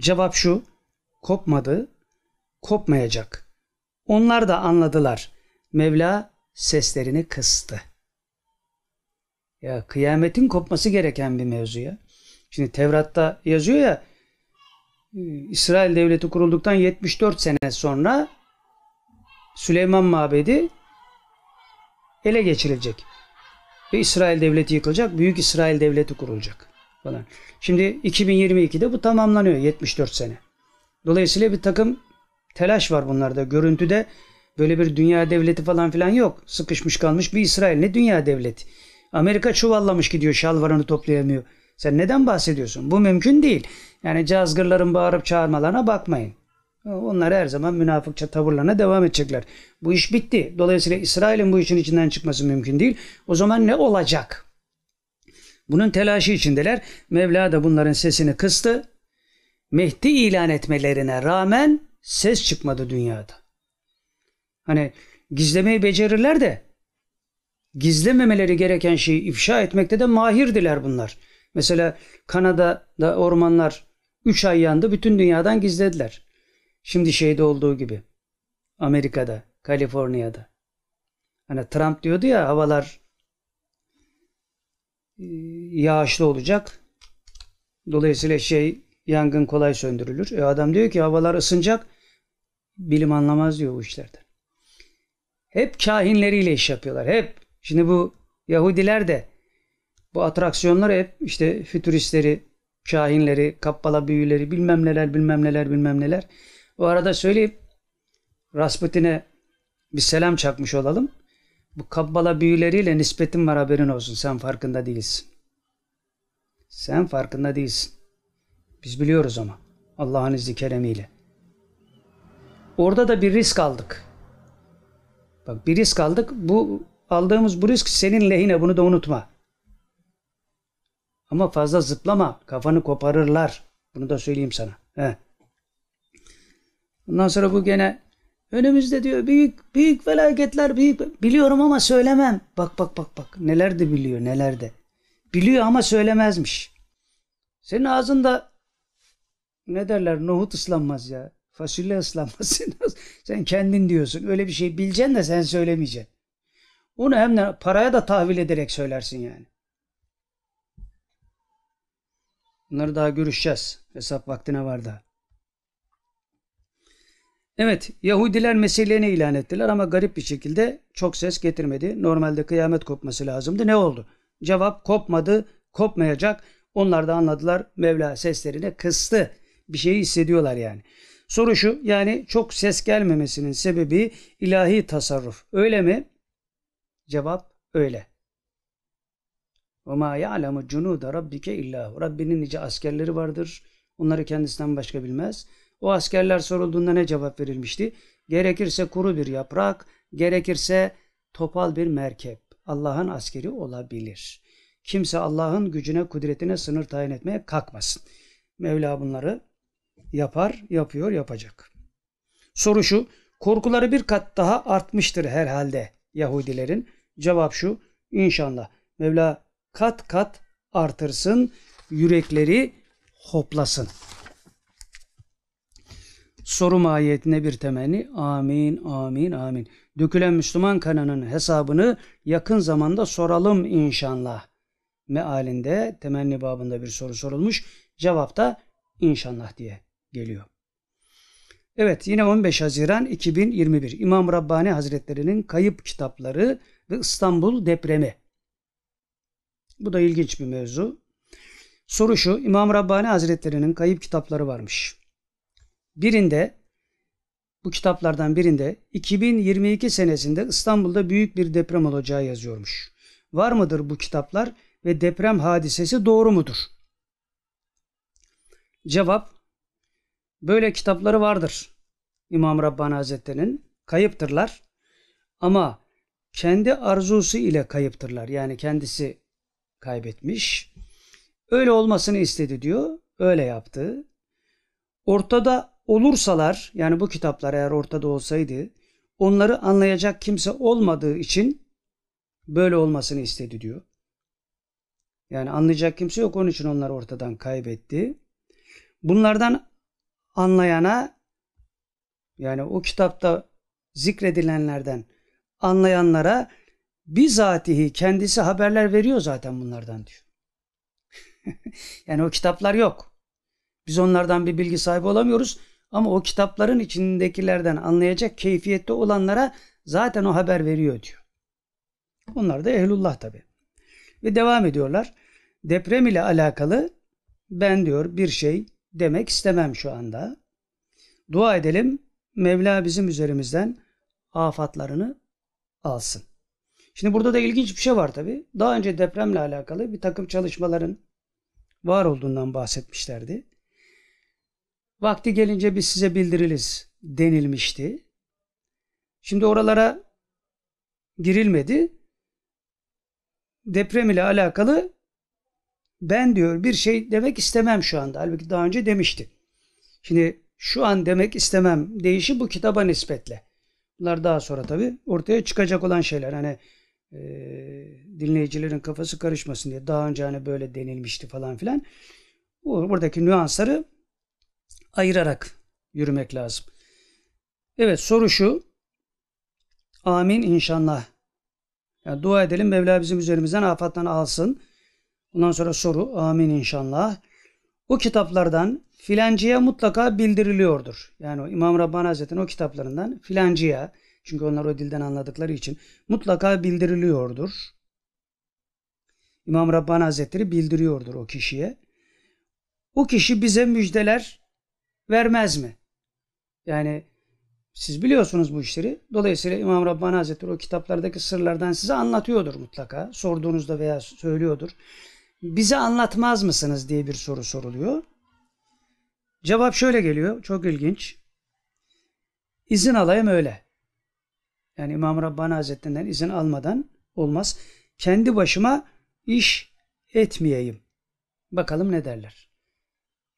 Cevap şu. Kopmadı, kopmayacak. Onlar da anladılar. Mevla seslerini kıstı. Ya kıyametin kopması gereken bir mevzu ya. Şimdi Tevrat'ta yazıyor ya İsrail devleti kurulduktan 74 sene sonra Süleyman Mabedi ele geçirilecek. Ve İsrail devleti yıkılacak. Büyük İsrail devleti kurulacak. Falan. Şimdi 2022'de bu tamamlanıyor 74 sene. Dolayısıyla bir takım telaş var bunlarda. Görüntüde böyle bir dünya devleti falan filan yok. Sıkışmış kalmış bir İsrail. Ne dünya devleti? Amerika çuvallamış gidiyor şalvarını toplayamıyor. Sen neden bahsediyorsun? Bu mümkün değil. Yani cazgırların bağırıp çağırmalarına bakmayın. Onlar her zaman münafıkça tavırlarına devam edecekler. Bu iş bitti. Dolayısıyla İsrail'in bu işin içinden çıkması mümkün değil. O zaman ne olacak? Bunun telaşı içindeler. Mevla da bunların sesini kıstı. Mehdi ilan etmelerine rağmen ses çıkmadı dünyada. Hani gizlemeyi becerirler de gizlememeleri gereken şeyi ifşa etmekte de mahirdiler bunlar. Mesela Kanada'da ormanlar 3 ay yandı bütün dünyadan gizlediler. Şimdi şeyde olduğu gibi Amerika'da, Kaliforniya'da. Hani Trump diyordu ya havalar e, yağışlı olacak. Dolayısıyla şey yangın kolay söndürülür. E adam diyor ki havalar ısınacak. Bilim anlamaz diyor bu işlerden. Hep kahinleriyle iş yapıyorlar. Hep. Şimdi bu Yahudiler de bu atraksiyonlar hep işte fütüristleri, kahinleri, kappala büyüleri bilmem neler bilmem neler bilmem neler. O arada söyleyip Rasputin'e bir selam çakmış olalım. Bu kabbala büyüleriyle nispetin var haberin olsun. Sen farkında değilsin. Sen farkında değilsin. Biz biliyoruz ama. Allah'ın izni keremiyle. Orada da bir risk aldık. Bak bir risk aldık. Bu aldığımız bu risk senin lehine bunu da unutma. Ama fazla zıplama. Kafanı koparırlar. Bunu da söyleyeyim sana. He. Ondan sonra bu gene önümüzde diyor büyük büyük felaketler büyük biliyorum ama söylemem. Bak bak bak bak neler de biliyor neler de. Biliyor ama söylemezmiş. Senin ağzında ne derler nohut ıslanmaz ya. Fasulye ıslanmaz. sen kendin diyorsun. Öyle bir şey bileceksin de sen söylemeyeceksin. Onu hem de paraya da tahvil ederek söylersin yani. Bunları daha görüşeceğiz. Hesap vaktine var da. Evet Yahudiler meselelerini ilan ettiler ama garip bir şekilde çok ses getirmedi. Normalde kıyamet kopması lazımdı. Ne oldu? Cevap kopmadı, kopmayacak. Onlar da anladılar Mevla seslerini kıstı. Bir şeyi hissediyorlar yani. Soru şu yani çok ses gelmemesinin sebebi ilahi tasarruf. Öyle mi? Cevap öyle. Ve ma ya'lemu cunuda rabbike illa Rabbinin nice askerleri vardır. Onları kendisinden başka bilmez. O askerler sorulduğunda ne cevap verilmişti? Gerekirse kuru bir yaprak, gerekirse topal bir merkep. Allah'ın askeri olabilir. Kimse Allah'ın gücüne, kudretine sınır tayin etmeye kalkmasın. Mevla bunları yapar, yapıyor, yapacak. Soru şu, korkuları bir kat daha artmıştır herhalde Yahudilerin. Cevap şu, inşallah Mevla kat kat artırsın, yürekleri hoplasın. Soru mahiyetine bir temenni. Amin, amin, amin. Dökülen Müslüman kanının hesabını yakın zamanda soralım inşallah. Mealinde temenni babında bir soru sorulmuş. Cevap da inşallah diye geliyor. Evet yine 15 Haziran 2021 İmam Rabbani Hazretleri'nin kayıp kitapları ve İstanbul depremi. Bu da ilginç bir mevzu. Soru şu İmam Rabbani Hazretleri'nin kayıp kitapları varmış. Birinde bu kitaplardan birinde 2022 senesinde İstanbul'da büyük bir deprem olacağı yazıyormuş. Var mıdır bu kitaplar ve deprem hadisesi doğru mudur? Cevap Böyle kitapları vardır. İmam Rabbani Hazretleri'nin kayıptırlar. Ama kendi arzusu ile kayıptırlar. Yani kendisi kaybetmiş. Öyle olmasını istedi diyor. Öyle yaptı. ortada olursalar yani bu kitaplar eğer ortada olsaydı onları anlayacak kimse olmadığı için böyle olmasını istedi diyor. Yani anlayacak kimse yok onun için onlar ortadan kaybetti. Bunlardan anlayana yani o kitapta zikredilenlerden anlayanlara bizatihi kendisi haberler veriyor zaten bunlardan diyor. yani o kitaplar yok. Biz onlardan bir bilgi sahibi olamıyoruz ama o kitapların içindekilerden anlayacak keyfiyette olanlara zaten o haber veriyor diyor. Onlar da ehlullah tabi. Ve devam ediyorlar. Deprem ile alakalı ben diyor bir şey demek istemem şu anda. Dua edelim Mevla bizim üzerimizden afatlarını alsın. Şimdi burada da ilginç bir şey var tabi. Daha önce depremle alakalı bir takım çalışmaların var olduğundan bahsetmişlerdi. Vakti gelince biz size bildiririz denilmişti. Şimdi oralara girilmedi. Deprem ile alakalı ben diyor bir şey demek istemem şu anda. Halbuki daha önce demişti. Şimdi şu an demek istemem deyişi bu kitaba nispetle. Bunlar daha sonra tabi ortaya çıkacak olan şeyler. Hani e, dinleyicilerin kafası karışmasın diye daha önce hani böyle denilmişti falan filan. Buradaki nüansları ayırarak yürümek lazım. Evet soru şu. Amin inşallah. Yani dua edelim Mevla bizim üzerimizden afattan alsın. Ondan sonra soru amin inşallah. O kitaplardan filancıya mutlaka bildiriliyordur. Yani İmam Rabbani Hazretleri'nin o kitaplarından filancıya çünkü onlar o dilden anladıkları için mutlaka bildiriliyordur. İmam Rabbani Hazretleri bildiriyordur o kişiye. O kişi bize müjdeler vermez mi? Yani siz biliyorsunuz bu işleri. Dolayısıyla İmam Rabbani Hazretleri o kitaplardaki sırlardan size anlatıyordur mutlaka. Sorduğunuzda veya söylüyordur. Bize anlatmaz mısınız diye bir soru soruluyor. Cevap şöyle geliyor. Çok ilginç. İzin alayım öyle. Yani İmam Rabbani Hazretlerinden izin almadan olmaz. Kendi başıma iş etmeyeyim. Bakalım ne derler.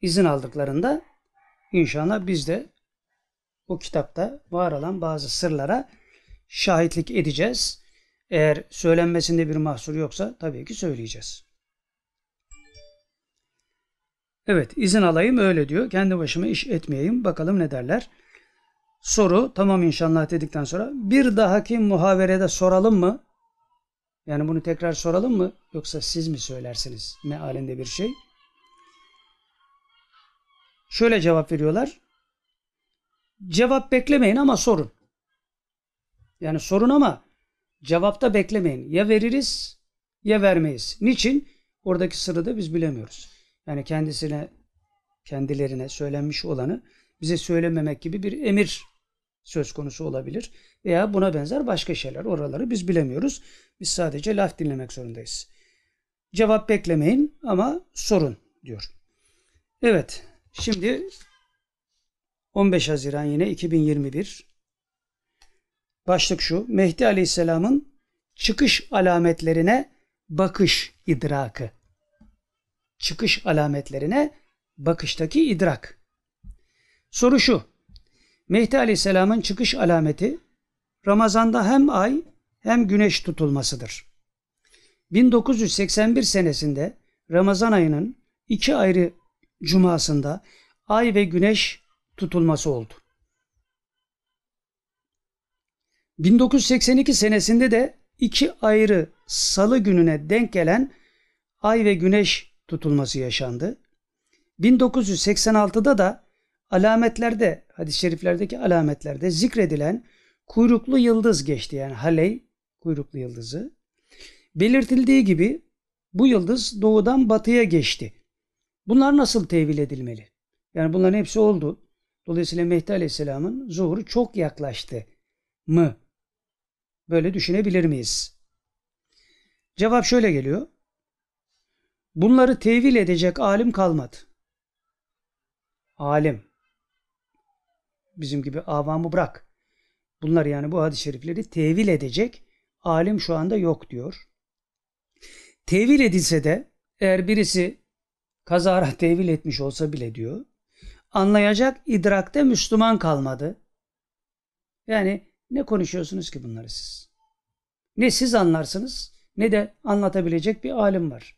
İzin aldıklarında inşallah biz de o kitapta var olan bazı sırlara şahitlik edeceğiz. Eğer söylenmesinde bir mahsur yoksa tabii ki söyleyeceğiz. Evet izin alayım öyle diyor. Kendi başıma iş etmeyeyim. Bakalım ne derler. Soru tamam inşallah dedikten sonra bir dahaki muhaverede soralım mı? Yani bunu tekrar soralım mı? Yoksa siz mi söylersiniz mealinde bir şey? Şöyle cevap veriyorlar. Cevap beklemeyin ama sorun. Yani sorun ama cevapta beklemeyin. Ya veririz ya vermeyiz. Niçin? Oradaki sırrı da biz bilemiyoruz. Yani kendisine kendilerine söylenmiş olanı bize söylememek gibi bir emir söz konusu olabilir. Veya buna benzer başka şeyler. Oraları biz bilemiyoruz. Biz sadece laf dinlemek zorundayız. Cevap beklemeyin ama sorun diyor. Evet. Şimdi 15 Haziran yine 2021. Başlık şu. Mehdi Aleyhisselam'ın çıkış alametlerine bakış idrakı. Çıkış alametlerine bakıştaki idrak. Soru şu. Mehdi Aleyhisselam'ın çıkış alameti Ramazan'da hem ay hem güneş tutulmasıdır. 1981 senesinde Ramazan ayının iki ayrı cumasında ay ve güneş tutulması oldu. 1982 senesinde de iki ayrı salı gününe denk gelen ay ve güneş tutulması yaşandı. 1986'da da alametlerde, hadis-i şeriflerdeki alametlerde zikredilen kuyruklu yıldız geçti. Yani Haley kuyruklu yıldızı. Belirtildiği gibi bu yıldız doğudan batıya geçti. Bunlar nasıl tevil edilmeli? Yani bunların hepsi oldu. Dolayısıyla Mehdi Aleyhisselam'ın zuhuru çok yaklaştı mı? Böyle düşünebilir miyiz? Cevap şöyle geliyor. Bunları tevil edecek alim kalmadı. Alim. Bizim gibi avamı bırak. Bunlar yani bu hadis-i şerifleri tevil edecek alim şu anda yok diyor. Tevil edilse de eğer birisi kazara tevil etmiş olsa bile diyor anlayacak idrakte Müslüman kalmadı. Yani ne konuşuyorsunuz ki bunları siz? Ne siz anlarsınız ne de anlatabilecek bir alim var.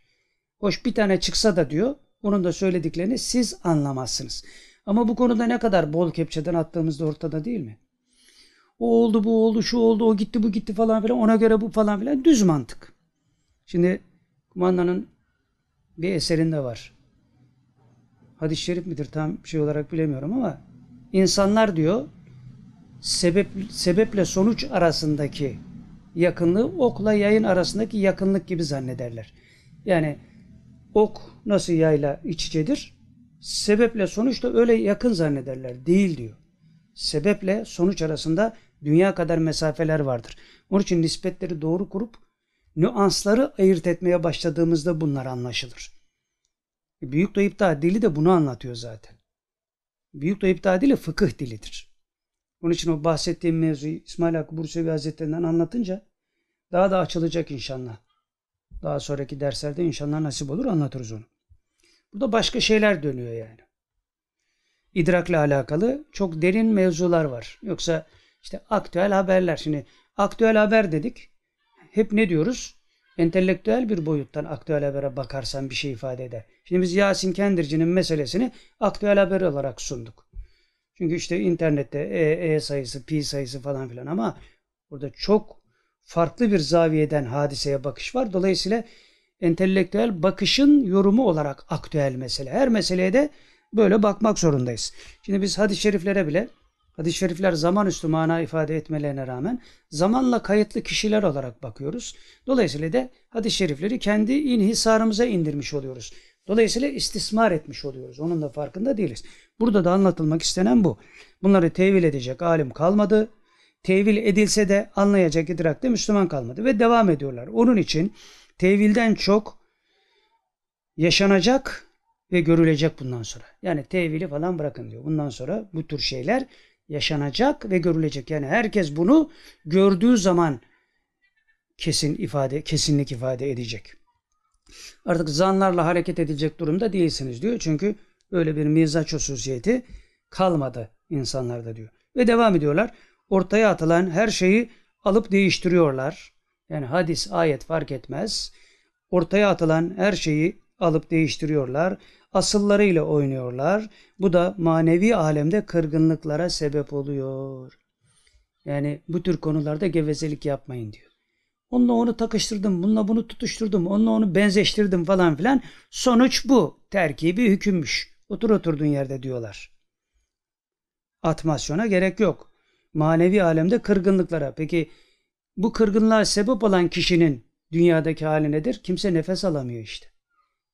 Hoş bir tane çıksa da diyor onun da söylediklerini siz anlamazsınız. Ama bu konuda ne kadar bol kepçeden attığımız ortada değil mi? O oldu bu oldu şu oldu o gitti bu gitti falan filan ona göre bu falan filan düz mantık. Şimdi kumandanın bir eserinde var. Hadis-i şerif midir tam şey olarak bilemiyorum ama insanlar diyor sebep sebeple sonuç arasındaki yakınlığı okla yayın arasındaki yakınlık gibi zannederler. Yani ok nasıl yayla iç içedir? Sebeple sonuç da öyle yakın zannederler. Değil diyor. Sebeple sonuç arasında dünya kadar mesafeler vardır. Onun için nispetleri doğru kurup nüansları ayırt etmeye başladığımızda bunlar anlaşılır. Büyük Dayıp dili de bunu anlatıyor zaten. Büyük Dayıp dili fıkıh dilidir. Onun için o bahsettiğim mevzuyu İsmail Hakkı Bursevi Hazretlerinden anlatınca daha da açılacak inşallah. Daha sonraki derslerde inşallah nasip olur anlatırız onu. Burada başka şeyler dönüyor yani. İdrakla alakalı çok derin mevzular var. Yoksa işte aktüel haberler. Şimdi aktüel haber dedik. Hep ne diyoruz? Entelektüel bir boyuttan aktüel habere bakarsan bir şey ifade eder. Şimdi biz Yasin Kendirci'nin meselesini aktüel haber olarak sunduk. Çünkü işte internette E, e sayısı, pi sayısı falan filan ama burada çok farklı bir zaviyeden hadiseye bakış var. Dolayısıyla entelektüel bakışın yorumu olarak aktüel mesele. Her meseleye de böyle bakmak zorundayız. Şimdi biz hadis-i şeriflere bile hadis-i şerifler zaman üstü mana ifade etmelerine rağmen zamanla kayıtlı kişiler olarak bakıyoruz. Dolayısıyla da hadis-i şerifleri kendi inhisarımıza indirmiş oluyoruz. Dolayısıyla istismar etmiş oluyoruz. Onun da farkında değiliz. Burada da anlatılmak istenen bu. Bunları tevil edecek alim kalmadı. Tevil edilse de anlayacak idrakte Müslüman kalmadı ve devam ediyorlar. Onun için tevilden çok yaşanacak ve görülecek bundan sonra. Yani tevili falan bırakın diyor. Bundan sonra bu tür şeyler yaşanacak ve görülecek. Yani herkes bunu gördüğü zaman kesin ifade, kesinlik ifade edecek. Artık zanlarla hareket edecek durumda değilsiniz diyor. Çünkü öyle bir mizaç hususiyeti kalmadı insanlarda diyor. Ve devam ediyorlar. Ortaya atılan her şeyi alıp değiştiriyorlar. Yani hadis, ayet fark etmez. Ortaya atılan her şeyi alıp değiştiriyorlar. Asıllarıyla oynuyorlar. Bu da manevi alemde kırgınlıklara sebep oluyor. Yani bu tür konularda gevezelik yapmayın diyor. Onunla onu takıştırdım, bununla bunu tutuşturdum, onunla onu benzeştirdim falan filan. Sonuç bu. Terkibi hükümmüş. Otur oturduğun yerde diyorlar. Atmasyona gerek yok. Manevi alemde kırgınlıklara. Peki bu kırgınlığa sebep olan kişinin dünyadaki hali nedir? Kimse nefes alamıyor işte.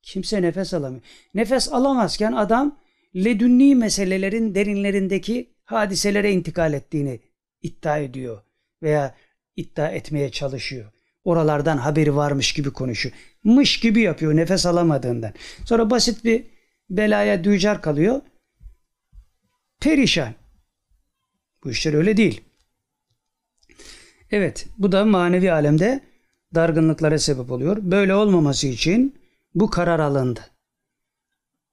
Kimse nefes alamıyor. Nefes alamazken adam ledünni meselelerin derinlerindeki hadiselere intikal ettiğini iddia ediyor. Veya iddia etmeye çalışıyor. Oralardan haberi varmış gibi konuşuyor. Mış gibi yapıyor nefes alamadığından. Sonra basit bir belaya dücar kalıyor. Perişan. Bu işler öyle değil. Evet bu da manevi alemde dargınlıklara sebep oluyor. Böyle olmaması için bu karar alındı.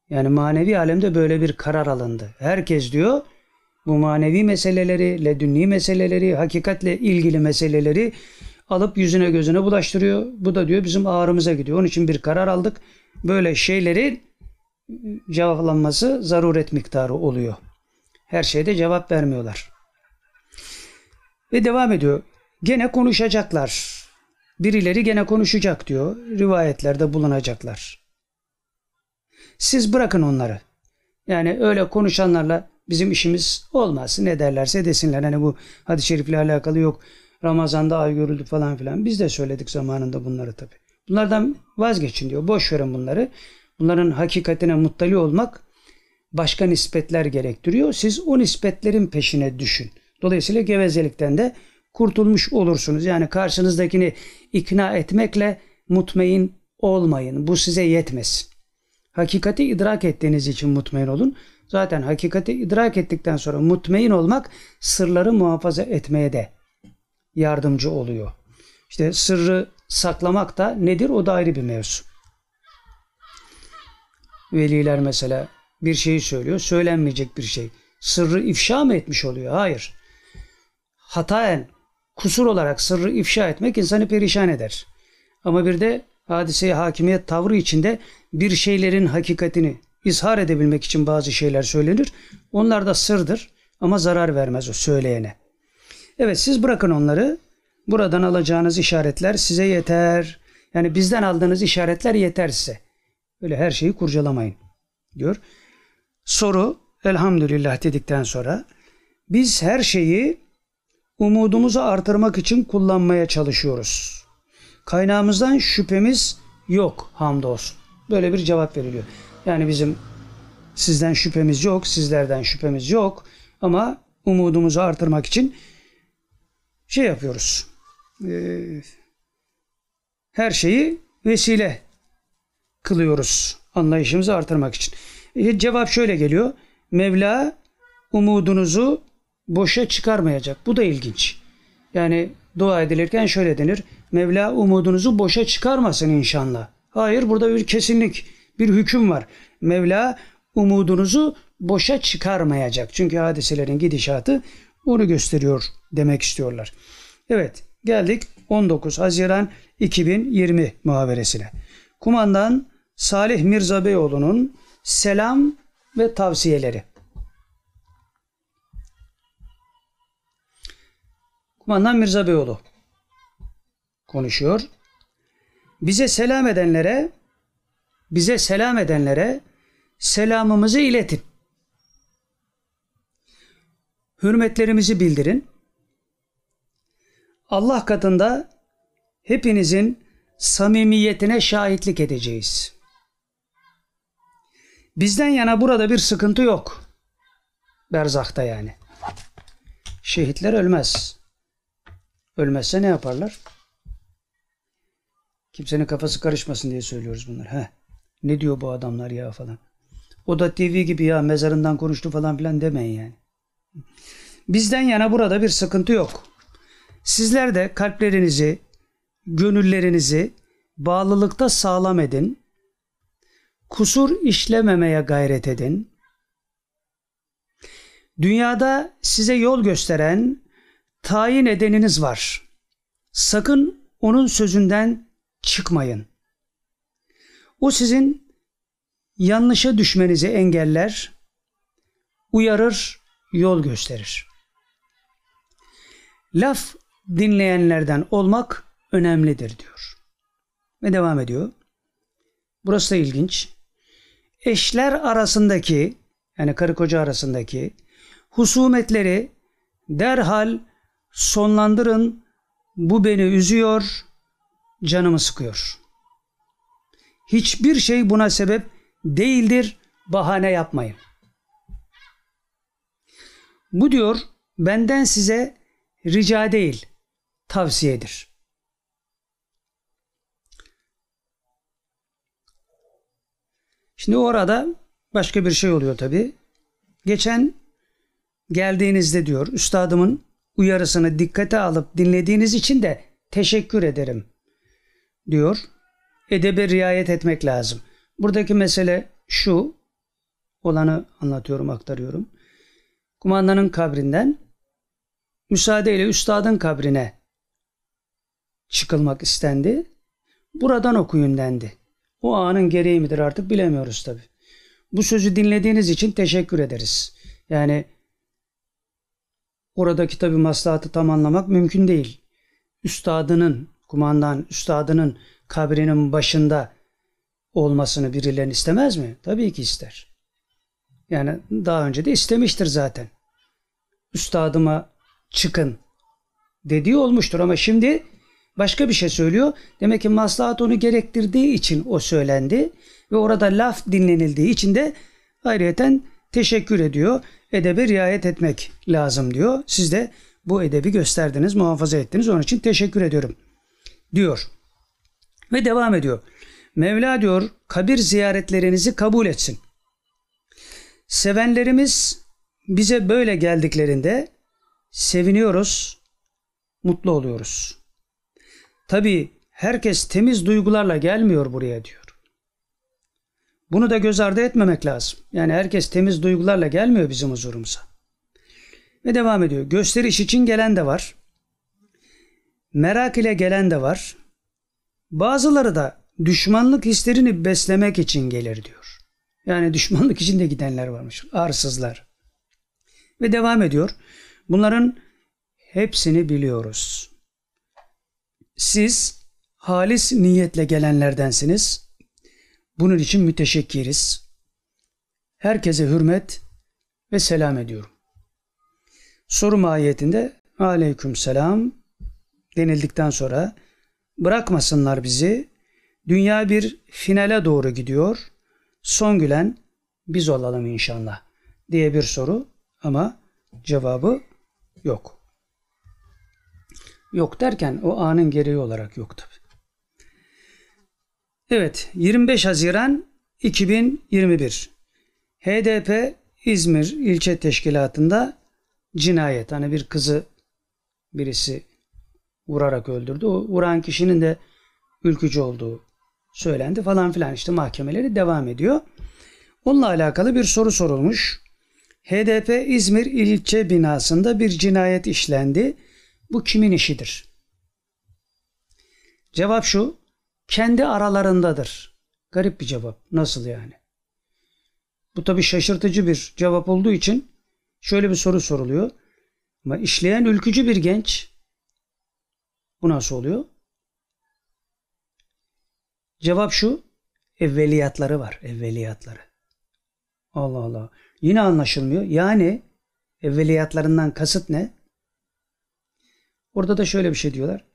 Yani manevi alemde böyle bir karar alındı. Herkes diyor bu manevi meseleleri, ledünni meseleleri, hakikatle ilgili meseleleri alıp yüzüne gözüne bulaştırıyor. Bu da diyor bizim ağrımıza gidiyor. Onun için bir karar aldık. Böyle şeyleri cevaplanması zaruret miktarı oluyor. Her şeyde cevap vermiyorlar. Ve devam ediyor. Gene konuşacaklar. Birileri gene konuşacak diyor. Rivayetlerde bulunacaklar. Siz bırakın onları. Yani öyle konuşanlarla bizim işimiz olmaz. Ne derlerse desinler. Hani bu hadis-i şerifle alakalı yok. Ramazan'da ay görüldü falan filan. Biz de söyledik zamanında bunları tabi. Bunlardan vazgeçin diyor. Boş verin bunları. Bunların hakikatine muttali olmak başka nispetler gerektiriyor. Siz o nispetlerin peşine düşün. Dolayısıyla gevezelikten de kurtulmuş olursunuz. Yani karşınızdakini ikna etmekle mutmain olmayın. Bu size yetmez. Hakikati idrak ettiğiniz için mutmain olun. Zaten hakikati idrak ettikten sonra mutmain olmak sırları muhafaza etmeye de yardımcı oluyor. İşte sırrı saklamak da nedir? O da ayrı bir mevzu. Veliler mesela bir şeyi söylüyor. Söylenmeyecek bir şey. Sırrı ifşa mı etmiş oluyor? Hayır. Hataen, kusur olarak sırrı ifşa etmek insanı perişan eder. Ama bir de hadiseye hakimiyet tavrı içinde bir şeylerin hakikatini izhar edebilmek için bazı şeyler söylenir. Onlar da sırdır ama zarar vermez o söyleyene. Evet siz bırakın onları. Buradan alacağınız işaretler size yeter. Yani bizden aldığınız işaretler yeter size. Böyle her şeyi kurcalamayın diyor. Soru elhamdülillah dedikten sonra biz her şeyi umudumuzu artırmak için kullanmaya çalışıyoruz. Kaynağımızdan şüphemiz yok hamdolsun. Böyle bir cevap veriliyor. Yani bizim sizden şüphemiz yok, sizlerden şüphemiz yok ama umudumuzu artırmak için şey yapıyoruz. Ee, her şeyi vesile kılıyoruz anlayışımızı artırmak için. E, cevap şöyle geliyor. Mevla umudunuzu boşa çıkarmayacak. Bu da ilginç. Yani dua edilirken şöyle denir. Mevla umudunuzu boşa çıkarmasın inşallah. Hayır burada bir kesinlik, bir hüküm var. Mevla umudunuzu boşa çıkarmayacak. Çünkü hadiselerin gidişatı onu gösteriyor demek istiyorlar. Evet geldik 19 Haziran 2020 muhaberesine. Kumandan Salih Mirza Beyoğlu'nun selam ve tavsiyeleri. Kumandan Mirza Beyoğlu konuşuyor. Bize selam edenlere bize selam edenlere selamımızı iletin. Hürmetlerimizi bildirin. Allah katında hepinizin samimiyetine şahitlik edeceğiz. Bizden yana burada bir sıkıntı yok. Berzakta yani. Şehitler ölmez. Ölmezse ne yaparlar? Kimsenin kafası karışmasın diye söylüyoruz bunları. Heh. Ne diyor bu adamlar ya falan. O da TV gibi ya mezarından konuştu falan filan demeyin yani. Bizden yana burada bir sıkıntı yok. Sizler de kalplerinizi, gönüllerinizi bağlılıkta sağlam edin. Kusur işlememeye gayret edin. Dünyada size yol gösteren, tayin edeniniz var. Sakın onun sözünden çıkmayın. O sizin yanlışa düşmenizi engeller, uyarır, yol gösterir. Laf dinleyenlerden olmak önemlidir diyor. Ve devam ediyor. Burası da ilginç. Eşler arasındaki yani karı koca arasındaki husumetleri derhal sonlandırın. Bu beni üzüyor, canımı sıkıyor. Hiçbir şey buna sebep değildir. Bahane yapmayın. Bu diyor benden size rica değil, tavsiyedir. Şimdi orada başka bir şey oluyor tabi. Geçen geldiğinizde diyor üstadımın uyarısını dikkate alıp dinlediğiniz için de teşekkür ederim diyor. Edebe riayet etmek lazım. Buradaki mesele şu olanı anlatıyorum aktarıyorum. Kumandanın kabrinden müsaadeyle üstadın kabrine çıkılmak istendi. Buradan okuyun dendi. O anın gereği midir artık bilemiyoruz tabi. Bu sözü dinlediğiniz için teşekkür ederiz. Yani oradaki tabi maslahatı tam anlamak mümkün değil. Üstadının, kumandan, üstadının kabrinin başında olmasını birilerinin istemez mi? Tabii ki ister. Yani daha önce de istemiştir zaten. Üstadıma çıkın dediği olmuştur ama şimdi başka bir şey söylüyor. Demek ki maslahat onu gerektirdiği için o söylendi ve orada laf dinlenildiği için de ayrıyeten teşekkür ediyor. Edebe riayet etmek lazım diyor. Siz de bu edebi gösterdiniz, muhafaza ettiniz. Onun için teşekkür ediyorum diyor. Ve devam ediyor. Mevla diyor kabir ziyaretlerinizi kabul etsin. Sevenlerimiz bize böyle geldiklerinde seviniyoruz, mutlu oluyoruz. Tabi herkes temiz duygularla gelmiyor buraya diyor. Bunu da göz ardı etmemek lazım. Yani herkes temiz duygularla gelmiyor bizim huzurumuza. Ve devam ediyor. Gösteriş için gelen de var. Merak ile gelen de var. Bazıları da düşmanlık hislerini beslemek için gelir diyor. Yani düşmanlık için de gidenler varmış. Arsızlar. Ve devam ediyor. Bunların hepsini biliyoruz. Siz halis niyetle gelenlerdensiniz. Bunun için müteşekkiriz. Herkese hürmet ve selam ediyorum. Soru mahiyetinde aleyküm selam denildikten sonra bırakmasınlar bizi. Dünya bir finale doğru gidiyor. Son gülen biz olalım inşallah diye bir soru ama cevabı yok. Yok derken o anın gereği olarak yok tabi. Evet 25 Haziran 2021 HDP İzmir ilçe teşkilatında cinayet. Hani bir kızı birisi vurarak öldürdü. O vuran kişinin de ülkücü olduğu söylendi falan filan işte mahkemeleri devam ediyor. Onunla alakalı bir soru sorulmuş. HDP İzmir ilçe binasında bir cinayet işlendi. Bu kimin işidir? Cevap şu. Kendi aralarındadır. Garip bir cevap. Nasıl yani? Bu tabi şaşırtıcı bir cevap olduğu için şöyle bir soru soruluyor. Ama işleyen ülkücü bir genç bu nasıl oluyor? Cevap şu. Evveliyatları var. Evveliyatları. Allah Allah. Yine anlaşılmıyor. Yani evveliyatlarından kasıt ne? Orada da şöyle bir şey diyorlar.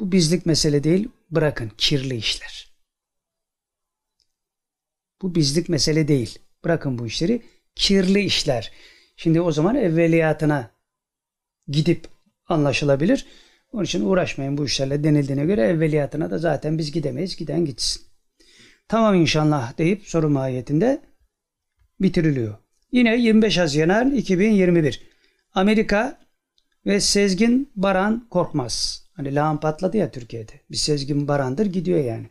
Bu bizlik mesele değil. Bırakın kirli işler. Bu bizlik mesele değil. Bırakın bu işleri. Kirli işler. Şimdi o zaman evveliyatına gidip anlaşılabilir. Onun için uğraşmayın bu işlerle denildiğine göre evveliyatına da zaten biz gidemeyiz. Giden gitsin. Tamam inşallah deyip soru mahiyetinde bitiriliyor. Yine 25 Haziran 2021. Amerika ve Sezgin Baran Korkmaz. Hani lağım patladı ya Türkiye'de. Bir Sezgin Baran'dır gidiyor yani.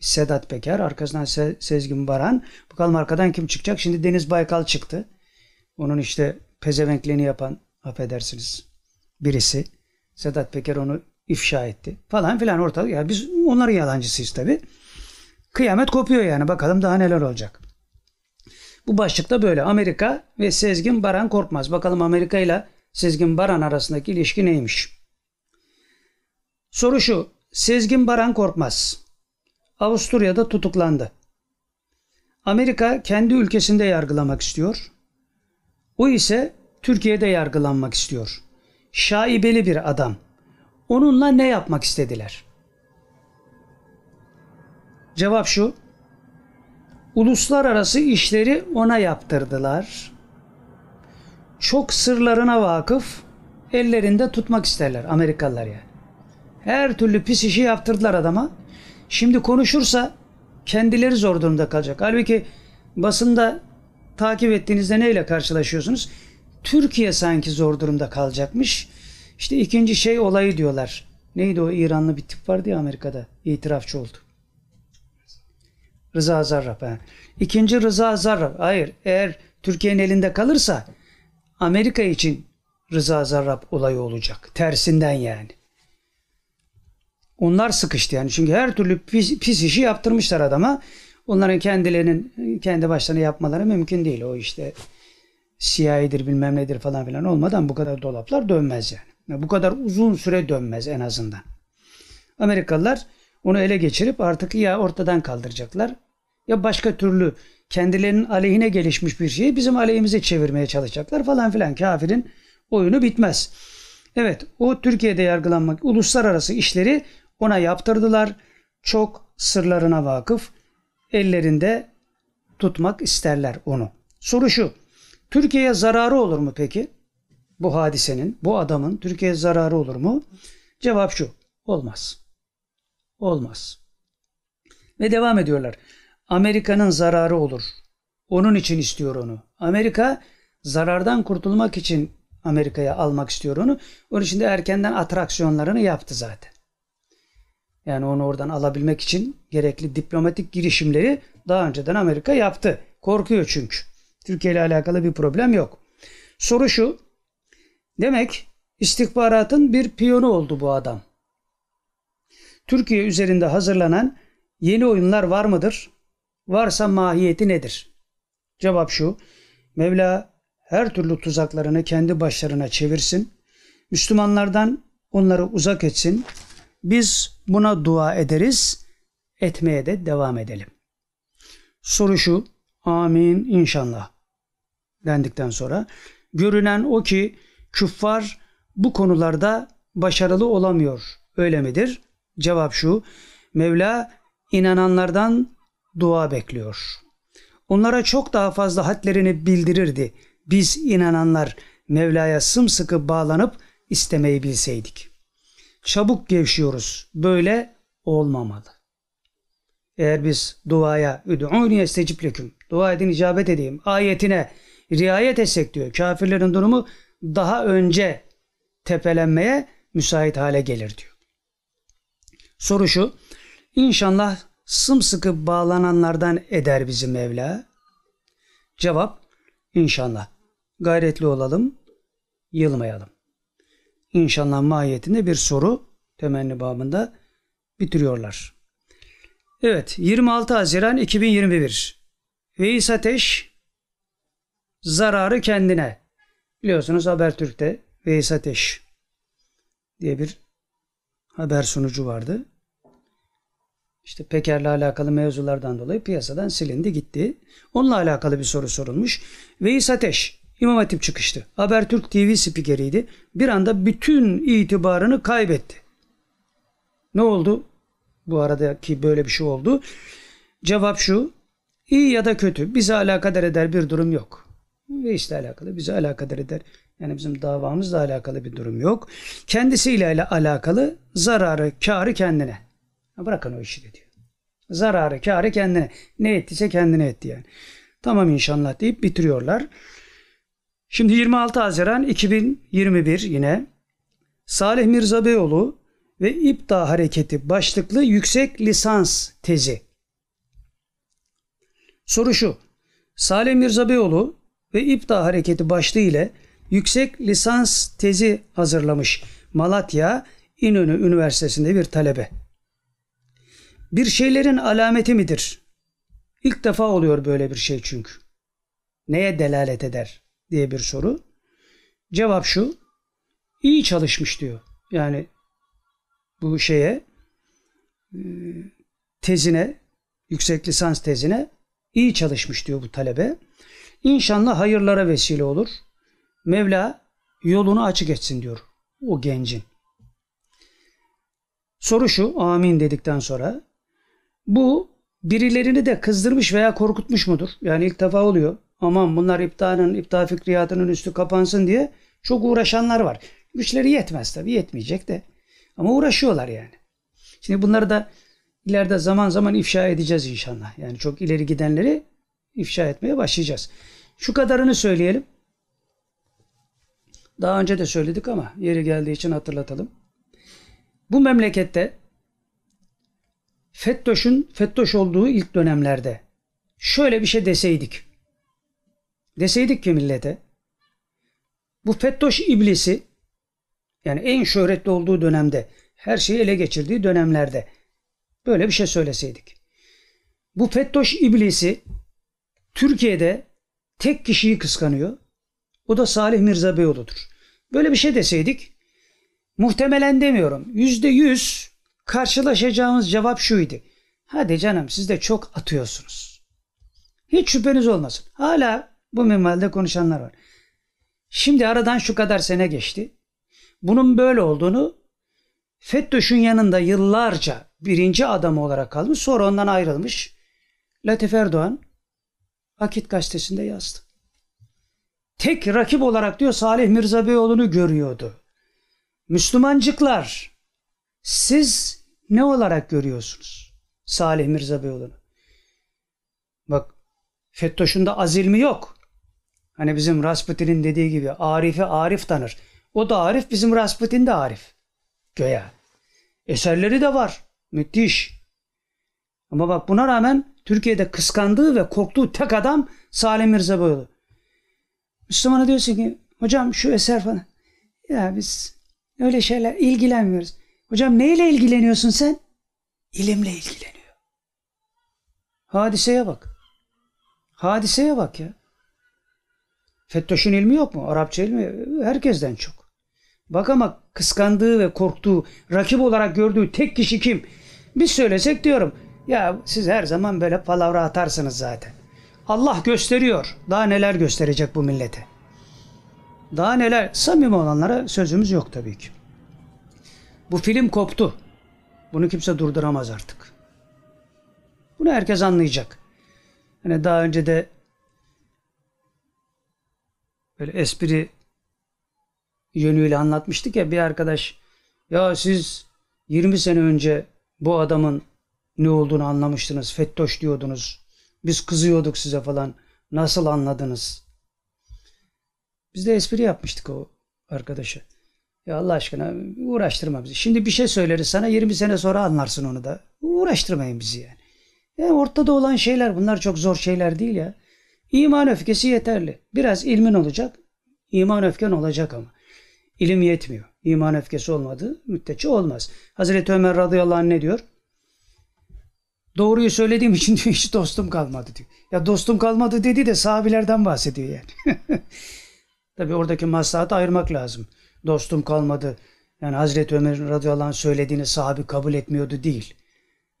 Sedat Peker arkasından Se Sezgin Baran. Bakalım arkadan kim çıkacak? Şimdi Deniz Baykal çıktı. Onun işte pezevenkliğini yapan affedersiniz birisi. Sedat Peker onu ifşa etti falan filan ortalık. Ya biz onların yalancısıyız tabi. Kıyamet kopuyor yani bakalım daha neler olacak. Bu başlıkta böyle Amerika ve Sezgin Baran Korkmaz. Bakalım Amerika ile Sezgin Baran arasındaki ilişki neymiş? Soru şu. Sezgin Baran Korkmaz. Avusturya'da tutuklandı. Amerika kendi ülkesinde yargılamak istiyor. O ise Türkiye'de yargılanmak istiyor şaibeli bir adam. Onunla ne yapmak istediler? Cevap şu. Uluslararası işleri ona yaptırdılar. Çok sırlarına vakıf, ellerinde tutmak isterler Amerikalılar yani. Her türlü pis işi yaptırdılar adama. Şimdi konuşursa kendileri zor durumda kalacak. Halbuki basında takip ettiğinizde neyle karşılaşıyorsunuz? Türkiye sanki zor durumda kalacakmış. İşte ikinci şey olayı diyorlar. Neydi o İranlı bir tip vardı ya Amerika'da. itirafçı oldu. Rıza Zarrab. He. İkinci Rıza Zarrab. Hayır eğer Türkiye'nin elinde kalırsa Amerika için Rıza Zarrab olayı olacak. Tersinden yani. Onlar sıkıştı yani. Çünkü her türlü pis, pis işi yaptırmışlar adama. Onların kendilerinin kendi başlarına yapmaları mümkün değil. O işte CIA'dir bilmem nedir falan filan olmadan bu kadar dolaplar dönmez yani. Bu kadar uzun süre dönmez en azından. Amerikalılar onu ele geçirip artık ya ortadan kaldıracaklar ya başka türlü kendilerinin aleyhine gelişmiş bir şeyi bizim aleyhimize çevirmeye çalışacaklar falan filan. Kafirin oyunu bitmez. Evet o Türkiye'de yargılanmak uluslararası işleri ona yaptırdılar. Çok sırlarına vakıf ellerinde tutmak isterler onu. Soru şu. Türkiye'ye zararı olur mu peki? Bu hadisenin, bu adamın Türkiye'ye zararı olur mu? Cevap şu. Olmaz. Olmaz. Ve devam ediyorlar. Amerika'nın zararı olur. Onun için istiyor onu. Amerika zarardan kurtulmak için Amerika'ya almak istiyor onu. Onun için de erkenden atraksiyonlarını yaptı zaten. Yani onu oradan alabilmek için gerekli diplomatik girişimleri Daha önceden Amerika yaptı. Korkuyor çünkü. Türkiye ile alakalı bir problem yok. Soru şu. Demek istihbaratın bir piyonu oldu bu adam. Türkiye üzerinde hazırlanan yeni oyunlar var mıdır? Varsa mahiyeti nedir? Cevap şu. Mevla her türlü tuzaklarını kendi başlarına çevirsin. Müslümanlardan onları uzak etsin. Biz buna dua ederiz. Etmeye de devam edelim. Soru şu. Amin inşallah. Dendikten sonra görünen o ki küffar bu konularda başarılı olamıyor. Öyle midir? Cevap şu. Mevla inananlardan dua bekliyor. Onlara çok daha fazla hadlerini bildirirdi. Biz inananlar Mevla'ya sımsıkı bağlanıp istemeyi bilseydik. Çabuk gevşiyoruz. Böyle olmamalı. Eğer biz duaya üd'ûni estecib leküm dua edin icabet edeyim ayetine riayet etsek diyor. Kafirlerin durumu daha önce tepelenmeye müsait hale gelir diyor. Soru şu. İnşallah sımsıkı bağlananlardan eder bizi Mevla. Cevap inşallah. Gayretli olalım, yılmayalım. İnşallah mahiyetinde bir soru temenni babında bitiriyorlar. Evet 26 Haziran 2021 Veys Ateş zararı kendine. Biliyorsunuz Habertürk'te Veys Ateş diye bir haber sunucu vardı. İşte Peker'le alakalı mevzulardan dolayı piyasadan silindi gitti. Onunla alakalı bir soru sorulmuş. Veys Ateş İmam Hatip çıkıştı. Habertürk TV spikeriydi. Bir anda bütün itibarını kaybetti. Ne oldu? Bu aradaki böyle bir şey oldu. Cevap şu. İyi ya da kötü bize alakadar eder bir durum yok. Ve işte alakalı bize alakadar eder. Yani bizim davamızla alakalı bir durum yok. Kendisiyle alakalı zararı, karı kendine. Bırakın o işi de diyor. Zararı, karı kendine. Ne ettiyse kendine etti yani. Tamam inşallah deyip bitiriyorlar. Şimdi 26 Haziran 2021 yine Salih Mirza Beyoğlu ve İpta Hareketi başlıklı yüksek lisans tezi. Soru şu. Salih Mirza Beyoğlu ve İpta Hareketi başlığı ile yüksek lisans tezi hazırlamış Malatya İnönü Üniversitesi'nde bir talebe. Bir şeylerin alameti midir? İlk defa oluyor böyle bir şey çünkü. Neye delalet eder diye bir soru. Cevap şu. İyi çalışmış diyor. Yani bu şeye e, tezine yüksek lisans tezine iyi çalışmış diyor bu talebe. İnşallah hayırlara vesile olur. Mevla yolunu açık etsin diyor o gencin. Soru şu amin dedikten sonra bu birilerini de kızdırmış veya korkutmuş mudur? Yani ilk defa oluyor. Aman bunlar iptanın, iptal fikriyatının üstü kapansın diye çok uğraşanlar var. Güçleri yetmez tabii yetmeyecek de. Ama uğraşıyorlar yani. Şimdi bunları da ileride zaman zaman ifşa edeceğiz inşallah. Yani çok ileri gidenleri ifşa etmeye başlayacağız. Şu kadarını söyleyelim. Daha önce de söyledik ama yeri geldiği için hatırlatalım. Bu memlekette FETÖ'şün FETÖ'ş olduğu ilk dönemlerde şöyle bir şey deseydik. Deseydik ki millete bu FETÖ'ş iblisi yani en şöhretli olduğu dönemde her şeyi ele geçirdiği dönemlerde böyle bir şey söyleseydik. Bu FETÖ'ş iblisi Türkiye'de tek kişiyi kıskanıyor. O da Salih Mirza Beyoğlu'dur. Böyle bir şey deseydik muhtemelen demiyorum. Yüzde yüz karşılaşacağımız cevap şuydu. Hadi canım siz de çok atıyorsunuz. Hiç şüpheniz olmasın. Hala bu minvalde konuşanlar var. Şimdi aradan şu kadar sene geçti. Bunun böyle olduğunu FETÖ'şün yanında yıllarca birinci adam olarak kalmış sonra ondan ayrılmış Latif Erdoğan Akit gazetesinde yazdı. Tek rakip olarak diyor Salih Mirza Beyoğlu'nu görüyordu. Müslümancıklar siz ne olarak görüyorsunuz Salih Mirza Beyoğlu'nu? Bak FETÖ'şün de azilmi yok. Hani bizim Rasputin'in dediği gibi Arif'i Arif tanır. O da Arif bizim Rasputin de Arif. Göya. Eserleri de var. Müthiş. Ama bak buna rağmen Türkiye'de kıskandığı ve korktuğu tek adam Salim Mirza Boyalı. Müslümana diyorsun ki hocam şu eser falan. Ya biz öyle şeyler ilgilenmiyoruz. Hocam neyle ilgileniyorsun sen? İlimle ilgileniyor. Hadiseye bak. Hadiseye bak ya. Fettoş'un ilmi yok mu? Arapça ilmi herkesten çok. Bak ama kıskandığı ve korktuğu, rakip olarak gördüğü tek kişi kim? Biz söylesek diyorum. Ya siz her zaman böyle palavra atarsınız zaten. Allah gösteriyor. Daha neler gösterecek bu millete. Daha neler. Samimi olanlara sözümüz yok tabii ki. Bu film koptu. Bunu kimse durduramaz artık. Bunu herkes anlayacak. Hani daha önce de böyle espri yönüyle anlatmıştık ya bir arkadaş ya siz 20 sene önce bu adamın ne olduğunu anlamıştınız. Fettoş diyordunuz. Biz kızıyorduk size falan. Nasıl anladınız? Biz de espri yapmıştık o arkadaşa. Ya Allah aşkına uğraştırma bizi. Şimdi bir şey söyleriz sana 20 sene sonra anlarsın onu da. Uğraştırmayın bizi yani. Yani ortada olan şeyler bunlar çok zor şeyler değil ya. İman öfkesi yeterli. Biraz ilmin olacak. İman öfken olacak ama. İlim yetmiyor. İman öfkesi olmadığı müddetçe olmaz. Hazreti Ömer radıyallahu anh ne diyor? Doğruyu söylediğim için diyor hiç dostum kalmadı diyor. Ya dostum kalmadı dedi de sahabilerden bahsediyor yani. Tabi oradaki maslahatı ayırmak lazım. Dostum kalmadı. Yani Hazreti Ömer radıyallahu anh söylediğini sahabi kabul etmiyordu değil.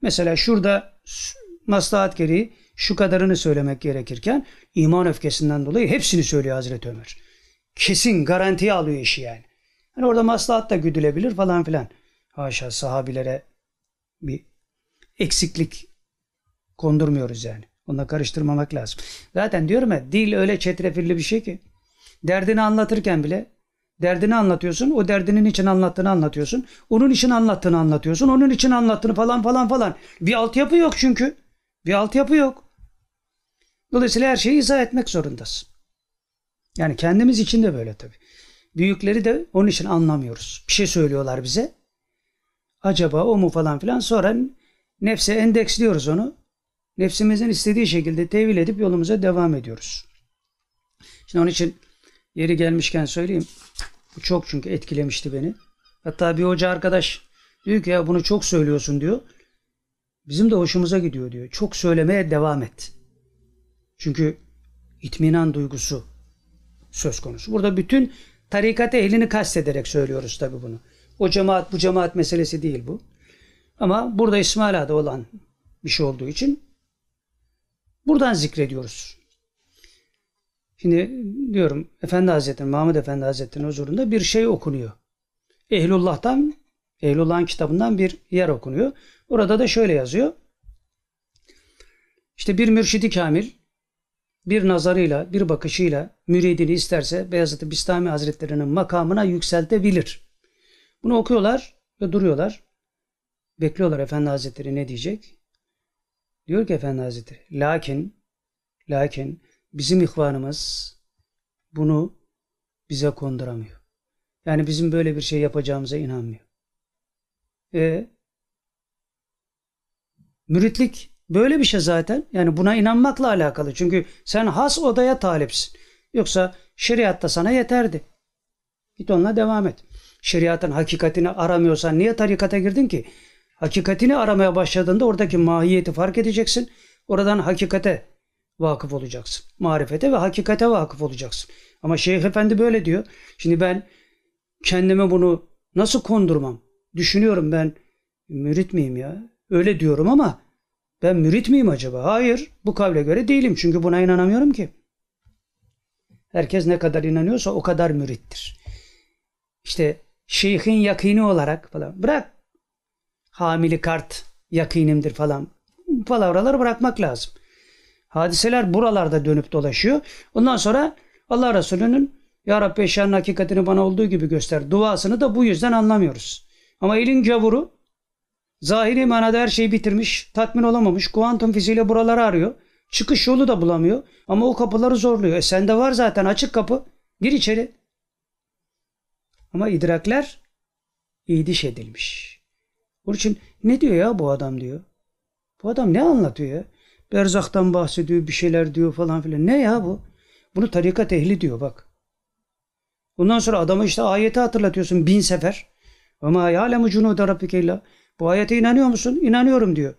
Mesela şurada maslahat gereği şu kadarını söylemek gerekirken iman öfkesinden dolayı hepsini söylüyor Hazreti Ömer. Kesin garantiye alıyor işi yani. Hani orada maslahat da güdülebilir falan filan. Haşa sahabilere bir eksiklik kondurmuyoruz yani. Onunla karıştırmamak lazım. Zaten diyorum ya dil öyle çetrefilli bir şey ki derdini anlatırken bile derdini anlatıyorsun. O derdinin için anlattığını anlatıyorsun. Onun için anlattığını anlatıyorsun. Onun için anlattığını falan falan falan. Bir altyapı yok çünkü. Bir altyapı yok. Dolayısıyla her şeyi izah etmek zorundasın. Yani kendimiz için de böyle tabii. Büyükleri de onun için anlamıyoruz. Bir şey söylüyorlar bize. Acaba o mu falan filan. Sonra nefse endeksliyoruz onu. Nefsimizin istediği şekilde tevil edip yolumuza devam ediyoruz. Şimdi onun için yeri gelmişken söyleyeyim. Bu çok çünkü etkilemişti beni. Hatta bir hoca arkadaş diyor ki ya bunu çok söylüyorsun diyor. Bizim de hoşumuza gidiyor diyor. Çok söylemeye devam et. Çünkü itminan duygusu söz konusu. Burada bütün tarikat ehlini kastederek söylüyoruz tabi bunu. O cemaat bu cemaat meselesi değil bu. Ama burada İsmail Ağa'da olan bir şey olduğu için buradan zikrediyoruz. Şimdi diyorum Efendi Hazretleri, Mahmud Efendi Hazretleri'nin huzurunda bir şey okunuyor. Ehlullah'tan, Ehlullah'ın kitabından bir yer okunuyor. Orada da şöyle yazıyor. İşte bir mürşidi kamil bir nazarıyla, bir bakışıyla müridini isterse Beyazıt-ı Bistami Hazretleri'nin makamına yükseltebilir. Bunu okuyorlar ve duruyorlar. Bekliyorlar Efendi Hazretleri ne diyecek? Diyor ki Efendi Hazretleri, lakin, lakin bizim ihvanımız bunu bize konduramıyor. Yani bizim böyle bir şey yapacağımıza inanmıyor. E, müritlik Böyle bir şey zaten. Yani buna inanmakla alakalı. Çünkü sen has odaya talipsin. Yoksa şeriatta sana yeterdi. Git onunla devam et. Şeriatın hakikatini aramıyorsan niye tarikata girdin ki? Hakikatini aramaya başladığında oradaki mahiyeti fark edeceksin. Oradan hakikate vakıf olacaksın. Marifete ve hakikate vakıf olacaksın. Ama Şeyh Efendi böyle diyor. Şimdi ben kendime bunu nasıl kondurmam? Düşünüyorum ben mürit miyim ya? Öyle diyorum ama ben mürit miyim acaba? Hayır. Bu kavle göre değilim. Çünkü buna inanamıyorum ki. Herkes ne kadar inanıyorsa o kadar mürittir. İşte şeyhin yakini olarak falan. Bırak hamili kart yakinimdir falan. Palavraları bırakmak lazım. Hadiseler buralarda dönüp dolaşıyor. Ondan sonra Allah Resulü'nün Ya Rabbi eşyanın hakikatini bana olduğu gibi göster. Duasını da bu yüzden anlamıyoruz. Ama elin gavuru Zahiri manada her şeyi bitirmiş, tatmin olamamış, kuantum fiziğiyle buraları arıyor. Çıkış yolu da bulamıyor ama o kapıları zorluyor. E sende var zaten açık kapı. Gir içeri. Ama idrakler idiş edilmiş. Onun için ne diyor ya bu adam diyor. Bu adam ne anlatıyor ya? Berzaktan bahsediyor, bir şeyler diyor falan filan. Ne ya bu? Bunu tarikat ehli diyor bak. Bundan sonra adama işte ayeti hatırlatıyorsun bin sefer. Ama ya'lemu cunude rabbike illa. Bu ayete inanıyor musun? İnanıyorum diyor.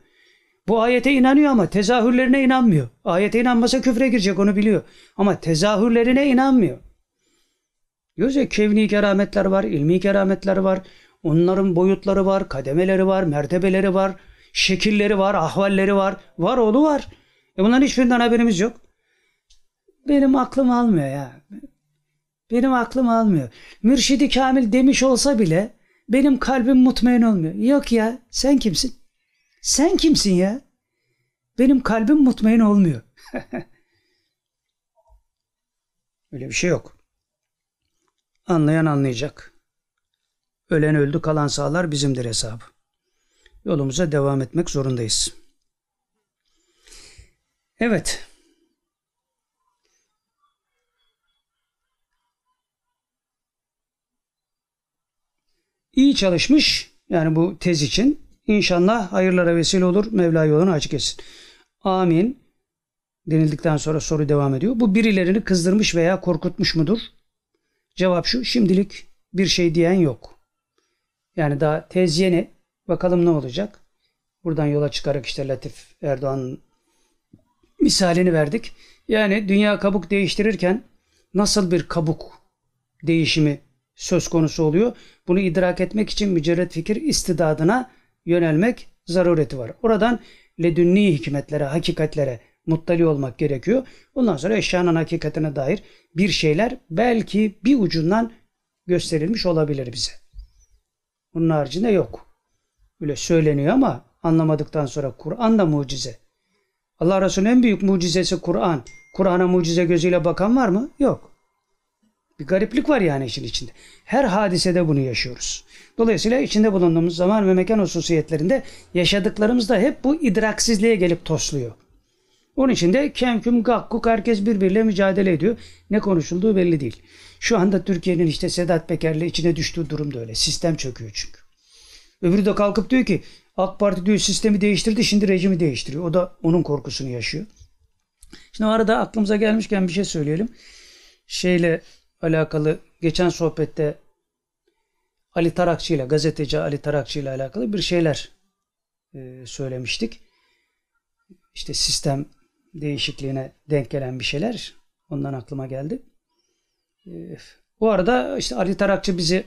Bu ayete inanıyor ama tezahürlerine inanmıyor. Ayete inanmasa küfre girecek onu biliyor. Ama tezahürlerine inanmıyor. Diyoruz kevni kerametler var, ilmi kerametler var. Onların boyutları var, kademeleri var, mertebeleri var, şekilleri var, ahvalleri var. Var oğlu var. E bunların hiçbirinden haberimiz yok. Benim aklım almıyor ya. Benim aklım almıyor. Mürşidi Kamil demiş olsa bile benim kalbim mutmain olmuyor. Yok ya sen kimsin? Sen kimsin ya? Benim kalbim mutmain olmuyor. Öyle bir şey yok. Anlayan anlayacak. Ölen öldü kalan sağlar bizimdir hesabı. Yolumuza devam etmek zorundayız. Evet. İyi çalışmış yani bu tez için. İnşallah hayırlara vesile olur. Mevla yolunu açık etsin. Amin. Denildikten sonra soru devam ediyor. Bu birilerini kızdırmış veya korkutmuş mudur? Cevap şu. Şimdilik bir şey diyen yok. Yani daha tez yeni. Bakalım ne olacak? Buradan yola çıkarak işte Latif Erdoğan misalini verdik. Yani dünya kabuk değiştirirken nasıl bir kabuk değişimi söz konusu oluyor? Bunu idrak etmek için mücerret fikir istidadına yönelmek zarureti var. Oradan ledünni hikmetlere, hakikatlere muttali olmak gerekiyor. Ondan sonra eşyanın hakikatine dair bir şeyler belki bir ucundan gösterilmiş olabilir bize. Bunun haricinde yok. Öyle söyleniyor ama anlamadıktan sonra Kur'an da mucize. Allah Resulü'nün en büyük mucizesi Kur'an. Kur'an'a mucize gözüyle bakan var mı? Yok. Bir gariplik var yani işin içinde. Her hadisede bunu yaşıyoruz. Dolayısıyla içinde bulunduğumuz zaman ve mekan hususiyetlerinde yaşadıklarımız da hep bu idraksizliğe gelip tosluyor. Onun için de kemküm gakkuk herkes birbiriyle mücadele ediyor. Ne konuşulduğu belli değil. Şu anda Türkiye'nin işte Sedat Peker'le içine düştüğü durum da öyle. Sistem çöküyor çünkü. Öbürü de kalkıp diyor ki AK Parti diyor sistemi değiştirdi şimdi rejimi değiştiriyor. O da onun korkusunu yaşıyor. Şimdi arada aklımıza gelmişken bir şey söyleyelim. Şeyle alakalı geçen sohbette Ali Tarakçı ile gazeteci Ali Tarakçı ile alakalı bir şeyler e, söylemiştik. İşte sistem değişikliğine denk gelen bir şeyler ondan aklıma geldi. E, bu arada işte Ali Tarakçı bizi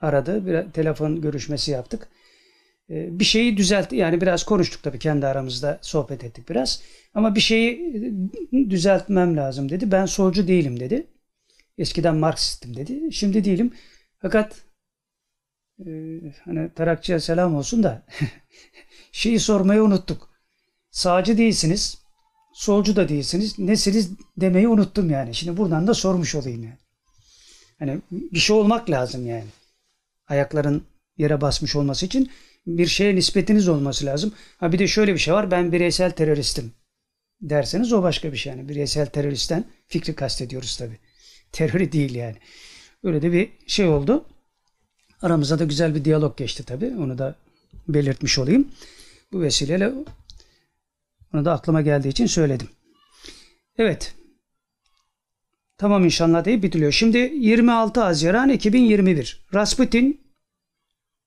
aradı. Bir telefon görüşmesi yaptık. E, bir şeyi düzelt yani biraz konuştuk tabii kendi aramızda sohbet ettik biraz. Ama bir şeyi düzeltmem lazım dedi. Ben solcu değilim dedi. Eskiden Marksistim dedi. Şimdi değilim. Fakat e, hani Tarakçı'ya selam olsun da şeyi sormayı unuttuk. Sağcı değilsiniz. Solcu da değilsiniz. Nesiniz demeyi unuttum yani. Şimdi buradan da sormuş olayım yani. Hani bir şey olmak lazım yani. Ayakların yere basmış olması için bir şeye nispetiniz olması lazım. Ha bir de şöyle bir şey var. Ben bireysel teröristim derseniz o başka bir şey yani. Bireysel teröristten fikri kastediyoruz tabii terörü değil yani. Öyle de bir şey oldu. Aramızda da güzel bir diyalog geçti tabii. Onu da belirtmiş olayım. Bu vesileyle onu da aklıma geldiği için söyledim. Evet. Tamam inşallah deyip bitiliyor. Şimdi 26 Haziran 2021. Rasputin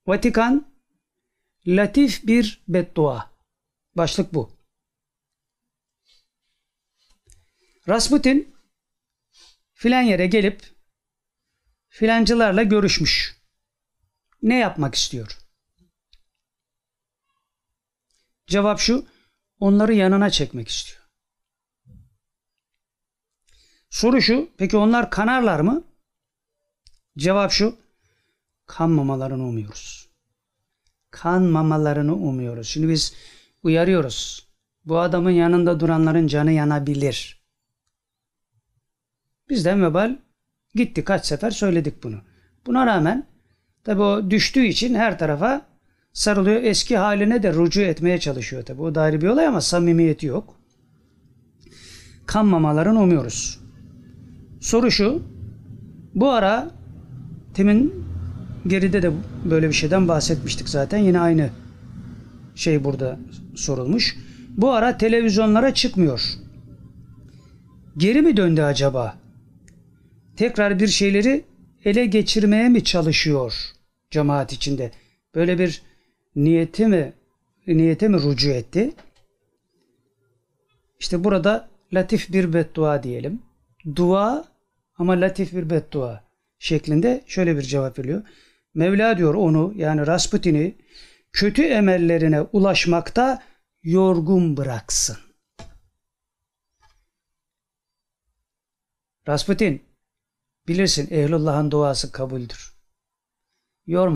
Vatikan Latif bir beddua. Başlık bu. Rasputin filan yere gelip filancılarla görüşmüş. Ne yapmak istiyor? Cevap şu, onları yanına çekmek istiyor. Soru şu, peki onlar kanarlar mı? Cevap şu, kanmamalarını umuyoruz. Kanmamalarını umuyoruz. Şimdi biz uyarıyoruz. Bu adamın yanında duranların canı yanabilir. Bizden vebal gitti. Kaç sefer söyledik bunu. Buna rağmen tabi o düştüğü için her tarafa sarılıyor. Eski haline de rucu etmeye çalışıyor tabi. O da ayrı bir olay ama samimiyeti yok. Kanmamalarını umuyoruz. Soru şu. Bu ara Tim'in geride de böyle bir şeyden bahsetmiştik zaten. Yine aynı şey burada sorulmuş. bu ara televizyonlara çıkmıyor. Geri mi döndü acaba? Tekrar bir şeyleri ele geçirmeye mi çalışıyor cemaat içinde? Böyle bir niyeti mi niyete mi rucu etti? İşte burada latif bir beddua diyelim. Dua ama latif bir beddua şeklinde şöyle bir cevap veriyor. Mevla diyor onu yani Rasputin'i kötü emellerine ulaşmakta yorgun bıraksın. Rasputin bilirsin ehlullah'ın duası kabuldür. Yorma